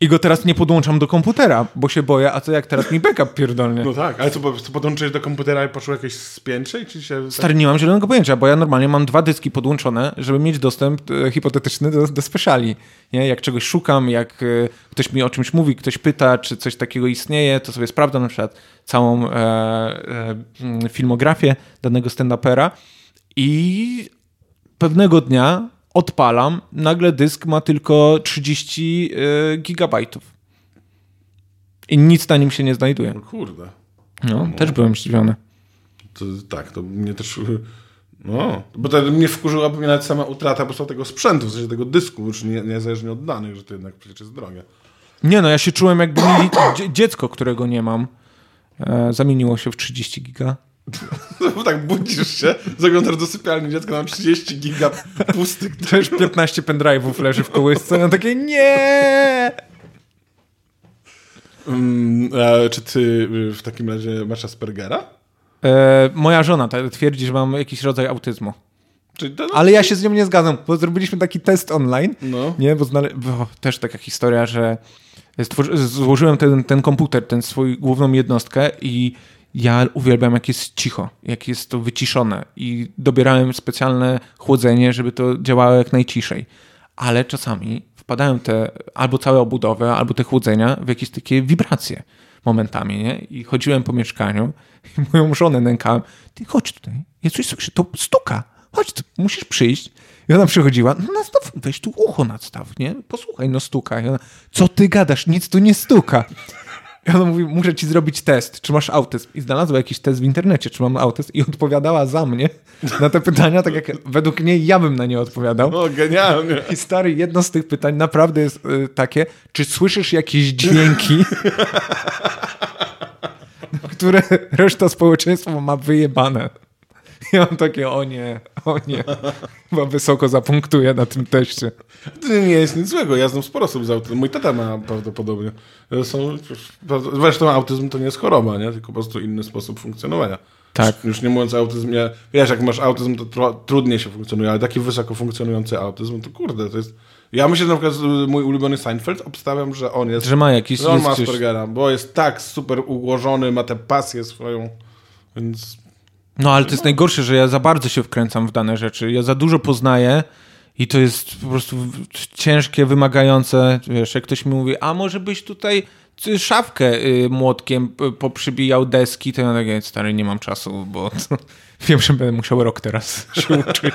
I go teraz nie podłączam do komputera, bo się boję, a co jak teraz mi backup pierdolnie? No tak, ale co, prostu podłączyłeś do komputera i poszło jakieś spięcie? Czy się... Stary, nie mam zielonego pojęcia, bo ja normalnie mam dwa dyski podłączone, żeby mieć dostęp e, hipotetyczny do, do speciali. Nie? Jak czegoś szukam, jak e, ktoś mi o czymś mówi, ktoś pyta, czy coś takiego istnieje, to sobie sprawdzam na przykład całą e, e, mm, filmografię danego stand-upera i pewnego dnia odpalam, nagle dysk ma tylko 30 e, gigabajtów. I nic na nim się nie znajduje. No kurde. No, też byłem zdziwiony. To, tak, to mnie też... No, bo to mnie wkurzyłaby mnie nawet sama utrata po prostu tego sprzętu, w sensie tego dysku, już nie, niezależnie od danych, że to jednak przecież jest drogie. Nie no, ja się czułem jakby mieli dzie- dziecko, którego nie mam. E, zamieniło się w 30 giga. [LAUGHS] Tak budzisz się, zaglądasz do sypialni, dziecko mam 30 giga pustych. To już 15 pendrive'ów leży w kołysce. No takie nie! A czy ty y, w takim razie masz Aspergera? E, moja żona twierdzi, że mam jakiś rodzaj autyzmu. No, Ale ja się z nią nie zgadzam, bo zrobiliśmy taki test online. No. Nie, bo, znale- bo też taka historia, że stworzy- złożyłem ten, ten komputer, ten swój główną jednostkę i ja uwielbiam, jak jest cicho, jak jest to wyciszone i dobierałem specjalne chłodzenie, żeby to działało jak najciszej. Ale czasami wpadają te albo całe obudowy, albo te chłodzenia w jakieś takie wibracje momentami, nie? I chodziłem po mieszkaniu i [LAUGHS] moją żonę nękałem. Ty chodź tutaj, ja coś słyszę, to stuka. Chodź, tu, musisz przyjść. I ona przychodziła, no nastaw, weź tu ucho nadstaw, nie? Posłuchaj, no stuka. I ona, co ty gadasz, nic tu nie stuka. I ona mówi, muszę ci zrobić test, czy masz autyzm. I znalazła jakiś test w internecie, czy mam autyzm i odpowiadała za mnie na te pytania, tak jak według niej ja bym na nie odpowiadał. no genialnie. I stary, jedno z tych pytań naprawdę jest y, takie, czy słyszysz jakieś dźwięki, [LAUGHS] które reszta społeczeństwa ma wyjebane. [LAUGHS] I on takie, o nie, o nie. Chyba wysoko zapunktuje na tym teście. To nie jest nic złego. Ja znam sporo osób z autyzmem. Mój tata ma prawdopodobnie. Są, zresztą autyzm to nie jest choroba, nie? tylko po prostu inny sposób funkcjonowania. Tak. Już, nie mówiąc o autyzmie, wiesz, jak masz autyzm, to tro, trudniej się funkcjonuje, ale taki wysoko funkcjonujący autyzm, to kurde, to jest... Ja myślę, że na przykład mój ulubiony Seinfeld, obstawiam, że on jest... Że ma jakiś... że on ma Aspergera, bo jest tak super ułożony, ma tę pasję swoją, więc... No ale to jest najgorsze, że ja za bardzo się wkręcam w dane rzeczy. Ja za dużo poznaję i to jest po prostu ciężkie, wymagające. Wiesz, jak ktoś mi mówi, a może byś tutaj y, szafkę y, młotkiem p- poprzybijał deski, to ja takie, stary, nie mam czasu, bo [LAUGHS] wiem, że będę musiał rok teraz [LAUGHS] się uczyć.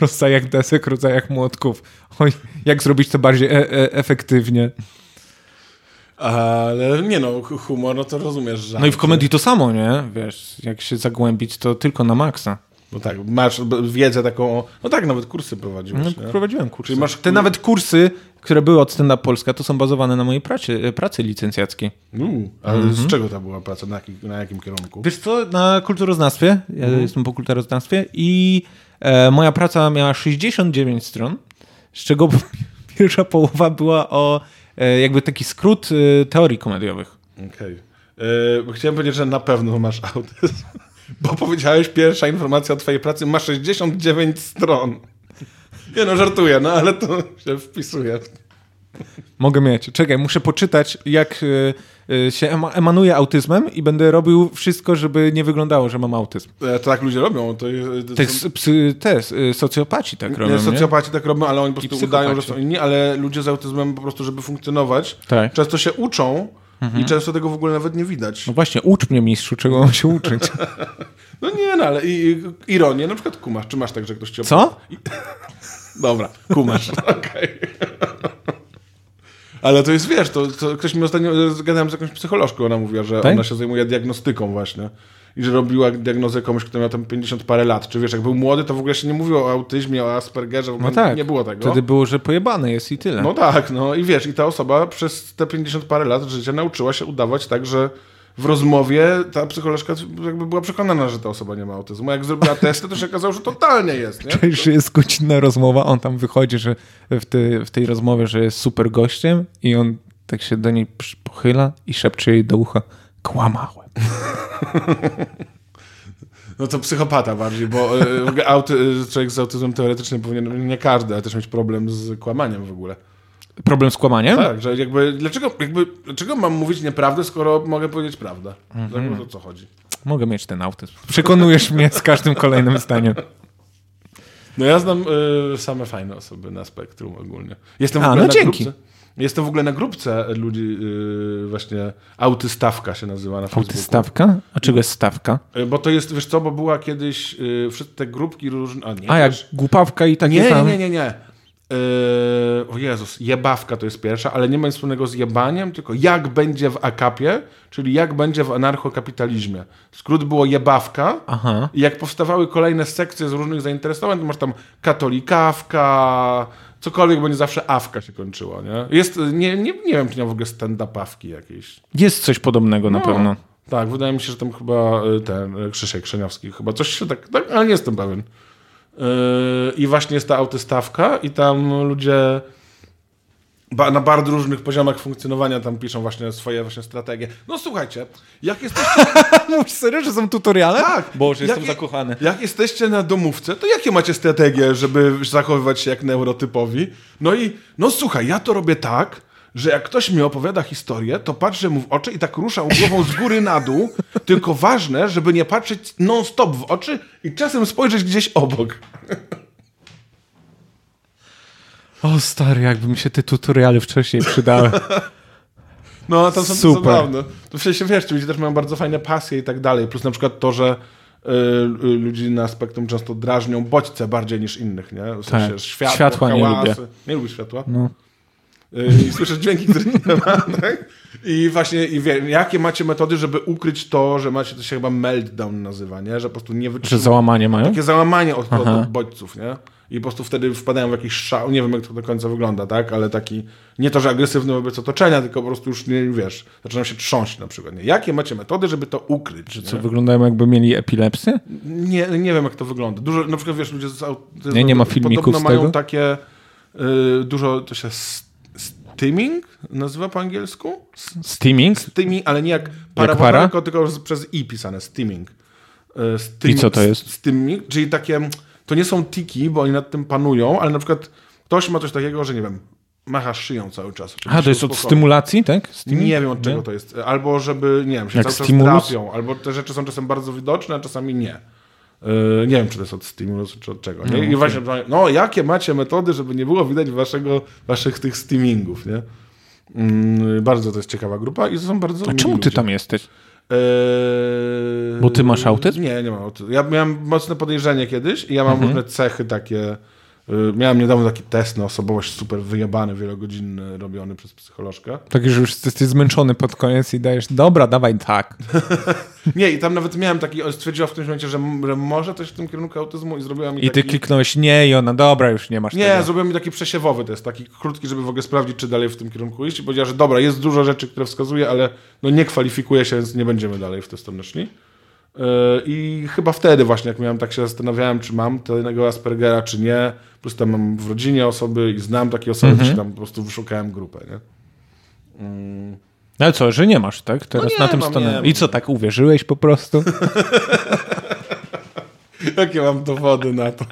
rodzajach desek, rodzajach młotków. Oj, jak zrobić to bardziej e- e- efektywnie. Ale nie no, hu- humor, no to rozumiesz, że... No i w komedii to samo, nie? Wiesz, jak się zagłębić, to tylko na maksa. No tak, masz wiedzę taką, o- no tak, nawet kursy prowadziłeś, No, nie? prowadziłem kursy. Czyli masz- Te nawet kursy, które były od Stand Up Polska, to są bazowane na mojej pracy, pracy licencjackiej. Uuu, ale Mhm. z czego ta była praca, na jakim, na jakim kierunku? Wiesz co, na kulturoznawstwie, ja Mhm. jestem po kulturoznawstwie i e, moja praca miała 69 stron, z czego [LAUGHS] pierwsza połowa była o e, jakby taki skrót e, teorii komediowych. Okej. Okay. Chciałem powiedzieć, że na pewno masz autyzm, bo powiedziałeś pierwsza informacja o twojej pracy ma 69 stron. Nie no, żartuję, no ale to się wpisuje. Mogę mieć. Czekaj, muszę poczytać, jak e, e, się ema- emanuje autyzmem i będę robił wszystko, żeby nie wyglądało, że mam autyzm. E, To tak ludzie robią. To jest, to Te, są- psy, te y, socjopaci tak robią, nie, socjopaci tak robią, ale oni po prostu udają, że są inni, ale ludzie z autyzmem po prostu, żeby funkcjonować, Tak. Mhm. często się uczą i często tego w ogóle nawet nie widać. No właśnie, ucz mnie mistrzu, czego mam się uczyć. [LAUGHS] No nie, no ale i, i, ironię, na przykład kumasz. Czy masz tak, że ktoś cię... Co? [LAUGHS] Dobra, kumasz, [LAUGHS] okej. Ale to jest, wiesz, to, to ktoś mi ostatnio, zgadałem z jakąś psycholożką, ona mówiła, że Tak? ona się zajmuje diagnostyką właśnie. I że robiła diagnozę komuś, kto miał tam 50 parę lat. Czy wiesz, jak był młody, to w ogóle się nie mówiło o autyzmie, o Aspergerze, w ogóle No tak. nie było tego. Wtedy było, że pojebane jest i tyle. No tak, no i wiesz, i ta osoba przez te 50 parę lat życia nauczyła się udawać tak, że w rozmowie ta psycholożka jakby była przekonana, że ta osoba nie ma autyzmu. Jak zrobiła testy, to się okazało, że totalnie jest, nie? Cześć, że jest godzinna rozmowa, on tam wychodzi, że w, ty, w tej rozmowie, że jest super gościem i on tak się do niej pochyla i szepcze jej do ucha, kłamałem. [LAUGHS] No to psychopata bardziej, bo e, auty, e, człowiek z autyzmem teoretycznie powinien, nie każdy, ale też mieć problem z kłamaniem w ogóle. Problem z kłamaniem? Tak, że jakby dlaczego, jakby, dlaczego mam mówić nieprawdę, skoro mogę powiedzieć prawdę? Mhm. O co chodzi? Mogę mieć ten autyzm. Przekonujesz mnie z każdym kolejnym zdaniem. No ja znam y, same fajne osoby na spektrum ogólnie. Jestem w A, ogóle no na dzięki. grupce. Jestem w ogóle na grupce ludzi, y, właśnie autystawka się nazywa na Facebooku. Autystawka? A czego jest stawka? Y, Bo to jest, wiesz co, bo była kiedyś y, wszystkie te grupki różne. A, nie, A, jak głupawka i takie nie, nie, tam... nie, nie, nie. O Jezus, jebawka to jest pierwsza, ale nie ma nic wspólnego z jebaniem, tylko jak będzie w akapie, czyli jak będzie w anarchokapitalizmie. Skrót było jebawka Aha. i jak powstawały kolejne sekcje z różnych zainteresowań, to masz tam katolikawka, cokolwiek, bo nie zawsze awka się kończyło, nie? Jest, nie, nie, nie wiem, czy nie ma w ogóle stand-upawki jakieś. Jest coś podobnego na pewno. Tak, wydaje mi się, że tam chyba y, ten y, Krzysiek Krzeniowski, chyba coś się tak, tak ale nie jestem pewien. Yy, I właśnie jest ta autystawka i tam ludzie na bardzo różnych poziomach funkcjonowania tam piszą właśnie swoje właśnie strategie. No słuchajcie, jak jesteście, [LAUGHS] Mówisz serio, że są tutoriale? Tak. Boże, jestem Jakie- zakochany. jak jesteście na domówce, to jakie macie strategie, żeby zachowywać się jak neurotypowi? No i, no słuchaj, ja to robię tak, że jak ktoś mi opowiada historię, to patrzę mu w oczy i tak ruszam głową z góry na dół, [LAUGHS] tylko ważne, żeby nie patrzeć non-stop w oczy i czasem spojrzeć gdzieś obok. O stary, jakby mi się te tutoriale wcześniej przydały. [LAUGHS] No, tam są Super. to zabawne. To w sensie, wiesz, ci ludzie też mają bardzo fajne pasje i tak dalej. Plus na przykład to, że y, y, ludzi na spektrum często drażnią bodźce bardziej niż innych, nie? W sensie Tak. światło, Światła nie lubię. Nie lubisz światła? No. Y, I słyszysz dźwięki, których nie ma, tak? I właśnie, i wie, jakie macie metody, żeby ukryć to, że macie, to się chyba meltdown nazywa, nie? Że po prostu nie Że wytrzymacie. załamanie mają? Takie załamanie od, od, bodźców, nie? I po prostu wtedy wpadają w jakiś szał, nie wiem jak to do końca wygląda, tak? Ale taki, nie to, że agresywny wobec otoczenia, tylko po prostu już nie, wiesz, zaczynają się trząść na przykład, nie? Jakie macie metody, żeby to ukryć, Co, nie? wyglądają jakby mieli epilepsję? Nie, nie wiem jak to wygląda. Dużo, na przykład wiesz, ludzie z autyzmem Nie, nie ma filmików podobno z mają tego? takie, y, dużo, to się steaming nazywa po angielsku? Steaming? Steaming, ale nie jak para? para, tylko, tylko przez i pisane, steaming. Y, steam- I co to jest? Steaming, czyli takie, to nie są tiki, bo oni nad tym panują, ale na przykład ktoś ma coś takiego, że nie wiem, macha szyją cały czas. A, to jest od stymulacji, tak? Steaming? Nie wiem od czego to jest. Albo żeby, nie wiem, się Jak cały czas stimulus? trapią, albo te rzeczy są czasem bardzo widoczne, a czasami nie. Yy, nie wiem, czy to jest od stimulusu, czy od czego. Nie? I właśnie, no jakie macie metody, żeby nie było widać waszego, waszych tych steamingów, nie? Yy, bardzo to jest ciekawa grupa i to są bardzo A czemu ty ludzie. tam jesteś? Yy, Bo ty masz autyzm? Nie, nie mam autyzmu. Ja miałem mocne podejrzenie kiedyś i ja mam Mhm. różne cechy takie. Yy, Miałem niedawno taki test na osobowość super wyjebany, wielogodzinny, robiony przez psycholożkę. Tak, że już jesteś zmęczony pod koniec i dajesz, dobra, dawaj tak. [LAUGHS] Nie, i tam nawet miałem taki, stwierdziła w którymś momencie, że, że może coś w tym kierunku autyzmu i zrobiła mi I ty taki... kliknąłeś nie i ona, dobra, już nie masz Nie, tego. zrobiła mi taki przesiewowy test, taki krótki, żeby w ogóle sprawdzić, czy dalej w tym kierunku iść i powiedziała, że dobra, jest dużo rzeczy, które wskazuje, ale no nie kwalifikuje się, więc nie będziemy dalej w tę stronę szli. Yy, I chyba wtedy właśnie, jak miałem, tak się zastanawiałem, czy mam tego Aspergera, czy nie. Plus tam mam w rodzinie osoby i znam takie osoby, Mhm. się tam po prostu wyszukałem grupę, nie? Mm. No ale co, że nie masz, tak? Teraz nie na tym mam. I co, tak uwierzyłeś po prostu? [LAUGHS] Jakie mam dowody na to?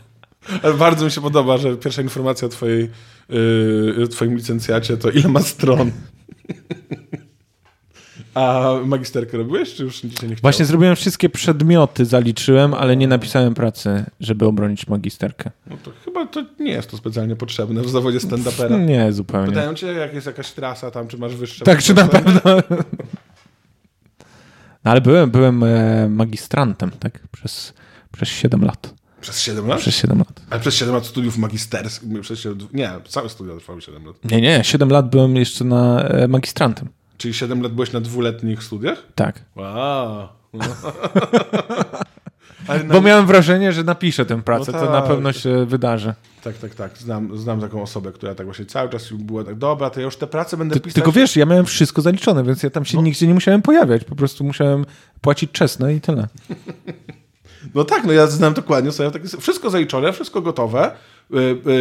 Ale bardzo mi się podoba, że pierwsza informacja o twojej, yy, twoim licencjacie to ile ma stron. [LAUGHS] A magisterkę robiłeś, czy już dzisiaj nie chciałeś? Właśnie zrobiłem wszystkie przedmioty, zaliczyłem, ale nie napisałem pracy, żeby obronić magisterkę. No to chyba to nie jest to specjalnie potrzebne w zawodzie stand-upera. Nie, zupełnie. Pytają cię, jak jest jakaś trasa tam, czy masz wyższe... Tak, czy na pewno. No ale byłem, byłem e, magistrantem, tak? Przez, przez 7 lat. Przez 7 lat? Przez 7 lat. Ale przez 7 lat studiów magisterskich, przez 7, nie, całe studia trwały 7 lat. Nie, nie, 7 lat byłem jeszcze na e, magistrantem. Czyli 7 lat byłeś na dwuletnich studiach? Tak. Wow. [LAUGHS] Na... Bo miałem wrażenie, że napiszę tę pracę, No to na tak. pewno się wydarzy. Tak, tak, tak. Znam, znam taką osobę, która tak właśnie cały czas była tak, dobra, to ja już te prace będę Ty, pisać. tylko wiesz, ja miałem wszystko zaliczone, więc ja tam się No. nigdzie nie musiałem pojawiać. Po prostu musiałem płacić czesne i tyle. [LAUGHS] No tak, no ja znam dokładnie sobie, tak, wszystko zaliczone, wszystko gotowe,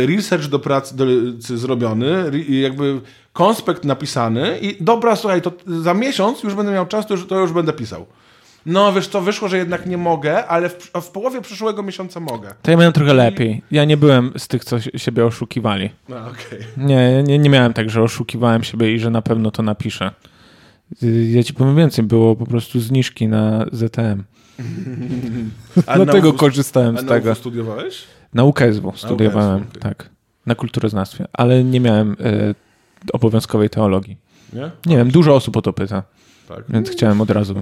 research do pracy do, zrobiony, jakby konspekt napisany i dobra, słuchaj, to za miesiąc już będę miał czas, to już, to już będę pisał. No, wiesz co, wyszło, że jednak nie mogę, ale w, w połowie przyszłego miesiąca mogę. To ja miałem trochę lepiej. Ja nie byłem z tych, co si- siebie oszukiwali. No, okej. Nie, nie, nie miałem tak, że oszukiwałem siebie i że na pewno to napiszę. Ja ci powiem więcej, było po prostu zniżki na ZTM. [LAUGHS] A Dlatego korzystałem A z tego. nauku studiowałeś? Naukę SW studiowałem, okej. tak. Na kulturoznawstwie, ale nie miałem y, obowiązkowej teologii. Nie? Nie wiem, dużo osób o to pyta, Tak. więc chciałem od razu.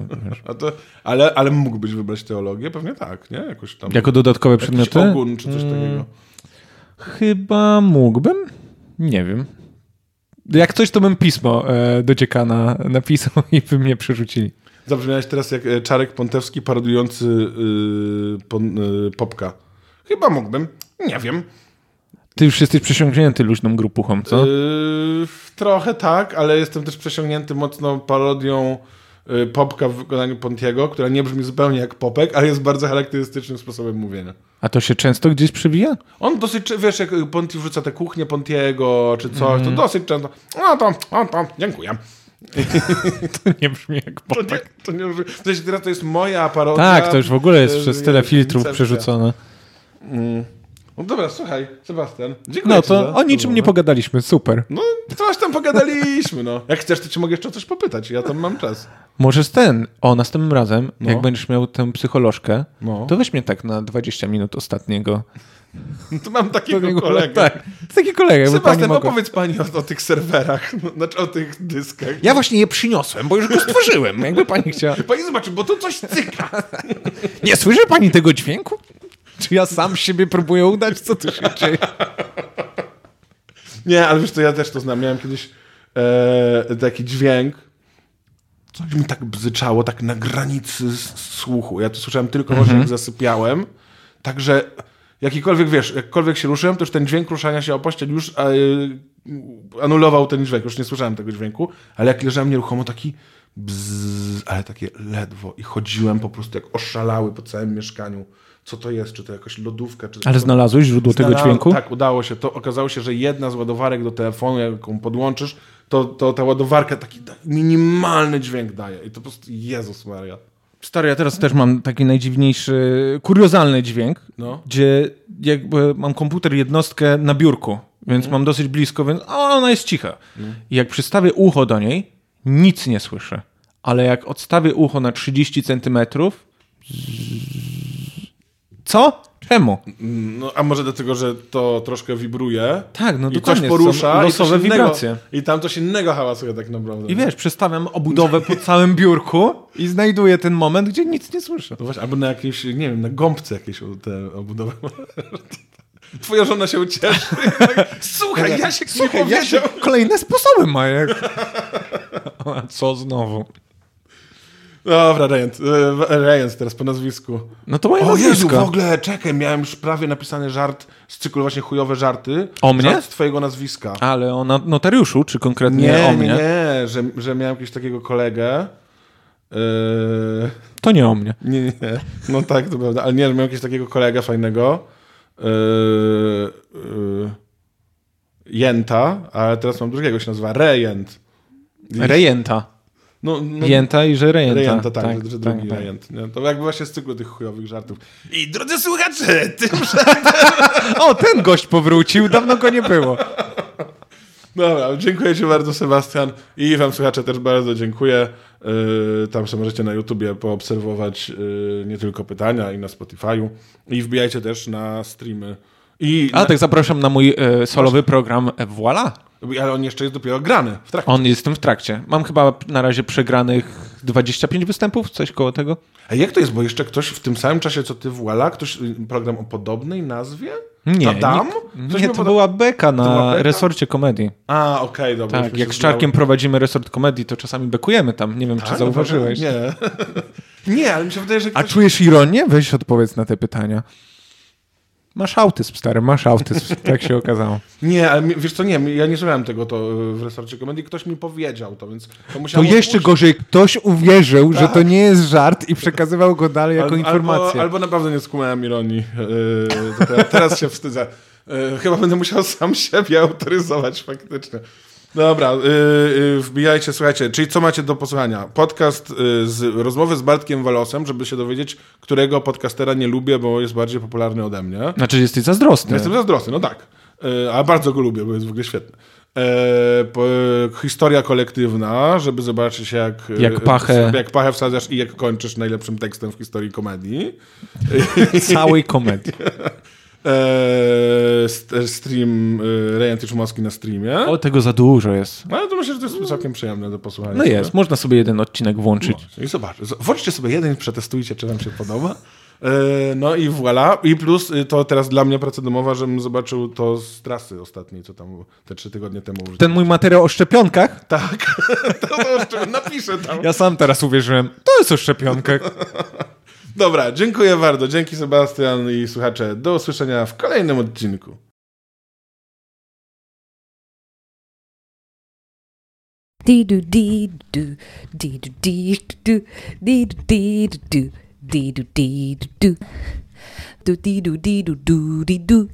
To, ale, ale mógłbyś wybrać teologię? Pewnie tak, nie? Jakoś tam. Jako dodatkowe przedmioty? Ogun czy coś takiego. Chyba mógłbym. Nie wiem. Jak coś, to bym pismo e, do dziekana napisał i by mnie przerzucili. Zabrzmiałeś teraz jak e, Czarek Pontewski parodujący yy, pon, yy, Popka. Chyba mógłbym. Nie wiem. Ty już jesteś przesiąknięty luźną grupuchą, co? Yy, trochę tak, ale jestem też przesiągnięty mocno parodią yy, Popka w wykonaniu Pontiego, która nie brzmi zupełnie jak Popek, ale jest bardzo charakterystycznym sposobem mówienia. A to się często gdzieś przewija? On dosyć, wiesz, jak Ponti wrzuca te kuchnie Pontiego czy coś, Mhm. to dosyć często. No to, o, to, dziękuję. [LAUGHS] To nie brzmi jak To nie, to nie, w sensie teraz to jest moja parodia. Tak, to już w ogóle jest yy, przez tyle filtrów incepcja. No dobra, słuchaj, Sebastian. Dziękuję No to o niczym nie pogadaliśmy, super. No, coś tam pogadaliśmy, no. Jak chcesz, to ci mogę jeszcze o coś popytać, ja tam mam czas. Możesz ten, o następnym razem, No. jak będziesz miał tę psycholożkę, No. to weź mnie tak na 20 minut ostatniego. [LAUGHS] To mam takiego Takiego- kolegę. [LAUGHS] Tak, taki kolega. pani Sebastian, mogła- opowiedz pani o, o tych serwerach, no, znaczy o tych dyskach. Ja właśnie je przyniosłem, bo już go stworzyłem, jakby pani chciała. Pani zobaczy, bo to coś cyka. [LAUGHS] Nie słyszy pani tego dźwięku? Czy ja sam siebie próbuję udać? Co tu się dzieje? Nie, ale wiesz to ja też to znam. Miałem kiedyś e, taki dźwięk, coś mi tak bzyczało, tak na granicy słuchu. Ja to słyszałem tylko właśnie jak zasypiałem. Także jakikolwiek, wiesz, jakkolwiek się ruszyłem, to już ten dźwięk ruszania się o pościel już e, anulował ten dźwięk. Już nie słyszałem tego dźwięku, ale jak leżałem nieruchomo, taki bzz, ale takie ledwo i chodziłem po prostu jak oszalały po całym mieszkaniu. Co to jest? Czy to jakaś lodówka? Czy Ale znalazłeś źródło tego dźwięku? Tak, udało się. To okazało się, że jedna z ładowarek do telefonu, jaką podłączysz, to, to ta ładowarka taki minimalny dźwięk daje. I to po prostu Jezus Maria. Stary, ja teraz też mam taki najdziwniejszy, kuriozalny dźwięk, No. gdzie jakby mam komputer jednostkę na biurku, więc mam dosyć blisko, więc ona jest cicha. I jak przystawię ucho do niej, nic nie słyszę. Ale jak odstawię ucho na 30 centymetrów, co? Czemu? No, a może dlatego, że to troszkę wibruje Tak, no i coś porusza i losowe innego, wibracje. I tam coś innego hałasuje tak naprawdę. I wiesz, przestawiam obudowę po całym biurku i znajduję ten moment, gdzie nic nie słyszę. No właśnie, albo na jakiejś, nie wiem, na gąbce jakieś te obudowy. [LAUGHS] Twoja żona się ucieszy. [LAUGHS] Słuchaj, ja się Słuchaj, ja się kolejne sposoby Majek. A [LAUGHS] co znowu? Dobra, Rejent. e, Rejent teraz po nazwisku. No to moje O Jezu, w nazwisko. ogóle, czekaj, miałem już prawie napisany żart z cyklu właśnie chujowe żarty. O mnie? Żart z twojego nazwiska. Ale o notariuszu, czy konkretnie nie, o nie, mnie? nie, że, że miałem jakiegoś takiego kolegę. Yy, To nie o mnie. nie, nie, nie. No tak, to prawda, ale nie, że miałem jakiegoś takiego kolegę fajnego. Yy, yy, Jęta, ale teraz mam drugiego, się nazywa Rejent. Rejenta. No, no, Jęta i że rejenta. Rejenta, tak, że, że drugi tak, tak. rejent. Nie? To jakby właśnie z cyklu tych chujowych żartów. I drodzy słuchacze, tym [LAUGHS] O, ten gość powrócił, dawno go nie było. Dobra, dziękuję Ci bardzo, Sebastian. I Wam, słuchacze, też bardzo dziękuję. Yy, tam sobie możecie na YouTubie poobserwować yy, nie tylko pytania i na Spotify'u. I wbijajcie też na streamy. I A tak zapraszam na mój e, solowy program e, Voila. Ale on jeszcze jest dopiero grany w trakcie. On jestem w trakcie. Mam chyba na razie przegranych 25 występów, coś koło tego. A jak to jest? Bo jeszcze ktoś w tym samym czasie, co Ty Voila, ktoś y, program o podobnej nazwie? Nie, Adam? nie mi to poda- była beka na była beka? resorcie komedii. A, okej, dobra. Tak, jak z Czarkiem prowadzimy resort komedii, to czasami bekujemy tam. Nie wiem, czy Tak, zauważyłeś. Nie. [LAUGHS] nie, ale mi się wydaje, że A ktoś... czujesz ironię? Weź odpowiedz na te pytania. Masz autyzm, stary, masz autyzm. Tak się okazało. [LAUGHS] Nie, ale wiesz co, nie, ja nie słuchałem tego to y, w resorcie komedii, ktoś mi powiedział to, więc to To musiało jeszcze gorzej, ktoś uwierzył, że to nie jest żart i przekazywał go dalej jako Al- informację. Albo, albo naprawdę nie skumałem ironii. Yy, to teraz, teraz się wstydzę. Yy, chyba będę musiał sam siebie autoryzować faktycznie. Dobra, y, y, wbijajcie, słuchajcie, czyli co macie do posłuchania? Podcast y, z rozmowy z Bartkiem Walosem, żeby się dowiedzieć, którego podcastera nie lubię, bo jest bardziej popularny ode mnie. Znaczy jesteś zazdrosny. Jestem zazdrosny, no tak. Y, a bardzo go lubię, bo jest w ogóle świetny. E, po, historia kolektywna, żeby zobaczyć jak, Jak pachę. jak pachę wsadzasz i jak kończysz najlepszym tekstem w historii komedii. [LAUGHS] Całej komedii. [LAUGHS] E, st- stream e, Rejan na streamie. O, tego za dużo jest. Ale to myślę, że to jest całkiem przyjemne do posłuchania. No jest, można sobie jeden odcinek włączyć. No, I zobacz, włączcie sobie jeden przetestujcie, czy wam się podoba. E, No i voilà. I plus y, to teraz dla mnie praca domowa, żebym zobaczył to z trasy ostatniej, co tam te trzy tygodnie temu. Ten mój materiał o szczepionkach, Tak, [LAUGHS] to, to napiszę tam. ja sam teraz uwierzyłem, to jest o szczepionkach. [LAUGHS] Dobra, dziękuję bardzo. Dzięki Sebastian i słuchacze. Do usłyszenia w kolejnym odcinku.